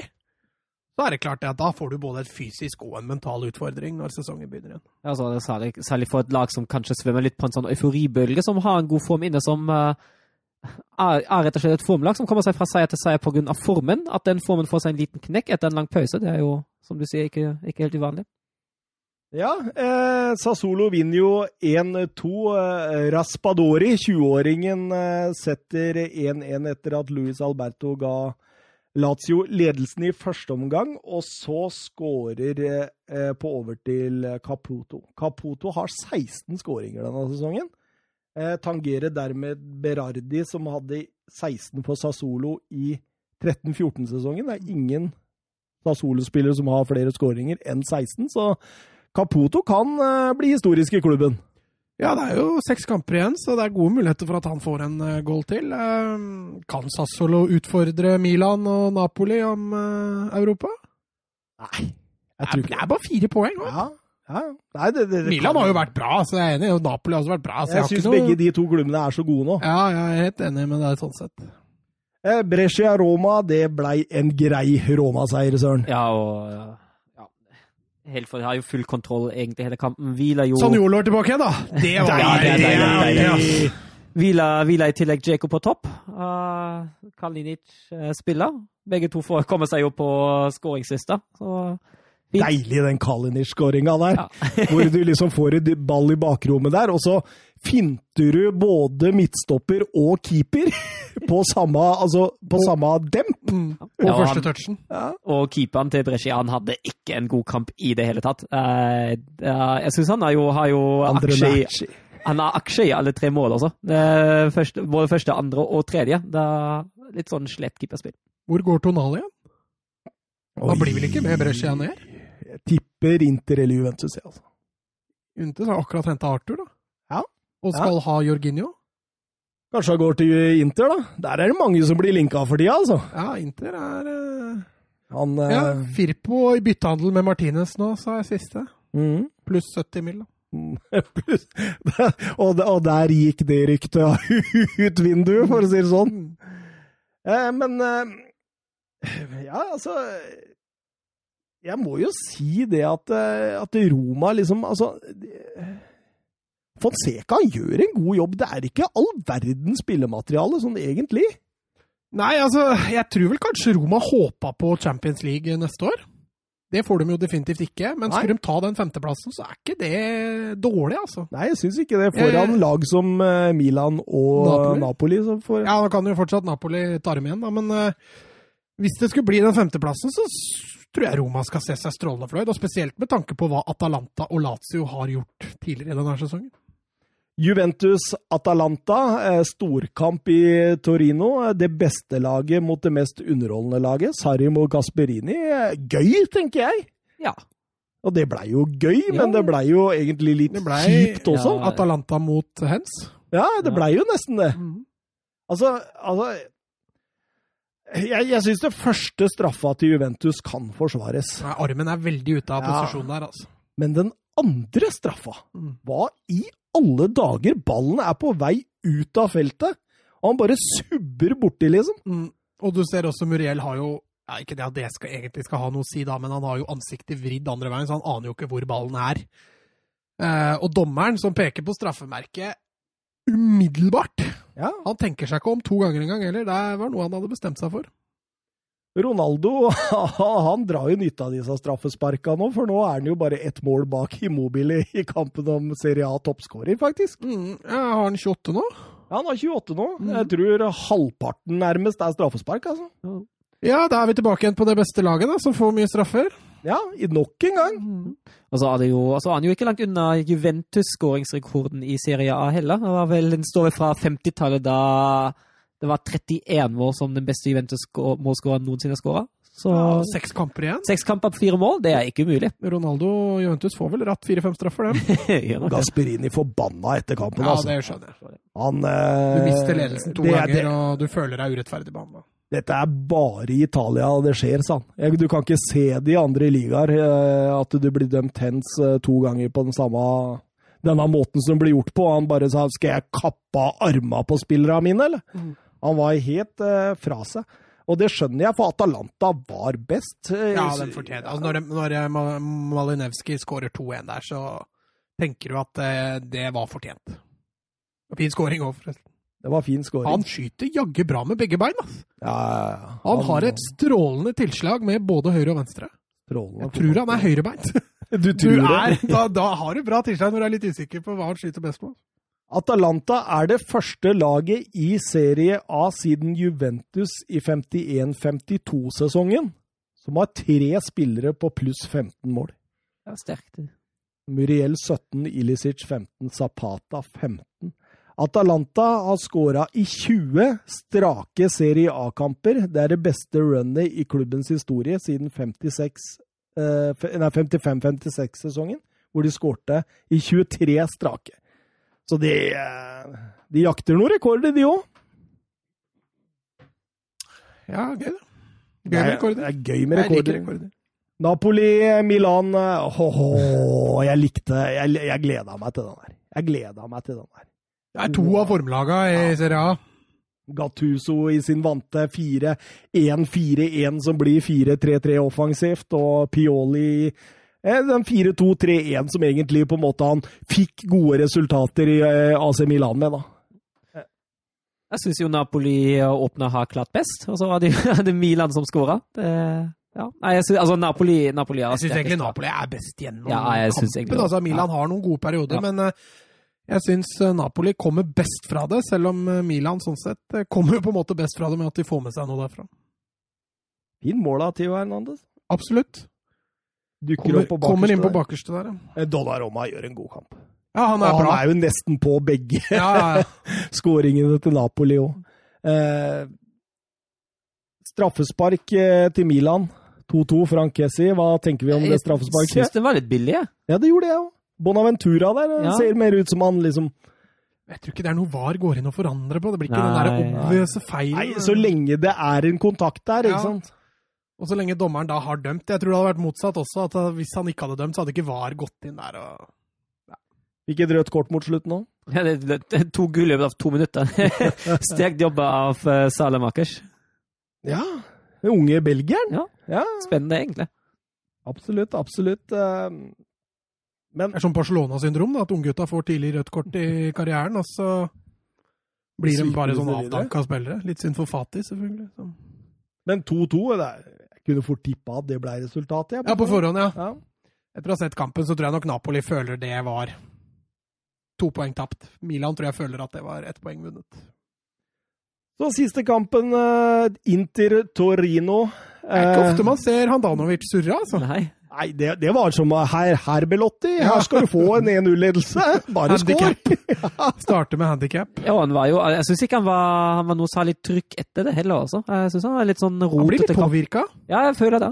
så er det klart at da får du både et fysisk og en mental utfordring når sesongen begynner igjen. Altså, det er særlig, særlig for et lag som kanskje svømmer litt på en sånn euforibølge, som har en god form inne, som uh, er, er rett og slett et formlag som kommer seg fra seier til seier pga. formen. At den formen får seg en liten knekk etter en lang pause, det er jo, som du sier, ikke, ikke helt uvanlig. Ja, eh, Sassolo vinner jo 1-2. Eh, Raspadori, 20-åringen, eh, setter 1-1 etter at Luis Alberto ga Lazio ledelsen i første omgang, og så skårer eh, på over til Caputo. Caputo har 16 skåringer denne sesongen. Eh, tangerer dermed Berardi, som hadde 16 på Sassolo i 13-14-sesongen. Det er ingen Sassolo-spillere som har flere skåringer enn 16, så Caputo kan eh, bli historisk i klubben. Ja, det er jo seks kamper igjen, så det er gode muligheter for at han får en eh, goal til. Eh, Kan Sassolo utfordre Milan og Napoli om eh, Europa? Nei, jeg Det tror er, ikke det er bare fire poeng. Også. Ja, ja. Nei, det, det, det Milan kan- har jo vært bra, så jeg er enig. Og Napoli har også vært bra. Så jeg, Jeg syns noe... begge de to klubbene er så gode nå. Ja, jeg er helt enig med deg sånn sett. Eh, Brescia-Roma, det blei en grei Roma-seier, Søren. Ja, og ja. Helt for, har jo full kontroll egentlig hele kampen. Hviler jo Sanjolo er tilbake igjen, da. Det var deilig! det er deilig, deilig. Hvila, hviler i tillegg Djeko på topp. Uh, Kalinic uh, spiller. Begge to får komme seg jo på skåringslista. Så. Deilig, den Kalinic-skåringa der. Ja. [laughs] hvor du liksom får en ball i bakrommet der, og så finter du både midtstopper og keeper [laughs] på samme, altså, på samme demp. Mm. På Ja, første han- touchen. Og keeperen til Brescia han hadde ikke en god kamp i det hele tatt. Eh, ja, jeg syns han har jo, har jo aksje. Han har aksje i alle tre mål altså. Første, både første, andre og tredje. Det er litt sånn slett keeperspill. Hvor går Tonali igjen? Han blir vel ikke med Brescia ned? Tipper Inter eller Juventus, jeg, altså. Inter har akkurat henta Arthur, da. Ja. Og skal ha Jorginho. Kanskje han går til Inter, da. Der er det mange som blir linka for tida, altså. Ja, Inter er uh... Han Ja, eh, Firpo i byttehandel med Martinez nå, sa jeg siste. mm. Pluss 70 mil. da. [laughs] Pluss- og, og der gikk det ryktet [laughs] ut vinduet, for å si det sånn. Eh, men eh, Ja, altså Jeg må jo si det at, eh, at Roma liksom Altså Fonseca gjør en god jobb. Det er ikke all verdens spillemateriale, sånn egentlig. Nei, altså, jeg tror vel kanskje Roma håpa på Champions League neste år. Det får de jo definitivt ikke, men Nei. skulle de ta den femteplassen, så er ikke det dårlig, altså. Nei, jeg syns ikke det. Foran Eh, lag som eh, Milan og Napoli. Napoli. så får, Ja, da kan jo fortsatt Napoli ta dem igjen, da, men eh, hvis det skulle bli den femteplassen, så tror jeg Roma skal se seg strålende fornøyd, og spesielt med tanke på hva Atalanta og Lazio har gjort tidligere i denne sesongen. Juventus-Atalanta, eh, storkamp i Torino. Det beste laget mot det mest underholdende laget. Sarri mot Gasperini. Gøy, tenker jeg. Ja. Og det blei jo gøy, Ja. men det blei jo egentlig litt ble, kjipt også. Ja. Atalanta mot Hens. Ja, det blei jo nesten det. Mm. Altså, altså Jeg, jeg syns det første straffa til Juventus kan forsvares. Nei, Armen er veldig ute av posisjon der, altså. Men den andre straffa Mm. Hva i alle dager? Ballen er på vei ut av feltet, og han bare subber borti, liksom. Mm. Og du ser også Muriel har jo ja, Ikke det at det skal, egentlig skal ha noe å si, da, men han har jo ansiktet vridd andre veien, så han aner jo ikke hvor ballen er. Eh, og dommeren, som peker på straffemerket umiddelbart Ja. Han tenker seg ikke om to ganger engang heller. Det var noe han hadde bestemt seg for. Ronaldo [laughs] han drar jo nytte av disse straffesparka nå, for nå er han jo bare ett mål bak Immobile i kampen om Serie A toppskårer, faktisk. Mm. Ja, har han 28 nå? Ja, han har 28 nå. Mm. Jeg tror halvparten nærmest er straffespark, altså. Ja, da er vi tilbake igjen på det beste laget, da, som får mye straffer. Ja, i nok en gang. Og så er det jo, altså er han jo ikke langt unna Juventus-skåringsrekorden i Serie A heller. Det var vel, Den står vel fra 50-tallet da det var 31 mål som den beste Juventus-målskåreren noensinne skåra. Så Ja, seks kamper igjen. seks kamper på fire mål, det er ikke umulig. Ronaldo og Juventus får vel ratt fire-fem straffer, dem. [laughs] Gasperini forbanna etter kampen, Ja, altså. det skjønner jeg. Han, Du eh, mister ledelsen to det- ganger, det- og du føler deg urettferdig behandla. Dette er bare i Italia det skjer, sa han. Du kan ikke se det i andre ligaer, eh, at du blir dømt hens eh, to ganger på den samme denne måten som blir gjort på. Han bare sa 'skal jeg kappe av arma på spillerne mine', eller? Mm. Han var helt uh, fra seg. Og det skjønner jeg, for Atalanta var best. Ja, den fortjener altså, Når, når Malinewski skårer 2-1 der, så tenker du at det var fortjent. Fin skåring òg, forresten. Det var fin scoring. Han skyter jaggu bra med begge bein. ass. ja, ja, ja. Han har et strålende tilslag med både høyre og venstre. strålende Jeg tror han er høyrebeint. Du [laughs] Du tror er, det? da, da har du bra tilslag når du er litt usikker på hva han skyter best på. Atalanta er det første laget i Serie A siden Juventus i 51-52-sesongen som har tre spillere på pluss 15 mål. Det er sterkt. Muriel 17, Ilicic 15, Zapata 15. Atalanta har skåra i 20 strake Serie A-kamper. Det er det beste runnet i klubbens historie siden 56 eh, 55-56-sesongen, hvor de skårte i 23 strake. Så de, eh, de jakter noen rekorder, de òg. Ja, gøy, da. Gøy med er, rekorder. det er gøy med rekorder. rekorder. Napoli, Milan eh, Åh, jeg likte Jeg, jeg gleda meg til den der. Jeg gleda meg til den her. Det er to av formlaga i Serie A. Gattuso i sin vante 4-1-4-1 som blir 4-3-3 offensivt, og Pioli eh, den 4-2-3-1 som egentlig på en måte han fikk gode resultater i eh, AC Milan med, da. Jeg syns jo Napoli åpna har klart best, og så var det, [laughs] det Milan som skåra. Ja. Nei, synes, altså Napoli, Napoli Jeg syns egentlig. Napoli er best gjennom Ja, kampen. Altså. Milan Ja. har noen gode perioder, Ja. men eh, jeg syns Napoli kommer best fra det, selv om eh, Milan sånn sett eh, kommer på en måte best fra det med at de får med seg noe derfra. Fin mål av Theo Hernandez. Absolutt. Dukker Kommer, opp på kommer inn på bakerste der, ja. der. Eh, gjør en god kamp. Ja, han Og er han er jo nesten på begge Ja, ja, ja. [laughs] skåringene til Napoli òg. Eh, straffespark eh, til Milan. 2-2, Frank Kessi. Hva tenker vi om det straffesparket? Jeg syns det var litt billig, jeg. Ja, det gjorde jeg òg. Bonaventura der eh, Ja. ser mer ut som han liksom Jeg tror ikke det er noe VAR går inn og forandrer på. Det blir ikke Nei, den der obvious feilen. Nei, så lenge det er en kontakt der, ikke Ja. sant? Og så lenge dommeren da har dømt. Jeg tror det hadde vært motsatt også. at Hvis han ikke hadde dømt, så hadde ikke VAR gått inn der. og... Ikke et rødt kort mot slutten òg. Ja, det, det, det, to gull i løpet av to minutter. [laughs] Sterkt jobba av uh, Salemakers. Ja. Den unge belgieren. Ja. ja. Spennende, egentlig. Absolutt, absolutt. eh, Men Det er sånn Barcelona-syndrom, at unggutta får tidlig rødt kort i karrieren, og så blir de bare sånn avdanka spillere. Litt synd for Fati, selvfølgelig. Så. Men 2-2 er- Jeg kunne fort tippa at det ble resultatet. jeg. Ja, på forhånd, ja. Ja. Etter å ha sett kampen, så tror jeg nok Napoli føler det var to poeng tapt. Milan tror jeg føler at det var ett poeng vunnet. Så siste kampen, eh, Inter-Torino. Det er ikke ofte man ser Handanovic surre, altså. Nei. Nei, det, det var som her, her Belotti. Her skal du få en 1-0-ledelse. Bare skår! [laughs] Starte med handikap. Ja, han var jo Jeg syns ikke han var, han var noe særlig trykk etter det heller, altså. Jeg syns han var litt sånn Han blir litt rotete påvirka. Ja, jeg føler det.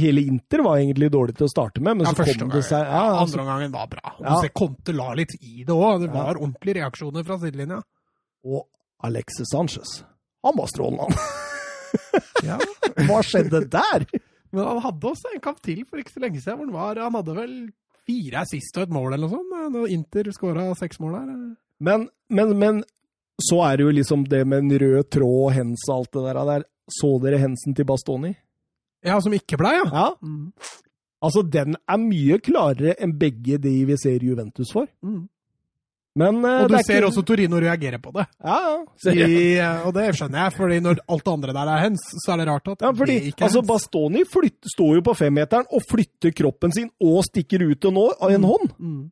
Hele Inter var egentlig dårlig til å starte med, men Ja, så kom det seg Ja, altså. andre gangen var bra. Ja. Du ser Conte la litt i det òg. Det Ja. var ordentlige reaksjoner fra sidelinja. Og Alexis Sanchez. Han var strålende, han. Ja. [laughs] Hva skjedde der? Men han hadde også en kamp til for ikke så lenge siden. hvor Han, var, han hadde vel fire assist og et mål eller noe sånt. Når Inter skåra seks mål der. Men, men, men så er det jo liksom det med en rød tråd og hens og alt det der. der. Så dere hensen til Bastoni? Ja, som ikke blei, ja. Ja. Mm. Altså, den er mye klarere enn begge de vi ser Juventus for. Mm. Men uh, Og du er ser ikke- også Torino reagere på det. Ja, ja. I, uh, og det skjønner jeg, fordi når alt det andre der er hens, så er det rart at Ja, fordi det ikke er altså, hens. Bastoni flytt, står jo på femmeteren og flytter kroppen sin og stikker ut av en hånd. Mm.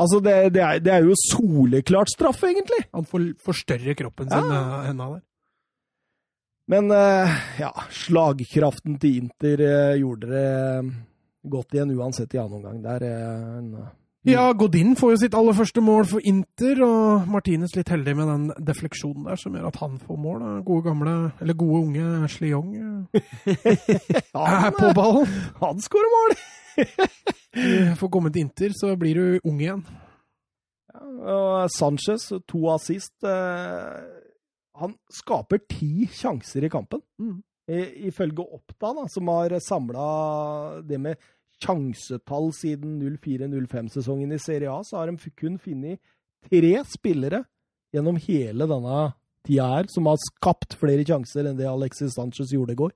Altså, det, det, er, det er jo soleklart straffe, egentlig. Han får forstørre kroppen sin med henda der. Men uh, ja, slagkraften til Inter eh, gjorde det eh, godt igjen uansett i annen omgang. Der, eh, en Ja, Godin får jo sitt aller første mål for Inter, og Martinez litt heldig med den defleksjonen der som gjør at han får mål. da. Gode gamle, eller gode unge Sliong eh, [laughs] er på ballen. Han skårer mål! [laughs] Får komme til Inter, så blir du ung igjen. Og Sanchez, to assist. Eh, han skaper ti sjanser i kampen. Mm. I- Ifølge Oppda, da, som har samla det med sjansetall siden 04-05-sesongen i Serie A, så har de kun funnet tre spillere gjennom hele denne tida her som har skapt flere sjanser enn det Alexis Sanchez gjorde i går.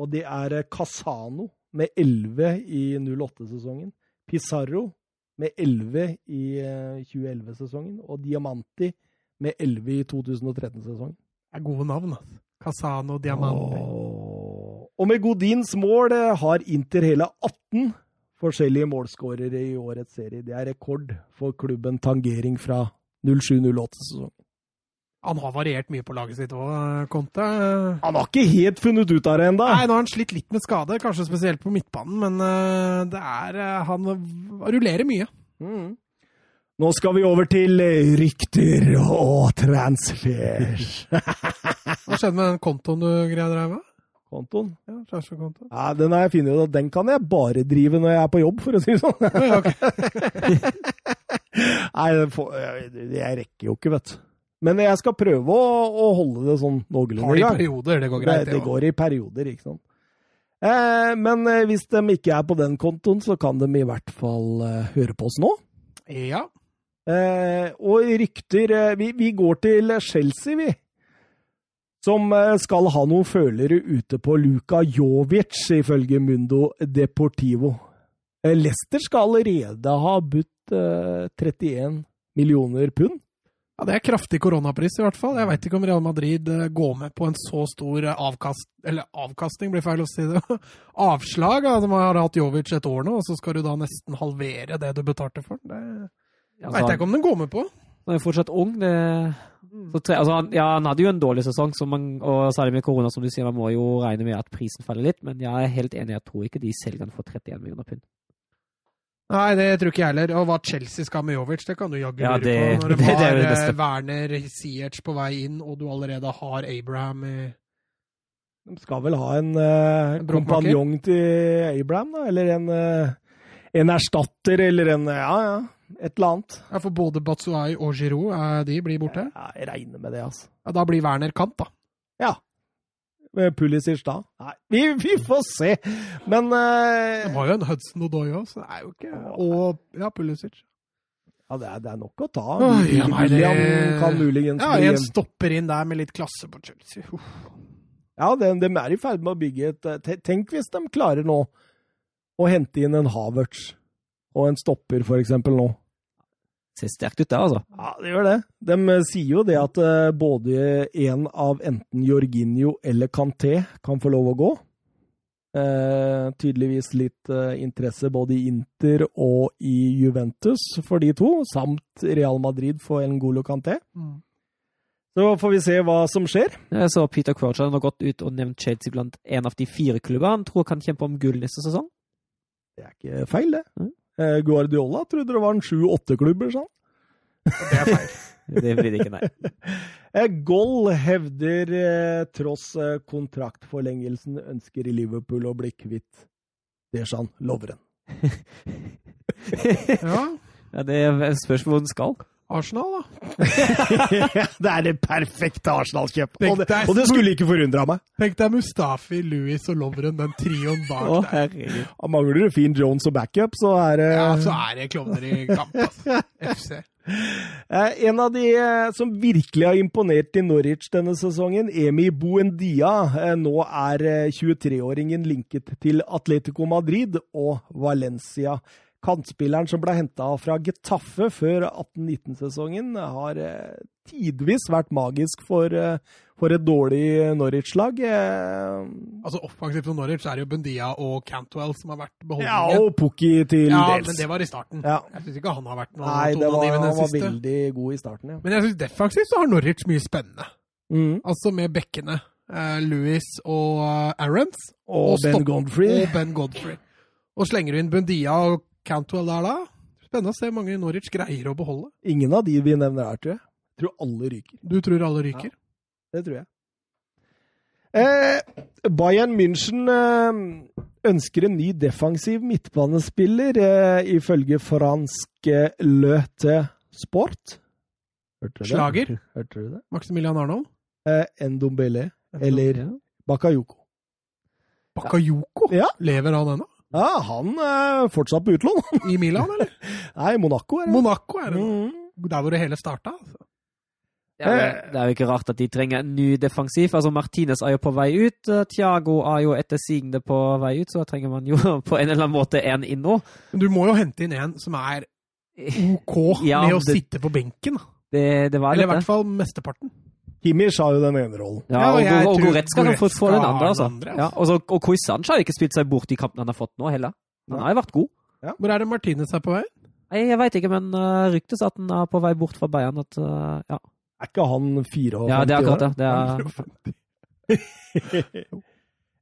Og det er eh, Casano med 11 i 08-sesongen. Pizarro med 11 i eh, 2011-sesongen. Og Diamanti med 11 i 2013-sesongen. Det er gode navn. altså. Casano, Diamanti. Åh. Og med Godins mål eh, har Inter hele 18 forskjellige målskårere i årets serie. Det er rekord for klubben Tangering fra 07-08-sesongen. Han har variert mye på laget sitt òg, Conte. Han har ikke helt funnet ut av det ennå. Nå har han slitt litt med skade, kanskje spesielt på midtbanen, men eh, det er eh, Han rullerer mye. Mm. Nå skal vi over til rykter og transfer. [laughs] Hva skjedde med den kontoen du greide å dreie med? Kontoen? Ja, kjærestekontoen. Ja, den har jeg funnet ut at den kan jeg bare drive når jeg er på jobb, for å si det sånn. [laughs] [laughs] Nei, det, får, jeg, jeg rekker jo ikke, vet du. Men jeg skal prøve å, å holde det sånn Har noenlunde det i i perioder, det går greit. det, det går i perioder, ikke sant. Eh, men eh, hvis de ikke er på den kontoen, så kan de i hvert fall eh, høre på oss nå. Ja. Eh, og rykter eh, vi, vi går til Chelsea, vi. Som eh, skal ha noen følere ute på Luka Jovic, ifølge Mundo Deportivo. Eh, Leicester skal allerede ha budt eh, 31 millioner pund. ja, det er kraftig koronapris, i hvert fall. Jeg veit ikke om Real Madrid eh, går med på en så stor eh, avkast... Eller avkastning, blir feil å si det. [laughs] Avslag. Altså, man har hatt Jovic et år nå, og så skal du da nesten halvere det du betalte for den. Det veit jeg ikke om den går med på. Han er fortsatt ung. Det, tre, altså, han, ja, han hadde jo en dårlig sesong, så man, og særlig med korona, som du sier. Man må jo regne med at prisen faller litt, men jeg er helt enig. Jeg tror ikke de selger den for 31 millioner pund. Nei, det tror ikke jeg heller. Og hva Chelsea skal med Jovic, det kan du jaggu Ja, lure det- på. Når de [laughs] det- det er har det eh. Werner Ziyech på vei inn, og du allerede har Abraham i De skal vel ha en uh, En kompanjong til Abraham, da? Eller en, uh, en erstatter, eller en Ja, ja. Et eller annet. ja, For både Batsuai og Giroud, eh, de blir borte. Ja, jeg regner med det, altså. Ja, da blir Werner kant, da. Ja. Med Pulisic da? Nei, vi, vi får se. Men eh, De har jo en Hudson Odoi òg, så det er jo ikke Og ja, Pulisic. ja, det, er, det er nok å ta. Oi, ja, nei, det- kan muligens Ja, en stopper inn der med litt klasse på Chelsea. Uff. Ja, de, de er i ferd med å bygge et eh, Tenk hvis de klarer nå å hente inn en Havertz og en stopper, for eksempel, nå. Ser sterkt ut, det, altså. Ja, det gjør det. De eh, sier jo det at eh, både en av enten Jorginho eller Canté kan få lov å gå. Eh, tydeligvis litt eh, interesse både i Inter og i Juventus for de to, samt Real Madrid for Ngolo Mm. Så får vi se hva som skjer. Jeg så Peter Crouch han har gått ut og nevnt Chelsea blant en av de fire klubbene han tror kan kjempe om gull neste sesong. Det er ikke feil, det. Mm. Eh, Guardiola trodde det var en sju-åtte klubber, sa han. Det er feil. Det blir ikke, nei. [laughs] Eh, Goll hevder eh, tross eh, kontraktforlengelsen ønsker i Liverpool å bli kvitt Dejan Lovren. [laughs] Ja, Ja, det spørsmål hvor den skal. Arsenal, da. [laughs] det er det perfekte Arsenal-kjøp! Og, og det skulle ikke forundra meg. Tenk deg Mustafi, Louis og Lovren, den trioen bak oh, der. Og mangler du fin Jones og backup, så er det Ja, så er det klovner i kamp, altså. FC. [laughs] Eh, En av de eh, som virkelig har imponert i Norwich denne sesongen, Emi Buendia. Eh, Nå er eh, 23-åringen linket til Atletico Madrid og Valencia. Kantspilleren som ble henta fra Getafe før 18-19-sesongen, har eh, tidvis vært magisk for, eh, for et dårlig Norwich-lag. Eh, Altså, Offensivt for Norwich er det jo Bundia og Cantwell som har vært Ja, og Pukki til Ja, dels. men det var i starten. Ja. Jeg syns ikke han har vært noe Nei, det var, han var siste. veldig god i starten, ja. Men jeg syns defensivt så har Norwich mye spennende. Mm. Altså med bekkene. Louis og Aarons. Og, Ben Godfrey. Og Ben Godfrey. Og slenger du inn Bundia og Cantwell der da, Spennende å se hvor mange Norwich greier å beholde. Ingen av de vi nevner her, tror jeg. Jeg tror alle ryker. Du tror alle ryker? Det tror jeg. Eh, Bayern München eh, ønsker en ny defensiv midtbanespiller, eh, ifølge fransk eh, Løte Sport. Hørte? Slager? [laughs] Hørte du det? Maximilian Arnold? Eh, Endombele. eller Bakayoko. Bakayoko? Ja. Lever han ennå? Ja, han er fortsatt på utlån. [laughs] I Milan, eller? [laughs] Nei, Monaco er det. Monaco er det. Mm. Der hvor det hele starta. Altså. Ja, det, det er jo ikke rart at de trenger en ny defensiv. Altså, Martinez er jo på vei ut. eh, Thiago er jo etter sigende på vei ut, så da trenger man jo [laughs] på en eller annen måte en inn nå. Men du må jo hente inn en som er OK Ja, med å det- sitte på benken. da. Det, det var Eller i hvert fall mesteparten. Kimmich har jo den ene rollen. Ja, Ja, og ja, og, og Goretzka kan få, få den andre, altså. den andre, altså. Ja, og, så, og Koisanj har ikke spilt seg bort i kampene han har fått nå, heller. Han har jo vært god. Hvor er det Martinez er på vei? Nei, Jeg veit ikke, men uh, ryktes at han er på vei bort fra Bayern. At, uh, ja. Er ikke han 54 ja, det er akkurat det. det er, [laughs]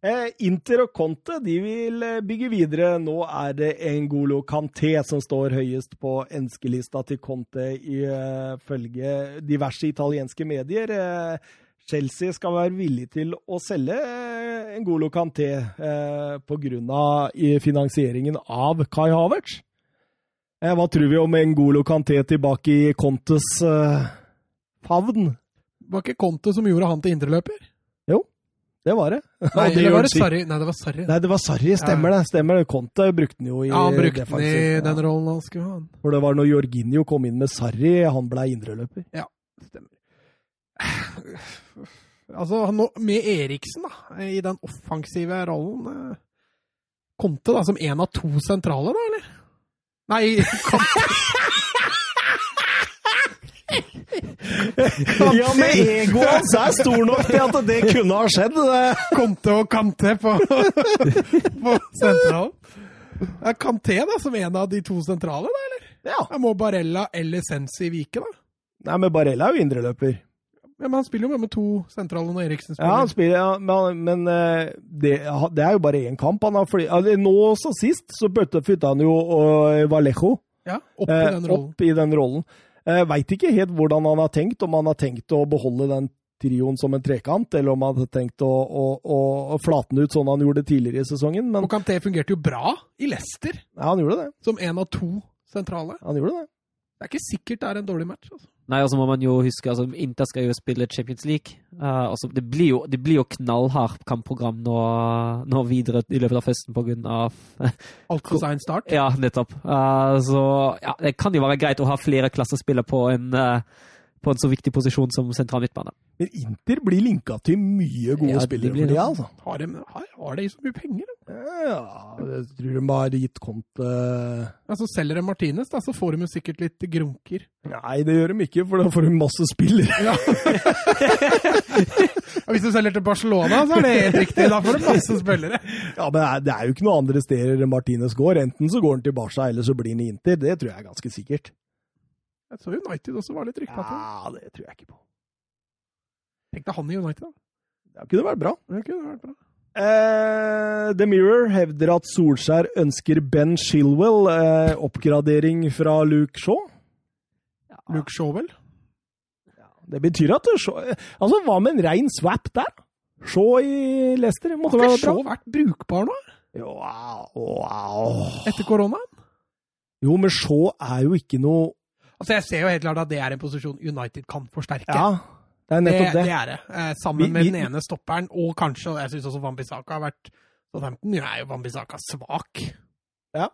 Inter og Conte de vil eh, bygge videre. Nå er det Ngolo Kanté som står høyest på ønskelista til Conte, ifølge diverse italienske medier. Eh, Chelsea skal være villig til å selge eh, Ngolo Kanté eh, pga. finansieringen av Kai Havertz. Eh, hva tror vi om Ngolo Kanté tilbake i Contes eh, favn? Var ikke Conte som gjorde han til indreløper? Det var det. Nei, det, det var det. Sarri? Nei, det var Sarri. Nei, det var Sarri. Stemmer det. stemmer det. Conte brukte den jo i Ja, han brukte den i den rollen han skulle ha. For det var når Jorginho kom inn med Sarri, han ble indreløper. Stemmer. Altså, han med Eriksen da, i den offensive rollen eh, Conte da, som en av to sentrale, da, eller? Nei, [laughs] Ja, men egoet hans er stor nok til at det kunne ha skjedd. det. til og Kanté på, på sentralen. Er Kanté da, som en av de to sentrale, da, eller? Ja. Jeg må Barella eller Sensi vike, da. Nei, men Barella er jo indreløper. Ja, men han spiller jo bare med to sentrale når Eriksen spiller. Ja, han spiller, ja, men, men eh, det, det er jo bare én kamp. Han har fly, altså, nå som sist så flytta han jo og Vallejo Ja, opp i eh, den rollen. opp i den rollen. Uh, Veit ikke helt hvordan han har tenkt, om han har tenkt å beholde den trioen som en trekant, eller om han har tenkt å, å, å, den ut sånn han gjorde tidligere i sesongen. Men Og Kanté fungerte jo bra i Leicester, ja, han gjorde det. som en av to sentrale. Han gjorde det. Det er ikke sikkert det er en dårlig match. Altså. Nei, og så må man jo huske altså Inter skal jo spille Champions League. Uh, altså, det, blir jo, det blir jo knallhardt kampprogram nå, nå videre i løpet av høsten grunn av [laughs] Altfor sein start. Ja, nettopp. Uh, så ja, det kan jo være greit å ha flere klassespillere på en, uh, på en så viktig posisjon som sentral midtbane. Men Inter blir linka til mye gode Ja, spillere blir for det. altså. Har de, har, har de så mye penger? da? Ja, jeg tror de har gitt Conte Altså, Selger de Martinez, da, så får de jo sikkert litt grunker. Nei, det gjør de ikke, for da får de masse spillere. Ja. [laughs] Hvis du selger til Barcelona, så er det helt riktig. Da får du masse spillere. Ja, men det er- er jo ikke noen andre steder Martinez går. Enten så går han til Barca, eller så blir han i Inter. Det tror jeg er ganske sikkert. Jeg så United også var litt rykta til. Ja, det tror jeg ikke på. Tenk deg han i United, da. Det kunne vært bra. Det kunne vært bra. Uh, The Mirror hevder at Solskjær ønsker Ben Shilwell uh, oppgradering fra Luke Shaw. Luke Shaw, vel? Ja, Det betyr at Shaw, Altså, hva med en rein swap der? Shaw i Leicester måtte Har være bra. Shaw vært brukbar nå, Wow, wow. etter koronaen? Jo, men Shaw er jo ikke noe Altså, Jeg ser jo helt klart at det er en posisjon United kan forsterke. Ja, det er nettopp det. det er det. Eh, sammen Vi- med vi- den ene stopperen, og kanskje og Jeg syns også Wambisaka har vært Southampton er jo Wambisaka svak. Ja.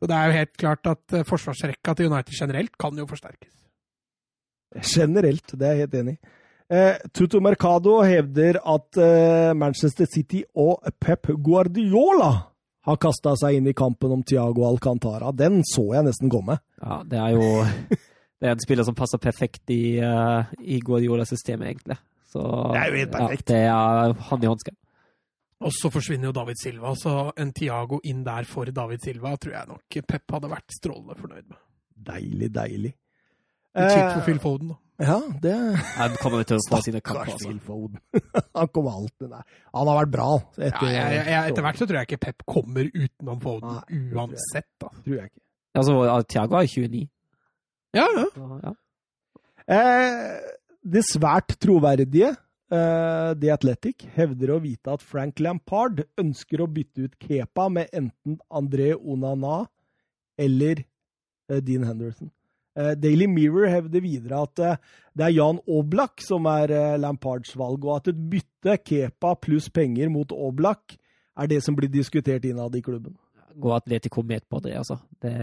Så det er jo helt klart at eh, forsvarsrekka til United generelt kan jo forsterkes. Generelt, det er jeg helt enig i. Eh, Tuto Mercado hevder at eh, Manchester City og Pep Guardiola har kasta seg inn i kampen om Thiago Alcantara. Den så jeg nesten komme. Ja, det er jo [laughs] Det er en spiller som passer perfekt i, uh, i Guardiola-systemet, egentlig. Så, Det er jo helt perfekt. Ja, det er han i håndska. Og så forsvinner jo David Silva, så en Tiago inn der for David Silva tror jeg nok Pep hadde vært strålende fornøyd med. Deilig, deilig. Kjipt for Eh, Phil Foden, da. Ja, det Han kommer til å få sine kamper. Stakkars Altså. Phil Foden. [laughs] Han kommer alltid der. Han har vært bra. Ja, jeg, jeg, etter hvert så tror jeg ikke Pep kommer utenom Foden Nei, uansett. da. Tror jeg ikke. Altså, Tiago Thiago er 29. Ja, ja. Så, ja. Eh, det svært troverdige eh, The Athletic hevder å vite at Frank Lampard ønsker å bytte ut Kepa med enten André Onana eller eh, Dean Henderson. Eh, Daily Mirror hevder videre at det er Jan Oblak som er Lampards valg, og at et bytte Kepa pluss penger mot Oblak er det som blir diskutert innad i klubben. Gå Atletico med på det, altså? Det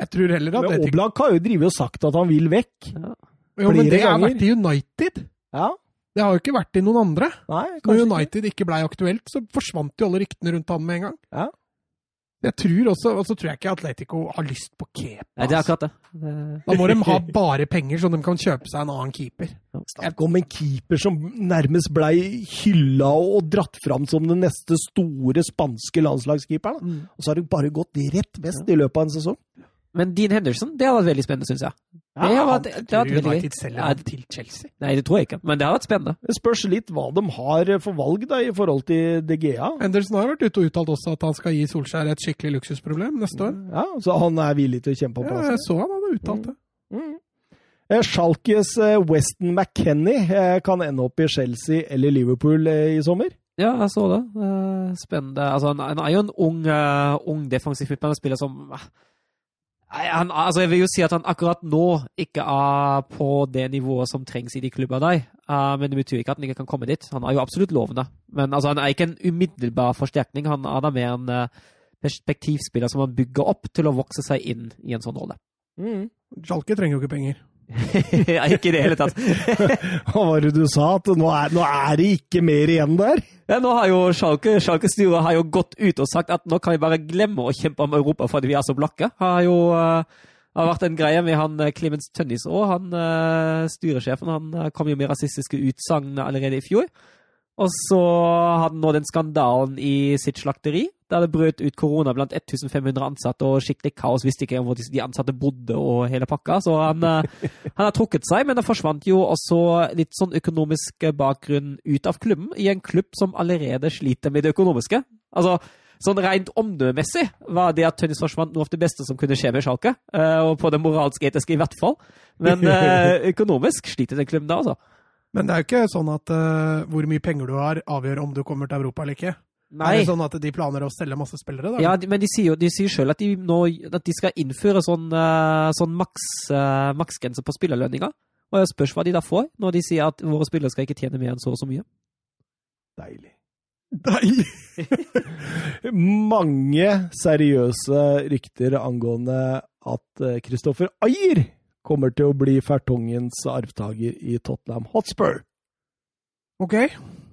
Jeg tror heller at Men Oblak har jo drivet og sagt at han vil vekk. ja. Jo, men det har vært i United. Ja, Det har jo ikke vært i noen andre. nei, Når United ikke. Ikke blei aktuelt, så forsvant jo alle ryktene rundt han med en gang. Ja. Jeg tror også, Og så tror jeg ikke Atletico har lyst på Kepa. Nei, det er ass. akkurat det. det. Da må de ha bare penger, så de kan kjøpe seg en annen keeper. Snakk om en keeper som nærmest blei hylla og dratt fram som den neste store spanske landslagskeeperen. Mm. Og så har det bare gått rett vest i løpet av en sesong. Men Dean Henderson, det har vært veldig spennende, syns jeg. Det har vært, Jeg det hadde United selger Ja, til Chelsea. Nei, det tror jeg ikke, men det har vært spennende. Det spørs litt hva de har for valg da, i forhold til DGA. Henderson har vært ute og uttalt også at han skal gi Solskjær et skikkelig luksusproblem neste år. Ja, Så han er villig til å kjempe om Ja, jeg så han hadde uttalt det. Mm. Mm. Schalkes eh, Weston McKennie eh, kan ende opp i Chelsea eller Liverpool eh, i sommer. Ja, jeg så det. Eh, Spennende. Altså, han, han er jo en ung, eh, ung defensiv midtbanespiller som han, altså, Jeg vil jo si at han akkurat nå ikke er på det nivået som trengs i de klubbene der. Uh, men det betyr ikke at han ikke kan komme dit. Han er jo absolutt lovende. Men altså, han er ikke en umiddelbar forsterkning. Han er da mer en eh, perspektivspiller som man bygger opp til å vokse seg inn i en sånn rolle. Mm. Jalke trenger jo ikke penger. [laughs] ja, ikke i det hele tatt. [laughs] Hva var det du sa? At nå er, nå er det ikke mer igjen der? Ja, nå har jo Schalke, Schalke styret har jo gått ut og sagt at nå kan vi bare glemme å kjempe om Europa fordi vi er så blakke. Har jo uh, har vært en greie med han eh, Clemens Tønnis òg. Han uh, styresjefen han kom jo med rasistiske utsagn allerede i fjor. Og så hadde han nå den skandalen i sitt slakteri, der det brøt ut korona blant 1500 ansatte, og skikkelig kaos visste ikke hvor de ansatte bodde og hele pakka. Så han, eh, [laughs] han har trukket seg, men det forsvant jo også litt sånn økonomisk bakgrunn ut av klubben, i en klubb som allerede sliter med det økonomiske. Altså, Sånn rent omdømmemessig var det at Tønnis forsvant noe av det beste som kunne skje med Schalke. eh, Og på det moralsk-etiske i hvert fall. Men [laughs] eh, økonomisk sliter den klubben da, altså. Men det er jo ikke sånn at uh, hvor mye penger du har, avgjør om du kommer til Europa eller ikke. Nei. Er det sånn at de planer å selge masse spillere? da? Ja, men de sier jo de sier selv at de, nå, at de skal innføre sånn, eh, sånn maks, eh, maksgrense på spillerlønninga. Og jeg spørs hva de da får, når de sier at våre spillere skal ikke tjene mer enn så og så mye. Deilig. Deilig! [laughs] Mange seriøse rykter angående at Kristoffer Ayer kommer til å bli Fertongens arvtaker i Tottenham Hotspur. Ok,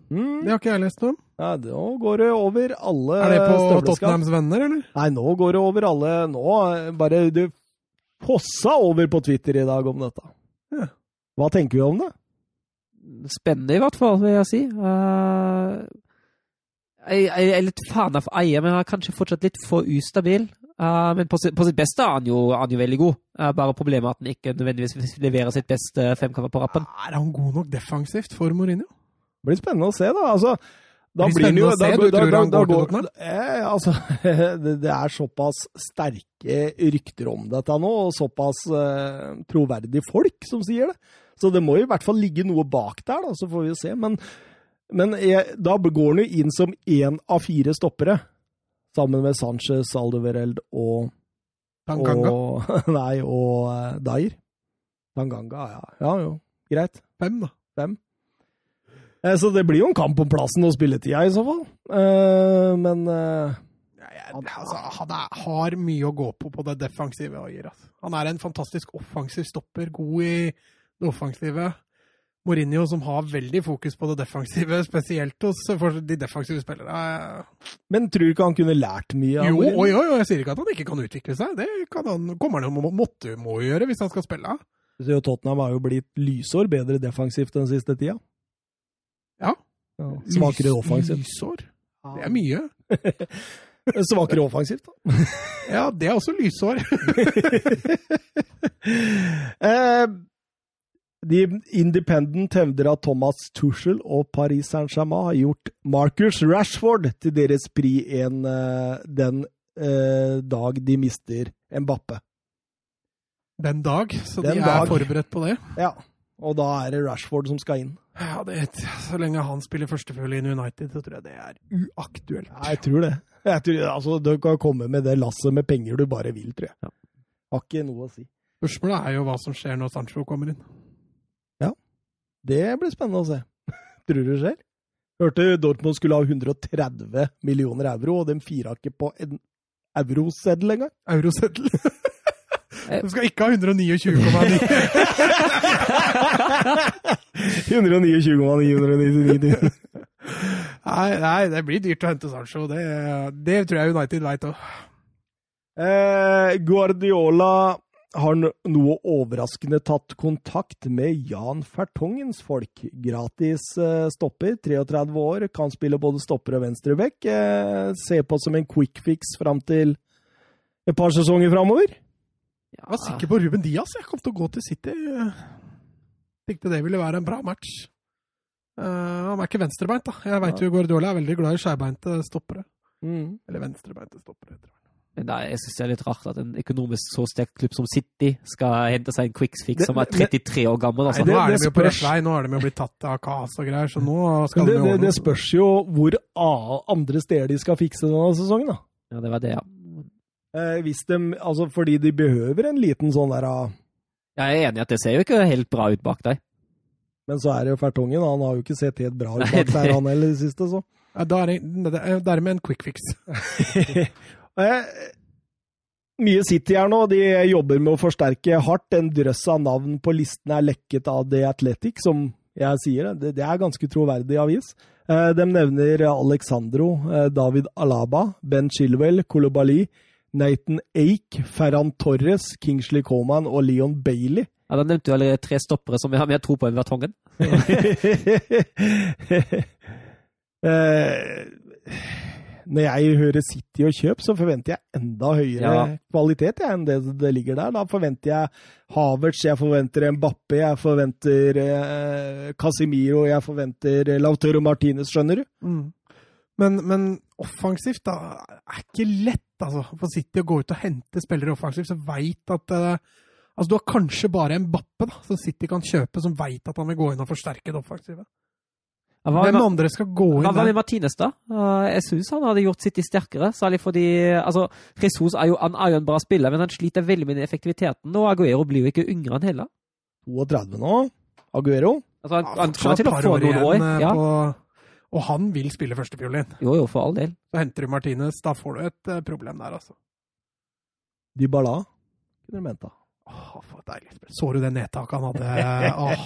Mm. det har ikke jeg lest om. Ja, nå går det over alle Er det på. Tottenhams venner, eller? Nei, nå går det over alle Nå eh, bare du possa over på Twitter i dag om dette. Ja. Hva tenker vi om det? Spennende, i hvert fall, vil jeg si. Uh, jeg, jeg er litt fan av Eie, men han er kanskje fortsatt litt for ustabil. Eh, men på, sitt- på sitt beste er han jo, han jo veldig god. Uh, bare problemet er at han ikke nødvendigvis leverer sitt beste femkamper på rappen. Er han god nok defensivt for Mourinho? Det blir spennende å se, da. Altså, da Blir blir det jo å se. da- Du da- tror da- han da går til Tottenham? Eh, altså, [laughs] det, det er såpass sterke rykter om dette nå, og såpass eh, troverdige folk som sier det. Så det må jo i hvert fall ligge noe bak der, da, så får vi jo se. Men, men eh, da går han jo inn som én av fire stoppere, sammen med Sanchez, Aldevereld og Tanganga? Og, [laughs] nei, og uh, Dair. Tanganga, ja. Ja jo, greit. Fem, da. Fem. Eh, Så det blir jo en kamp om plassen og spilletida, i så fall. Eh, Men eh, Ja, jeg, altså, han er, har mye å gå på på det defensive. Ayer, altså. Han er en fantastisk offensiv stopper, god i det offensive. Mourinho som har veldig fokus på det defensive, [laughs] spesielt hos for de defensive spillere. Men tror du ikke han kunne lært mye? av Jo, Mourinho? Jo, jo, jeg sier ikke at han ikke kan utvikle seg. Det kan han, kommer han jo måtte må gjøre hvis han skal spille. Så Tottenham har jo blitt lysår bedre defensivt den siste tida. Ja. Svakere offensivt. Lysår. Det er mye. [laughs] Svakere offensivt, da. Ja, det er også lysår. [laughs] Eh, De Independent hevder at Thomas Tuchel og Paris Saint-Germain har gjort Marcus Rashford til deres pri 1 eh, den eh, dag de mister Mbappe. Den dag, så Den de dag. er forberedt på det. Ja, og da er det Rashford som skal inn. Ja, det, Så lenge han spiller førstefiolin i United, så tror jeg det er uaktuelt. Ja, jeg tror det. Jeg tror, altså, du kan komme med det lasset med penger du bare vil, tror jeg. Ja. Har ikke noe å si. Spørsmålet er jo hva som skjer når Sancho kommer inn. Det blir spennende å se. [laughs] Tror du det skjer? Hørte Dortmund skulle ha 130 millioner euro, og de fira ikke på en euroseddel engang. Euroseddel. [laughs] Du skal ikke ha 129,9. 129,999. [laughs] Nei, nei, det blir dyrt å hente Sancho. Det, det tror jeg United veit òg. Eh, Guardiola har no- noe overraskende tatt kontakt med Jan Fertongens folk. Gratis eh, stopper, 33 år, kan spille både stopper og venstreback. Eh, se på som en quick fix fram til et par sesonger framover. Jeg var sikker på Ruben Diaz. Jeg kom til å gå til City. Tenkte det ville være en bra match. Eh, han er ikke venstrebeint, da. Jeg veit jo Guardiola er veldig glad i skeibeinte stoppere. Eller venstrebeinte stoppere. tror jeg. Nei, jeg synes det er litt rart at en økonomisk så sterk klubb som City skal hente seg en quick fix som er 33 år gammel. Nei, det, nå det- er det de jo på rett vei. Nå er de jo blitt tatt av KAS og greier, så nå skal det, de det, jo det, det spørs jo hvor andre steder de skal fikse denne sesongen, da. Ja, det var det, ja. Eh, hvis de, altså fordi de behøver en liten sånn der ah, Jeg er enig i at det ser jo ikke helt bra ut bak deg. Men så er det jo Fertongen, han har jo ikke sett helt bra ut [laughs] bak der, han heller, i det siste, så. Ja, Da er det, det er dermed en quick fix. [laughs] Mye City her nå, de jobber med å forsterke hardt. En drøss av navn på listen er lekket av The Athletic, som jeg sier. Det, det er ganske troverdig avis. Eh, De nevner Alexandro, eh, David Alaba, Ben Chilwell, Kolobali, Nathan Ake, Ferran Torres, Kingsley Coman og Leon Bailey. Ja, Da nevnte du allerede tre stoppere som jeg har mer tro på enn Vertongen. [laughs] Eh, Når jeg hører City og kjøp, så forventer jeg enda høyere Ja. kvalitet ja, enn det det ligger der. Da forventer jeg Havertz, jeg forventer Mbappé, jeg forventer eh, Casimiro, jeg forventer Lautaro Martinez, skjønner du? Men, men offensivt da, er ikke lett altså, for City å gå ut og hente spillere offensivt, som veit at eh, Altså, Du har kanskje bare en Bappe da, som City kan kjøpe, som veit at han vil gå inn og forsterke det offensive. Hva, Hvem andre skal gå inn hva der? med Martinez, da? Uh, Jeg syns han hadde gjort City sterkere. Særlig fordi altså, Jesus er jo, han er jo en bra spiller, men han sliter veldig med effektiviteten. Og Aguero blir jo ikke yngre enn heller. 32 nå. Aguero. Altså, han, Ja, han kommer til å få noen år. eh, Ja. på, og han vil spille førstefiolin. Jo, jo, for all del. Så henter du Martinez, da får du et eh, problem der, altså. Dybala. Kunne du ment, da. Åh, for deilig spill. Så du det nedtaket han hadde? [laughs] Åh,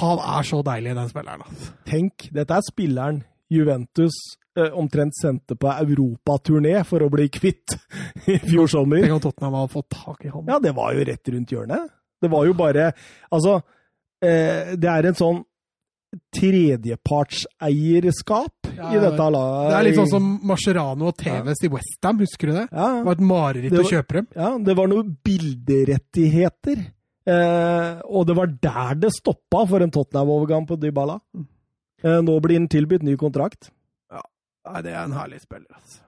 han er så deilig, den spilleren. Altså. Tenk, dette er spilleren Juventus eh, omtrent sendte på europaturné for å bli kvitt [laughs] i fjor sommer. Tenk om Tottenham hadde fått tak i han. Ja, det var jo rett rundt hjørnet. Det var jo bare Altså, eh, det er en sånn tredjepartseierskap Ja, i dette laget. Det er litt sånn som Mascherano og TVs i Westham, husker du det? ja, Det var et mareritt var, å kjøpe dem. ja, det var noen bilderettigheter. Eh, og det var der det stoppa for en Tottenham-overgang på Dybala. Eh, nå blir han tilbudt ny kontrakt. Nei, det er en herlig spiller, altså.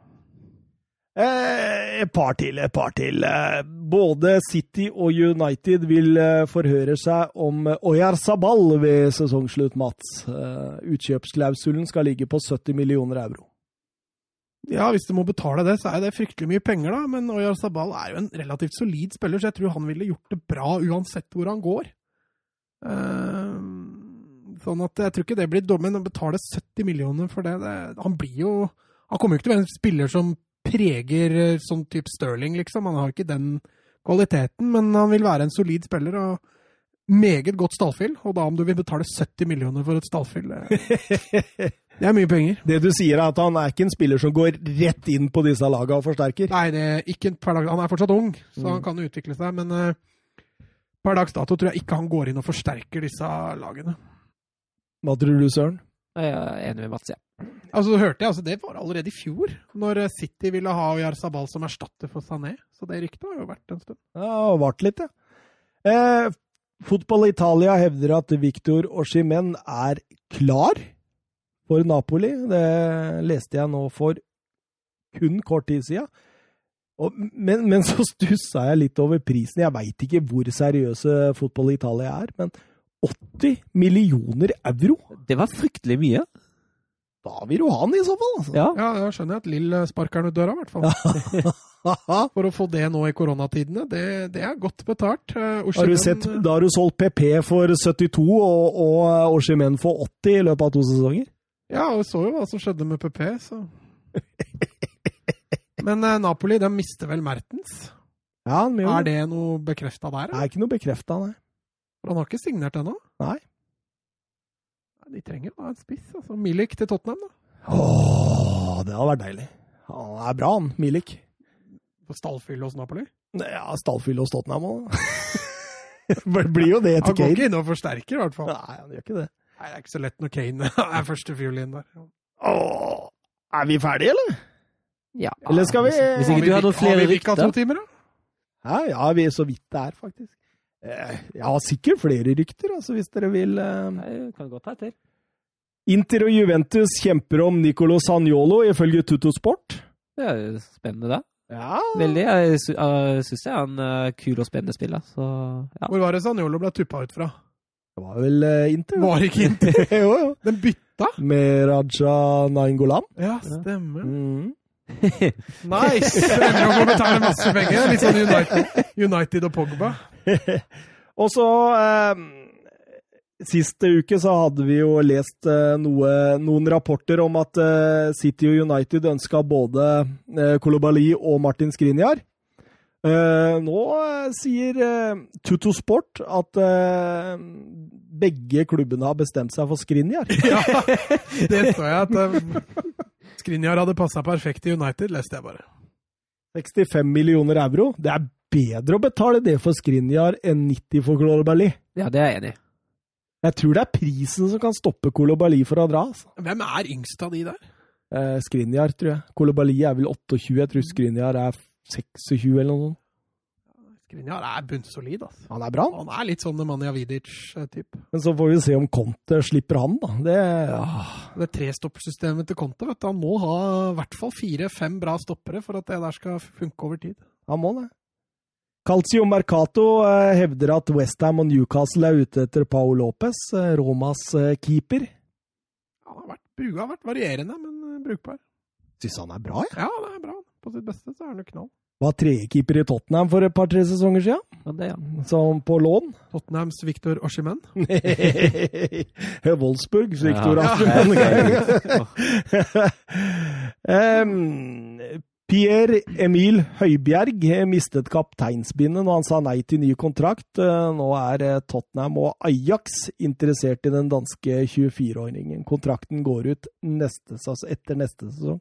Eh, et par til, et par til. Eh, både City og United vil eh, forhøre seg om eh, Oyarzabal ved sesongslutt, Mats. Eh, utkjøpsklausulen skal ligge på 70 millioner euro. Ja, hvis du må betale det, så er det fryktelig mye penger, da. Men Oyar Sabal er jo en relativt solid spiller, så jeg tror han ville gjort det bra uansett hvor han går. Eh, sånn at jeg tror ikke det blir dumt. men å betale 70 millioner for det, det Han blir jo Han kommer jo ikke til å være en spiller som preger eh, sånn type Sterling, liksom. Han har ikke den kvaliteten, men han vil være en solid spiller. og meget godt stallfyll, og da om du vil betale 70 millioner for et stallfyll, det [laughs] det er mye penger. Det du sier, er at han er ikke en spiller som går rett inn på disse lagene og forsterker. Nei, det er ikke per dag. Han er fortsatt ung, så Mm. han kan utvikle seg. Men eh, per dags dato tror jeg ikke han går inn og forsterker disse lagene. Hva tror du, Søren? Jeg er enig med Mats, ja. Altså, så hørte jeg, altså, Det var allerede i fjor, når eh, City ville ha Oyar Sabal som erstatter for Sané. Så det ryktet har jo vært en stund. Ja, og vart litt, ja. Eh, Fotball Italia hevder at Victor Oshimen er klar for Napoli. Det leste jeg nå for kun kort tid siden. Og, men, men så [laughs] stussa jeg litt over prisen. Jeg veit ikke hvor seriøse fotball i Italia er, men 80 millioner euro? Det var fryktelig mye. Da vil du ha den i så fall, altså. Ja. Ja, da skjønner jeg at Lill sparker den ut døra, i hvert fall. [laughs] For å få det nå i koronatidene, det, det er godt betalt. Eh, Har du sett, da har du solgt PP for 72 og, og Oshimen for 80 i løpet av to sesonger. Ja, og vi så jo hva som skjedde med PP, så Men eh, Napoli, de mister vel Mertens? Ja, Er det noe bekrefta der? Det er ikke noe bekrefta, nei. For han har ikke signert ennå? Nei. Nei, De trenger jo en spiss. altså Milik til Tottenham, da. Åh, det hadde vært deilig. Han er bra, han. Milik. På stallfyll hos Napoli. Ja, stallfyll hos Tottenham òg. [laughs] Det blir jo det Han går Kane. ikke inn og forsterker, i hvert fall. Nei, han gjør ikke det. Nei, Det er ikke så lett når Kane [laughs] er første fiolin der. Åh, er vi ferdige, eller? Ja. Eller skal vi- Hvis, ikke du har noen flere Har vi vikka to timer, da? Ja, ja, vi er så vidt det er, faktisk. Eh, Jeg har sikkert flere rykter, altså, hvis dere vil. eh. Nei, kan godt ta etter. Inter og Juventus kjemper om Nicolo Sagnolo, ifølge Tutto Sport. Det er jo spennende, det. Ja, Veldig. Jeg sy syns jeg er en eh, kul og spennende spiller. Så ja. Hvor var det Sanjolo ble tuppa ut fra? det var vel Inter. Var det ikke Inter? [laughs] jo, jo. Den bytta? Med Raja Nainggolan. Ja, stemmer. Mm. Nice! [laughs] Ender opp å betale masse penger. Litt sånn United, United og Pogba. [laughs] Og så eh, Sist uke så hadde vi jo lest eh, noe, noen rapporter om at eh, City og United ønska både eh, Kolobali og Martin Skriniar. Eh, nå eh, sier eh, Tutto Sport at begge klubbene har bestemt seg for Skriniar. [laughs] Ja, det så jeg at Skriniar hadde passa perfekt i United, leste jeg bare. 65 millioner euro. Det er bedre å betale det for Skriniar enn 90 for Kolobali. ja, det er jeg enig i. Jeg tror det er prisen som kan stoppe Kolobali for å dra. altså. Hvem er yngst av de der? Eh, Skriniar, tror jeg. Kolobali er vel 28, jeg tror Skriniar er 26 eller noe sånt. Skriniar er bunnsolid, altså. Han er bra, Han er litt sånn Nemanja Vidic-type. men så får vi se om Conte slipper han, da. Det, Det trestoppersystemet til Conte, vet du, han må ha i hvert fall fire-fem bra stoppere for at det der skal funke over tid. han må det. Calcio Mercato eh, hevder at Westham og Newcastle er ute etter Paul Lopez, eh, Romas eh, keeper. Han har vært, Brua har vært varierende, men eh, brukbar. Syns han er bra, jeg. Ja, han er bra. På sitt beste så er han jo knall. Var tredjekeeper i Tottenham for et par-tre sesonger siden, Ja, det, ja. som på lån. Tottenhams Victor Oshimen. [laughs] Wolfsburg, Victor Ja. Aspen. [laughs] Pierre Emil Høibjerg mistet kapteinsbindet når han sa nei til ny kontrakt. Nå er eh, Tottenham og Ajax interessert i den danske 24-åringen. Kontrakten går ut neste, etter neste sesong.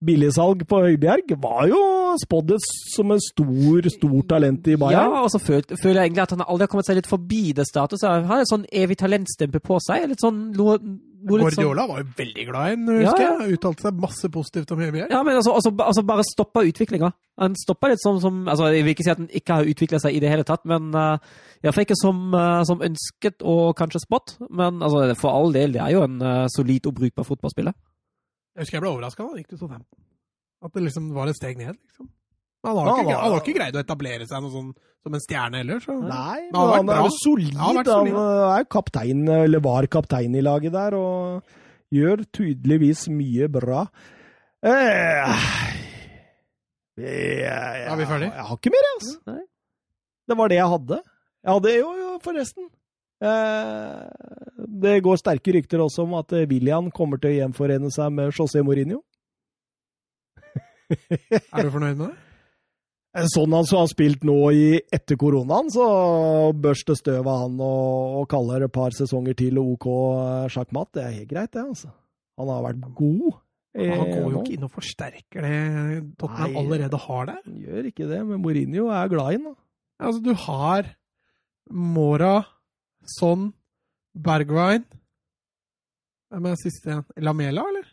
Billigsalg på Høibjerg var jo spådd som en stor, stor talent i Bayern. ja, og så føler, føler jeg egentlig at han aldri har kommet seg litt forbi det statuset. Han har en sånn evig talentstempel på seg. Litt sånn, sånn Guardiola var jo veldig glad i ham, husker ja. jeg. Uttalte seg masse positivt om Høibjerg. Ja, men altså, altså, altså bare stoppa utviklinga. Han stoppa litt sånn som altså Jeg vil ikke si at han ikke har utvikla seg i det hele tatt, men uh, iallfall ikke som, uh, som ønsket og kanskje spot. Men altså, for all del, det er jo en uh, solid og brukbar fotballspiller. Jeg husker jeg ble overraska da han gikk til Southampton. At det liksom var et steg ned, liksom. Men han har, ikke, han- han har ikke greid å etablere seg noe sånn, som en stjerne heller. Så. Nei, Men han han er jo solid. Han solid. Han er kaptein, eller var kaptein i laget der, og gjør tydeligvis mye bra. Eh, jeg, jeg, Er vi ferdige? Jeg, har ikke mer, altså. Nei. Det var det jeg hadde. Jeg hadde jo, jo forresten. Eh, det går sterke rykter også om at William kommer til å gjenforene seg med José Mourinho. [laughs] Er du fornøyd med det? Sånn han så har spilt nå i etter koronaen, så børste støv av han og, og kaller et par sesonger til OK sjakkmatt. Det er helt greit, det, altså. Han har vært god. eh, Han går jo ikke inn og forsterker det Tottenham Nei. allerede har der. Han gjør ikke det, men Mourinho er glad i ham. Altså, du har Mora, Son, Bergwijn Hvem er siste igjen? Lamela, eller?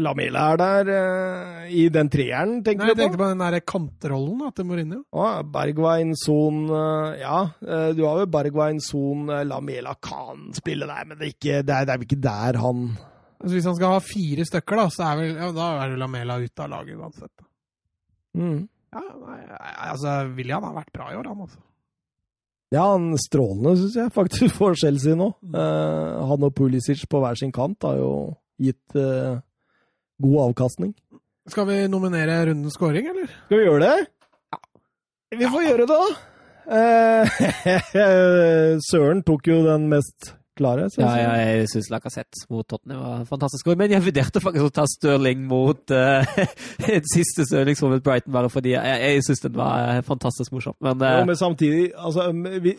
Lamela er der uh, i den treeren, tenker Nei, jeg du på? tenkte på den der kantrollen da, til Mourinho. Å, Bergwijn, Son uh, Ja, uh, du har jo Bergwijn, Son Lamela kan spille der, men det er, ikke, det er, det er ikke der han Altså, hvis han skal ha fire stykker, da, så er vel, ja, da er Lamela ute av laget uansett. Mm. Ja, nei, altså, William har vært bra i år, han altså. Ja, han strålende, syns jeg, faktisk, for Chelsea nå. Eh, han og Pulisic på hver sin kant har jo gitt god avkastning. Skal vi nominere rundens scoring, eller? Skal vi gjøre det? Vi får gjøre det, da. Eh, [laughs] Søren tok jo den mest klare. Ja, ja, jeg syns Lacassette mot Tottenham var fantastisk. Men jeg vurderte faktisk å ta Stirling mot [laughs] uh, siste Stirling mot Brighton, bare fordi jeg, jeg syns den var eh, fantastisk morsom. Men, uh, ja, men samtidig altså, vi,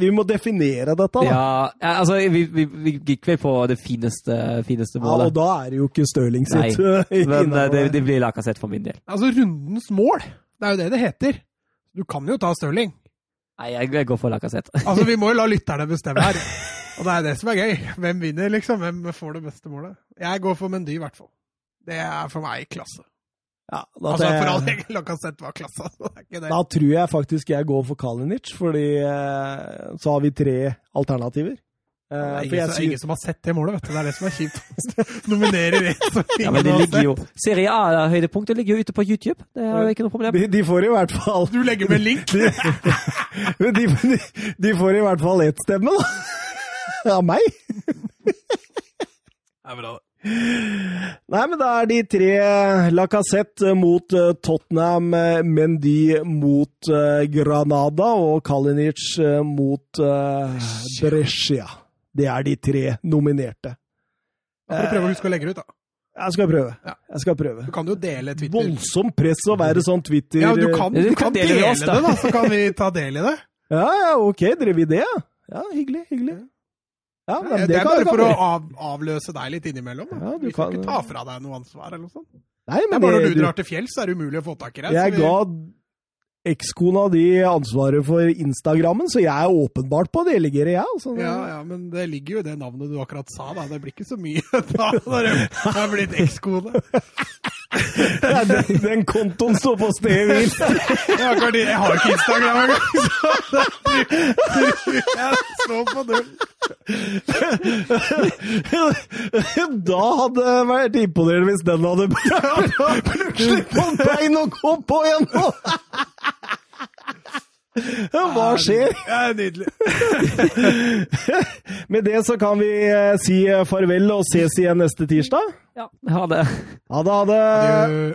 vi må definere dette, da. ja, altså, vi, vi, vi gikk vel på det fineste, fineste Ja, og da er det jo ikke Stirling sitt. Nei, men eh, det, det blir Lacassette for min del. Altså, rundens mål. Det er jo det det heter. Du kan jo ta Stirling. Nei, jeg, jeg går for Lacassette. Altså, vi må jo la [laughs] lytterne bestemme her. Og det er det som er gøy. Hvem vinner, liksom? Hvem får det beste målet? Jeg går for Mendy, i hvert fall. Det er for meg klasse. ja, da, Altså, for all del, Lacassette var klasse. Så er ikke det. da tror jeg faktisk jeg går for Kalinic, fordi eh, så har vi tre alternativer. Eh, Det er ingen, jeg som- synes- ingen som har sett det målet, vet du. Det er det som er kjipt. [laughs] Nominerer det Ja, men det ligger jo Serie A-høydepunktet ligger jo ute på YouTube. Det er jo ikke noe problem. de, de får i hvert fall Du legger med link? [laughs] De, de, de får i hvert fall ett stemme, da. [laughs] Av meg. Det er bra, det. Nei, men da er de tre Lacassette mot eh, Tottenham, eh, Mendy mot eh, Granada og Kalinic mot Brescia. Det er de tre nominerte. Da får du prøve å huske å legge det ut, da. Jeg skal prøve. Ja. Jeg skal prøve. Du kan jo dele Twitter. Voldsomt press å være sånn Twitter... Ja, du kan, Du du kan kan dele dele med oss, det, da. så kan vi ta del i det. Ja, ja, ok, drev vi det, ja. Ja, hyggelig, hyggelig. Ja, men det, er kan- bare for å av, avløse deg litt innimellom. Da. Ja, du vi kan ikke ta fra deg noe ansvar eller noe sånt. Nei, Det er bare når du drar til fjells, er det umulig å få tak i deg. Jeg vi- ga ekskona di ansvaret for Instagrammen, så jeg er åpenbart på å delegere, jeg. Altså. Ja, ja, men det ligger jo i det navnet du akkurat sa, da. Det blir ikke så mye [laughs] da når jeg er blitt ekskone. Ja, den, den kontoen står på stedet hvil. Jeg jeg har ikke Instagram engang, jeg står på null. Da hadde jeg vært imponerende hvis den hadde [laughs] plutselig fått bein å gå på igjen! Hva skjer? Ja, nydelig. [laughs] Med det så kan vi eh, si farvel og ses igjen neste tirsdag. Ja, ha det. Ha det, ha det. Adjø.